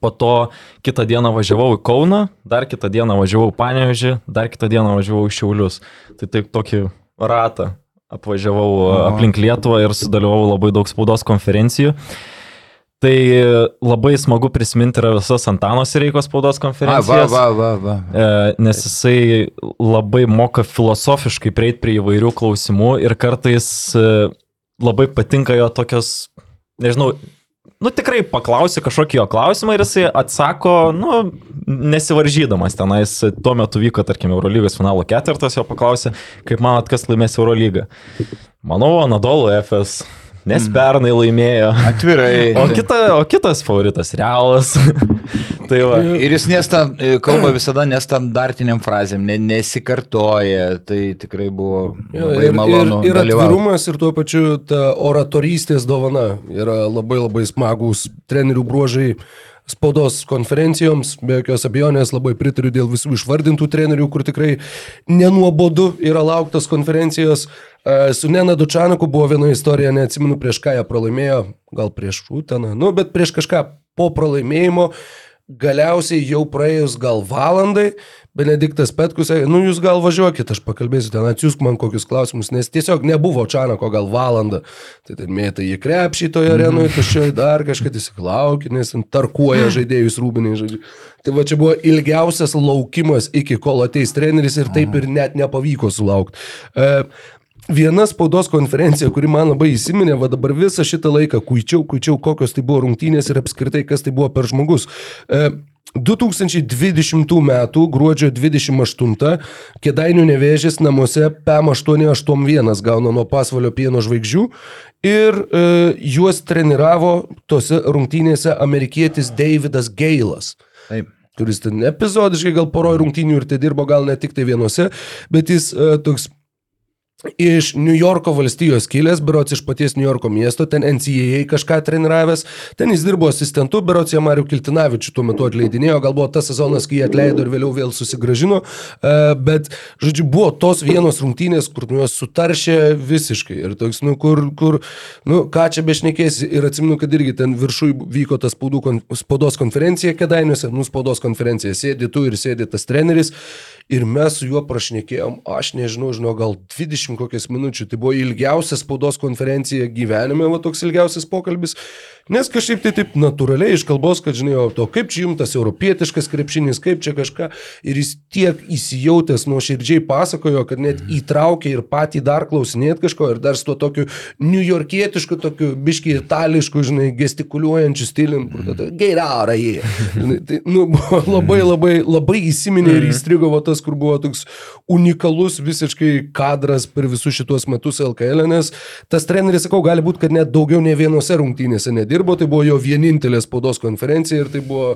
Po to kitą dieną važiavau į Kauną, dar kitą dieną važiavau į Panevežį, dar kitą dieną važiavau į Šiaulius. Tai taip tokį ratą apvažiavau Aha. aplink Lietuvą ir sudalyvau labai daug spaudos konferencijų. Tai labai smagu prisiminti yra visas Antanos Reikos spaudos konferencijas. A, va, va, va, va. Nes jisai labai moka filosofiškai prieiti prie įvairių klausimų ir kartais labai patinka jo tokios, nežinau, nu tikrai paklausi kažkokį jo klausimą ir jisai atsako, nu, nesivaržydamas tenais. Tuo metu vyko, tarkim, Eurolygos finalo ketvirtas, jo paklausė, kaip manot, kas laimės Eurolygą. Manau, Anadolu FS. Nes mm. pernai laimėjo. Atvirai. O, kita, o kitas favoritas - Realas. tai va. Ir jis nestam, kalba visada nestandartiniam frazėm, ne, nesikartoja. Tai tikrai buvo labai ir, malonu. Ir, ir atvirumas ir tuo pačiu ta oratorystės dovana yra labai labai smagus trenerių bruožai spaudos konferencijoms, be jokios abejonės labai pritariu dėl visų išvardintų trenerių, kur tikrai nenuobodu yra lauktas konferencijos. Su Nena Dučanaku buvo viena istorija, neatsimenu prieš ką ją pralaimėjo, gal prieš Uteną, nu, bet prieš kažką po pralaimėjimo, galiausiai jau praėjus gal valandai, Benediktas Petkus, nu jūs gal važiuokit, aš pakalbėsiu ten, atsiųsk man kokius klausimus, nes tiesiog nebuvo Čanako gal valandą. Tai ten mėta į krepšį toje mhm. arenoje, tuščioje dar kažką įsiklaukė, nes ten tarkuoja žaidėjus rūbiniai žaidėjai. Tai va čia buvo ilgiausias laukimas iki kol ateis treneris ir taip ir net nepavyko sulaukti. E, Viena spaudos konferencija, kuri man labai įsiminė, va dabar visą šitą laiką, kuičiau, kuičiau, kokios tai buvo rungtynės ir apskritai, kas tai buvo per žmogus. E, 2020 m. gruodžio 28 Kėdainių nevėžės namuose PM881 gauna nuo pasvalio pieno žvaigždžių ir e, juos treniravo tose rungtynėse amerikietis Davidas Geilas. Taip kuris ten epizodiškai gal poroj rungtynių ir tai dirbo gal ne tik tai vienose, bet jis e, toks iš New Yorko valstijos kilęs, berots iš paties New Yorko miesto, ten NCAA kažką treniravęs, ten jis dirbo asistentu, berots jie Mariu Kiltinavičiu tuo metu atleidinėjo, gal buvo tas sezonas, kai jie atleido ir vėliau vėl susigražino, e, bet, žodžiu, buvo tos vienos rungtynės, kur nu juos sutaršė visiškai. Ir toks, nu, kur, kur, nu, ką čia bešnekėsi. Ir atsiminu, kad irgi ten viršui vyko tas spaudų, spaudos konferencija kedainiuose, nu, spaudos konferencija, sėdi tu ir sėdi tas treneris. Ir mes su juo prašnekėjom, aš nežinau, žinau, gal 20 kokias minučių. Tai buvo ilgiausia spaudos konferencija gyvenime, va toks ilgiausias pokalbis. Nes kažkaip tai taip natūraliai iš kalbos, kad žinai, o to kaip čia jumtas europietiškas krepšinis, kaip čia kažką. Ir jis tiek įsijautęs nuo širdžiai pasakojo, kad net įtraukė ir patį dar klausinėt kažko ir dar su to tokiu niujorkietišku, tokiu biški itališku, žinai, gestikuliuojančiu stilium. Gerai, jie. Tai, nu, labai labai labai įsiminė ir įstrigo va tas, kur buvo toks unikalus visiškai kadras per visus šituos metus LKL, nes tas treneris, sakau, gali būti, kad net daugiau ne vienose rungtynėse nedirba dirbo, tai buvo jo vienintelė spaudos konferencija ir tai buvo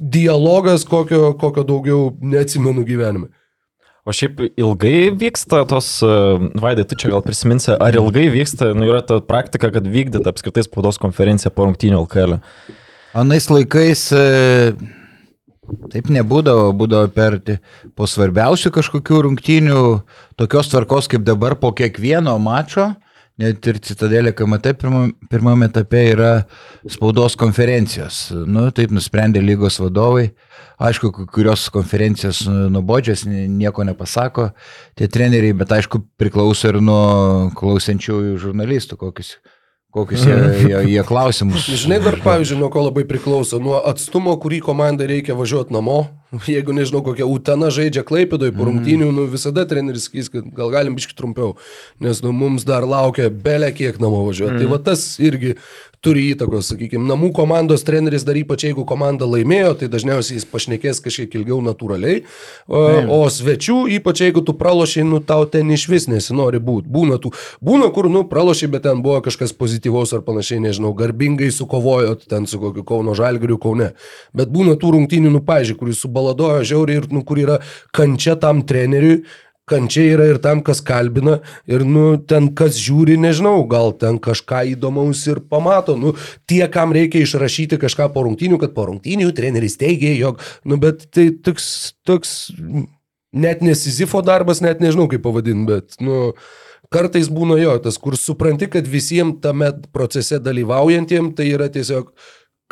dialogas, kokio, kokio daugiau neatsimenu gyvenime. O šiaip ilgai vyksta tos, e, Vaidai, tu čia gal prisiminsi, ar ilgai vyksta, nu yra ta praktika, kad vykdyt apskritai spaudos konferenciją po rungtynių LKL? Anais laikais e, taip nebūdavo, būdavo per po svarbiausių kažkokių rungtynių, tokios tvarkos kaip dabar po kiekvieno mačo net ir Citadelė KMT pirmame etape yra spaudos konferencijos. Nu, taip nusprendė lygos vadovai. Aišku, kurios konferencijos nubodžias, nieko nepasako tie treneriai, bet aišku priklauso ir nuo klausiančiųjų žurnalistų, kokius kokius jie, jie, jie klausimus. Žinai, dar pavyzdžiui, nuo ko labai priklauso, nuo atstumo, kurį komandai reikia važiuoti namo. Jeigu nežinau, kokia Utena žaidžia Klaipėdoje po rungtynių, mm. nu, visada treneris sakys, kad gal galim biški trumpiau, nes nu, mums dar laukia belė kiek namo važiuoti. Tai mm. Tai va tas irgi turi įtakos, sakykime, namų komandos treneris dar ypač jeigu komanda laimėjo, tai dažniausiai jis pašnekės kažkiek ilgiau natūraliai, o, o svečių, ypač jeigu tu pralošiai, nu tau ten iš vis nesinori būti. Būna, tų, būna kur, nu, pralošiai, bet ten buvo kažkas pozityvaus ar panašiai, nežinau, garbingai sukovojot ten su kokiu Kauno Žalgiriu Kaune. Bet būna tų rungtynių, nu, pažiūrėjau, kuris subaladojo žiauriai ir, nu, kur yra kančia tam treneriui kančia yra ir tam, kas kalbina, ir, nu, ten kas žiūri, nežinau, gal ten kažką įdomaus ir pamato, nu, tie, kam reikia išrašyti kažką po rungtynių, kad po rungtynių treneris teigia, jog, nu, bet tai toks, toks net nesizifo darbas, net nežinau kaip pavadinti, bet, nu, kartais būna jo, tas, kur supranti, kad visiems tame procese dalyvaujantiems tai yra tiesiog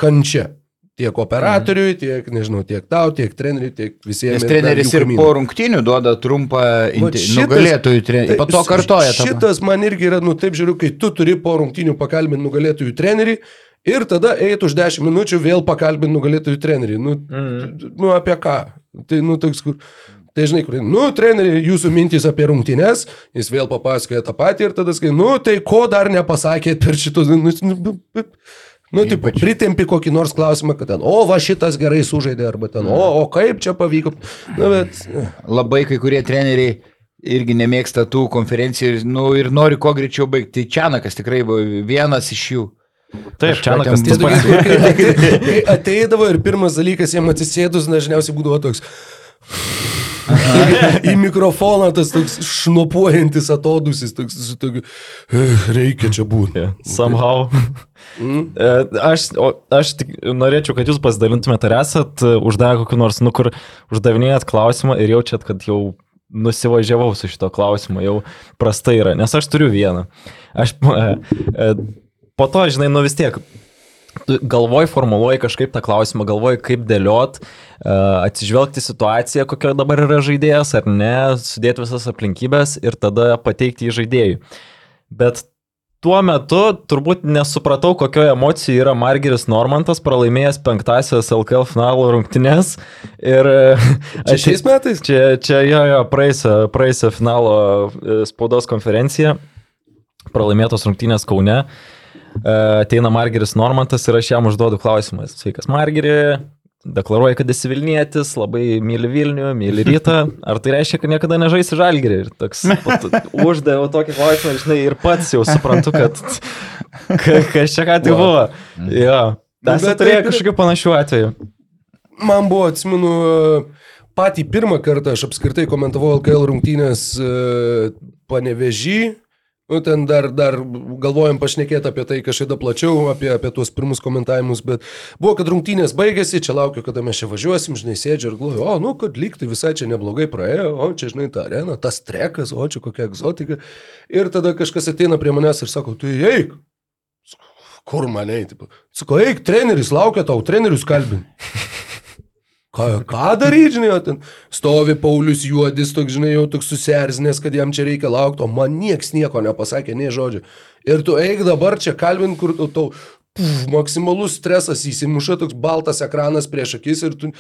kančia. Tiek operatoriui, tiek, nežinau, tiek tau, tiek treneriui, tiek visiems. Nes treneris ir po rungtinių duoda trumpą nugalėtojų trenerių. Po to kartoja. Šitas man irgi yra, nu taip žiūriu, kai tu turi po rungtinių pakalbinti nugalėtojų trenerį ir tada eit už 10 minučių vėl pakalbinti nugalėtojų trenerį. Nu, mm. nu apie ką? Tai, nu, toks, kur... Tai žinai, kur, nu, treneri, jūsų mintys apie rungtynes, jis vėl papasakoja tą patį ir tada sakai, nu, tai ko dar nepasakėt per šitus... Nu, nu, Nu, taip, pritempi kokį nors klausimą, kad ten, o va šitas gerai sužaidė, arba ten, o, o kaip čia pavyko. Na, bet... Labai kai kurie treneriai irgi nemėgsta tų konferencijų nu, ir nori kuo greičiau baigti. Tai Čianakas tikrai buvo vienas iš jų. Taip, Čianakas tas pats. Ateidavo ir pirmas dalykas jam atsisėdus dažniausiai būdavo toks. į mikrofoną tas toks šnopuojantis atodusis, toks su tokiu, eh, reikia čia būti. Somehow. Mm. Aš, o, aš tik norėčiau, kad jūs pasidalintumėte, ar esat e, uždavę kokį nors, nu kur uždavinėjat klausimą ir jaučiat, kad jau nusivažiavau su šito klausimu, jau prastai yra, nes aš turiu vieną. Aš e, e, po to, žinai, nu vis tiek, galvoj formuluoji kažkaip tą klausimą, galvoj kaip dėliot, atsižvelgti situaciją, kokia dabar yra žaidėjas ar ne, sudėti visas aplinkybės ir tada pateikti į žaidėjų. Bet tuo metu turbūt nesupratau, kokio emocijų yra Margeris Normantas, pralaimėjęs penktasias LKL finalo rungtynės. Ir čia šiais metais? Čia, čia jo, jo, praeisę, finalo e, spaudos konferenciją, pralaimėtos rungtynės Kaune. E, ateina Margeris Normantas ir aš jam užduodu klausimą. Sveikas, Margeri, deklaruoja, kad esi Vilnietis, labai myli Vilnių, myli rytą. Ar tai reiškia, kad niekada nežaisi žalgerį? Ir toks uždaviau tokį klausimą, žinai, ir pats jau suprantu, kad kas čia ką tik buvo. Jo. Tas turėjo kažkokių panašių atvejų. Man buvo, atsimenu, patį pirmą kartą aš apskritai komentavau LKL rungtynės e, panevežį Nu, ten dar, dar galvojom pašnekėti apie tai kažkada plačiau, apie, apie tuos pirmus komentavimus, bet buvo, kad rungtynės baigėsi, čia laukiu, kada mes čia važiuosim, žinai, sėdžiu ir galvoju, o, nu, kad lygtai visai čia neblogai praėjo, o, čia, žinai, ta arena, tas trekas, o, čia kokia egzotika. Ir tada kažkas ateina prie manęs ir sako, tu eik. Kur mane, tipo. Sako, eik, treneris laukia tau, trenerius kalbin. Ką, ką daryti, žinai, o ten stovi Paulius Juodis, toks, žinai, jau toks susierzinęs, kad jam čia reikia laukti, o man nieks nieko nepasakė, nei žodžio. Ir tu eik dabar čia kalbint, kur tu tau puf, maksimalus stresas įsimuša, toks baltas ekranas prieš akis ir tu,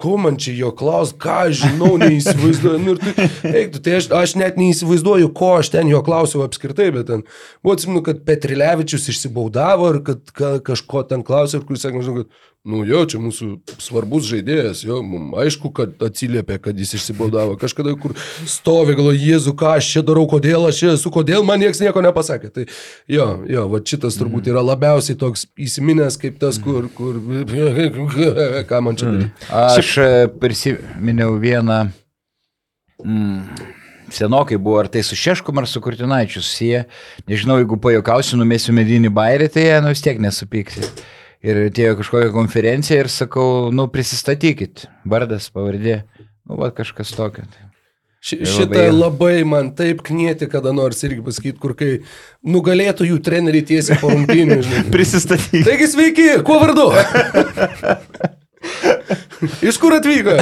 ko man čia jo klaus, ką žinau, neįsivaizduoju. Nu, tu, eik, tu, tai aš, aš net neįsivaizduoju, ko aš ten jo klausiau apskritai, bet ten buvo atsiminu, kad Petrilevičius išsibaudavo ir kad ka, kažko ten klausė ir kuris sakė, žinau, kad Nu jo, čia mūsų svarbus žaidėjas, jo, mums aišku, kad atsiliepė, kad jis išsibaudavo. Kažkada, kur stovi, galvoju, Jėzu, ką aš čia darau, kodėl aš čia esu, kodėl man niekas nieko nepasakė. Tai jo, jo, va šitas turbūt yra labiausiai toks įsiminęs kaip tas, kur, kur, ką man čia daryti. Aš e, prisiminiau vieną. Mm senokai buvo, ar tai su Šeškum ar su Kurtinaičiu susiję. Nežinau, jeigu pajokausiu, numėsiu medinį bairį, tai nu vis tiek nesupyksi ir atėjo kažkokią konferenciją ir sakau, nu prisistatykit, vardas, pavardė, nu va kažkas tokio. Ši, šitą labai... labai man taip knieti, kada nors irgi pasakyti, kur kai nugalėtų jų treneriai tiesiai po rungtynių. Prisistatyti. Taigi sveiki, kuo vardu? Iš kur atvyko?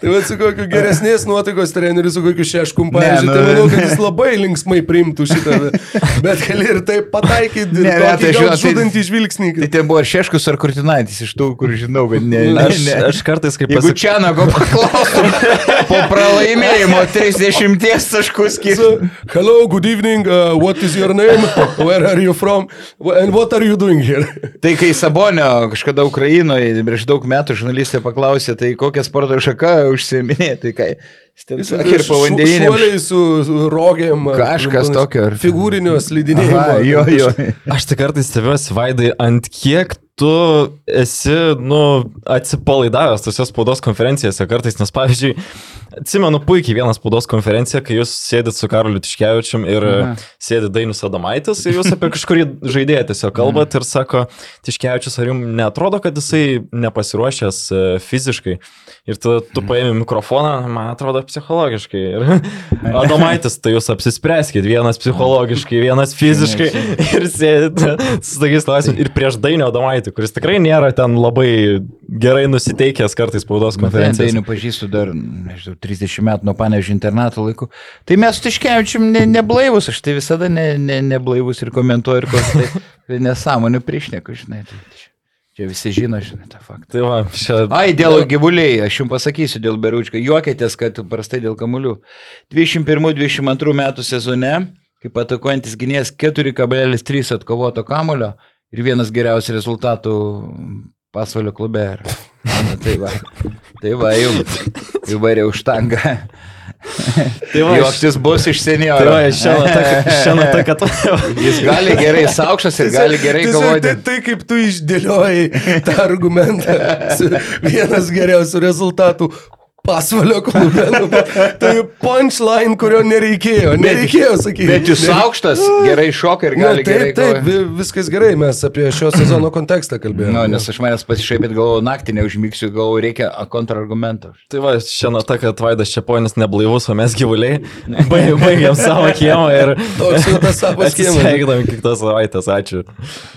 Tai va, su kokiu geresnės nuotaikos treneriu, su kokiu šeškum, pavyzdžiui, nu- tai manau, kad jis labai linksmai priimtų šitą. Bet gali ir taip pataikyti, Ne, ne, ne, tai tai žinot, tai- žudantį žvilgsnį. Tai ten buvo Šeškus ar Kurtinaitis iš tų, kur žinau, kad ne. ne, Aš, ne. aš kartais kaip pasakau. čia nago paklaustum, po pralaimėjimo 30 taškų skirti. So, hello, good evening, uh, what is your name, where are you from, and what are you doing here? Tai kai Sabonio kažkada Ukrainoje prieš daug metų žurnalistė paklausė, tai kokią sporto šaką užsieminė, tai kai jis ir povandeniniam. Šuoliai su, su rogėm. ar Kažkas panas- tokio, ar- Figūrinio slidinėjimo. Aha, jo, jo. Aš tik kartais stebiuosi, Vaidai, ant kiek tu esi, nu, atsipalaidavęs tose spaudos konferencijose kartais, nes pavyzdžiui, atsimenu puikiai vieną spaudos konferenciją, kai jūs sėdit su Karoliu Tiškevičium ir Aha. sėdi Dainis Adomaitis ir jūs apie kažkurį žaidėją tiesiog kalbat ir sako, Tiškevičius, ar jums netrodo, kad jisai nepasiruošęs e, fiziškai? Ir tada tu paėmė mikrofoną, man atrodo, psichologiškai. Ir Adomaitis, tai jūs apsispręskit, vienas psichologiškai, vienas fiziškai. Ir sėdite su tokiais klausimais. Ir prieš Dainio Adomaitį, kuris tikrai nėra ten labai gerai nusiteikęs kartais spaudos konferencijos. Dainių pažįstu dar, nežinau, 30 metų nuo panežių internato laikų. Tai mes su Tiškevičium ne, neblaivus, aš tai visada ne, ne, neblaivus ir komentuoju ir kokią tai nesąmonę priešneku, žinai. Tai čia, visi žino, žinai, tą faktą. Tai va, čia... Ai, dėl gyvuliai, aš jums pasakysiu dėl Beručko. Juokėtės, kad prastai dėl kamuolių. 21-22 metų sezone, kaip atakuojantis gynėjas 4,3 atkovoto kamulio ir vienas geriausių rezultatų pasvalio klube. Na, Tai va, tai va, jums įvairiau štangą. Tai va, Juoktis bus iš Tai va, šiandien tai, kad... Jis gali gerai saukštas ir gali gerai kovoti. Tai, tai kaip tu išdėliojai tą argumentą. su Vienas geriausių rezultatų. Pasvalio klube. nu, Tai punchline, kurio nereikėjo. Nereikėjo sakyti. Bet jūs aukštas, gerai šoka ir gali gerai taip, taip, kovoti. vi- viskas gerai, mes apie šio sezono kontekstą kalbėjome. Nu, nes aš manęs pasišaipėt, galvoju, naktį neužmygsiu, galvoju, reikia a, kontrargumento. Tai va, šiandien ta, kad Vaidas Čiaponis neblaivus, o mes gyvuliai. Baig- Baigiam savo kiemą ir... Toks jau tas savo schema. Atsisveikinam kitos savaitės, ačiū.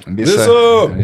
Visą.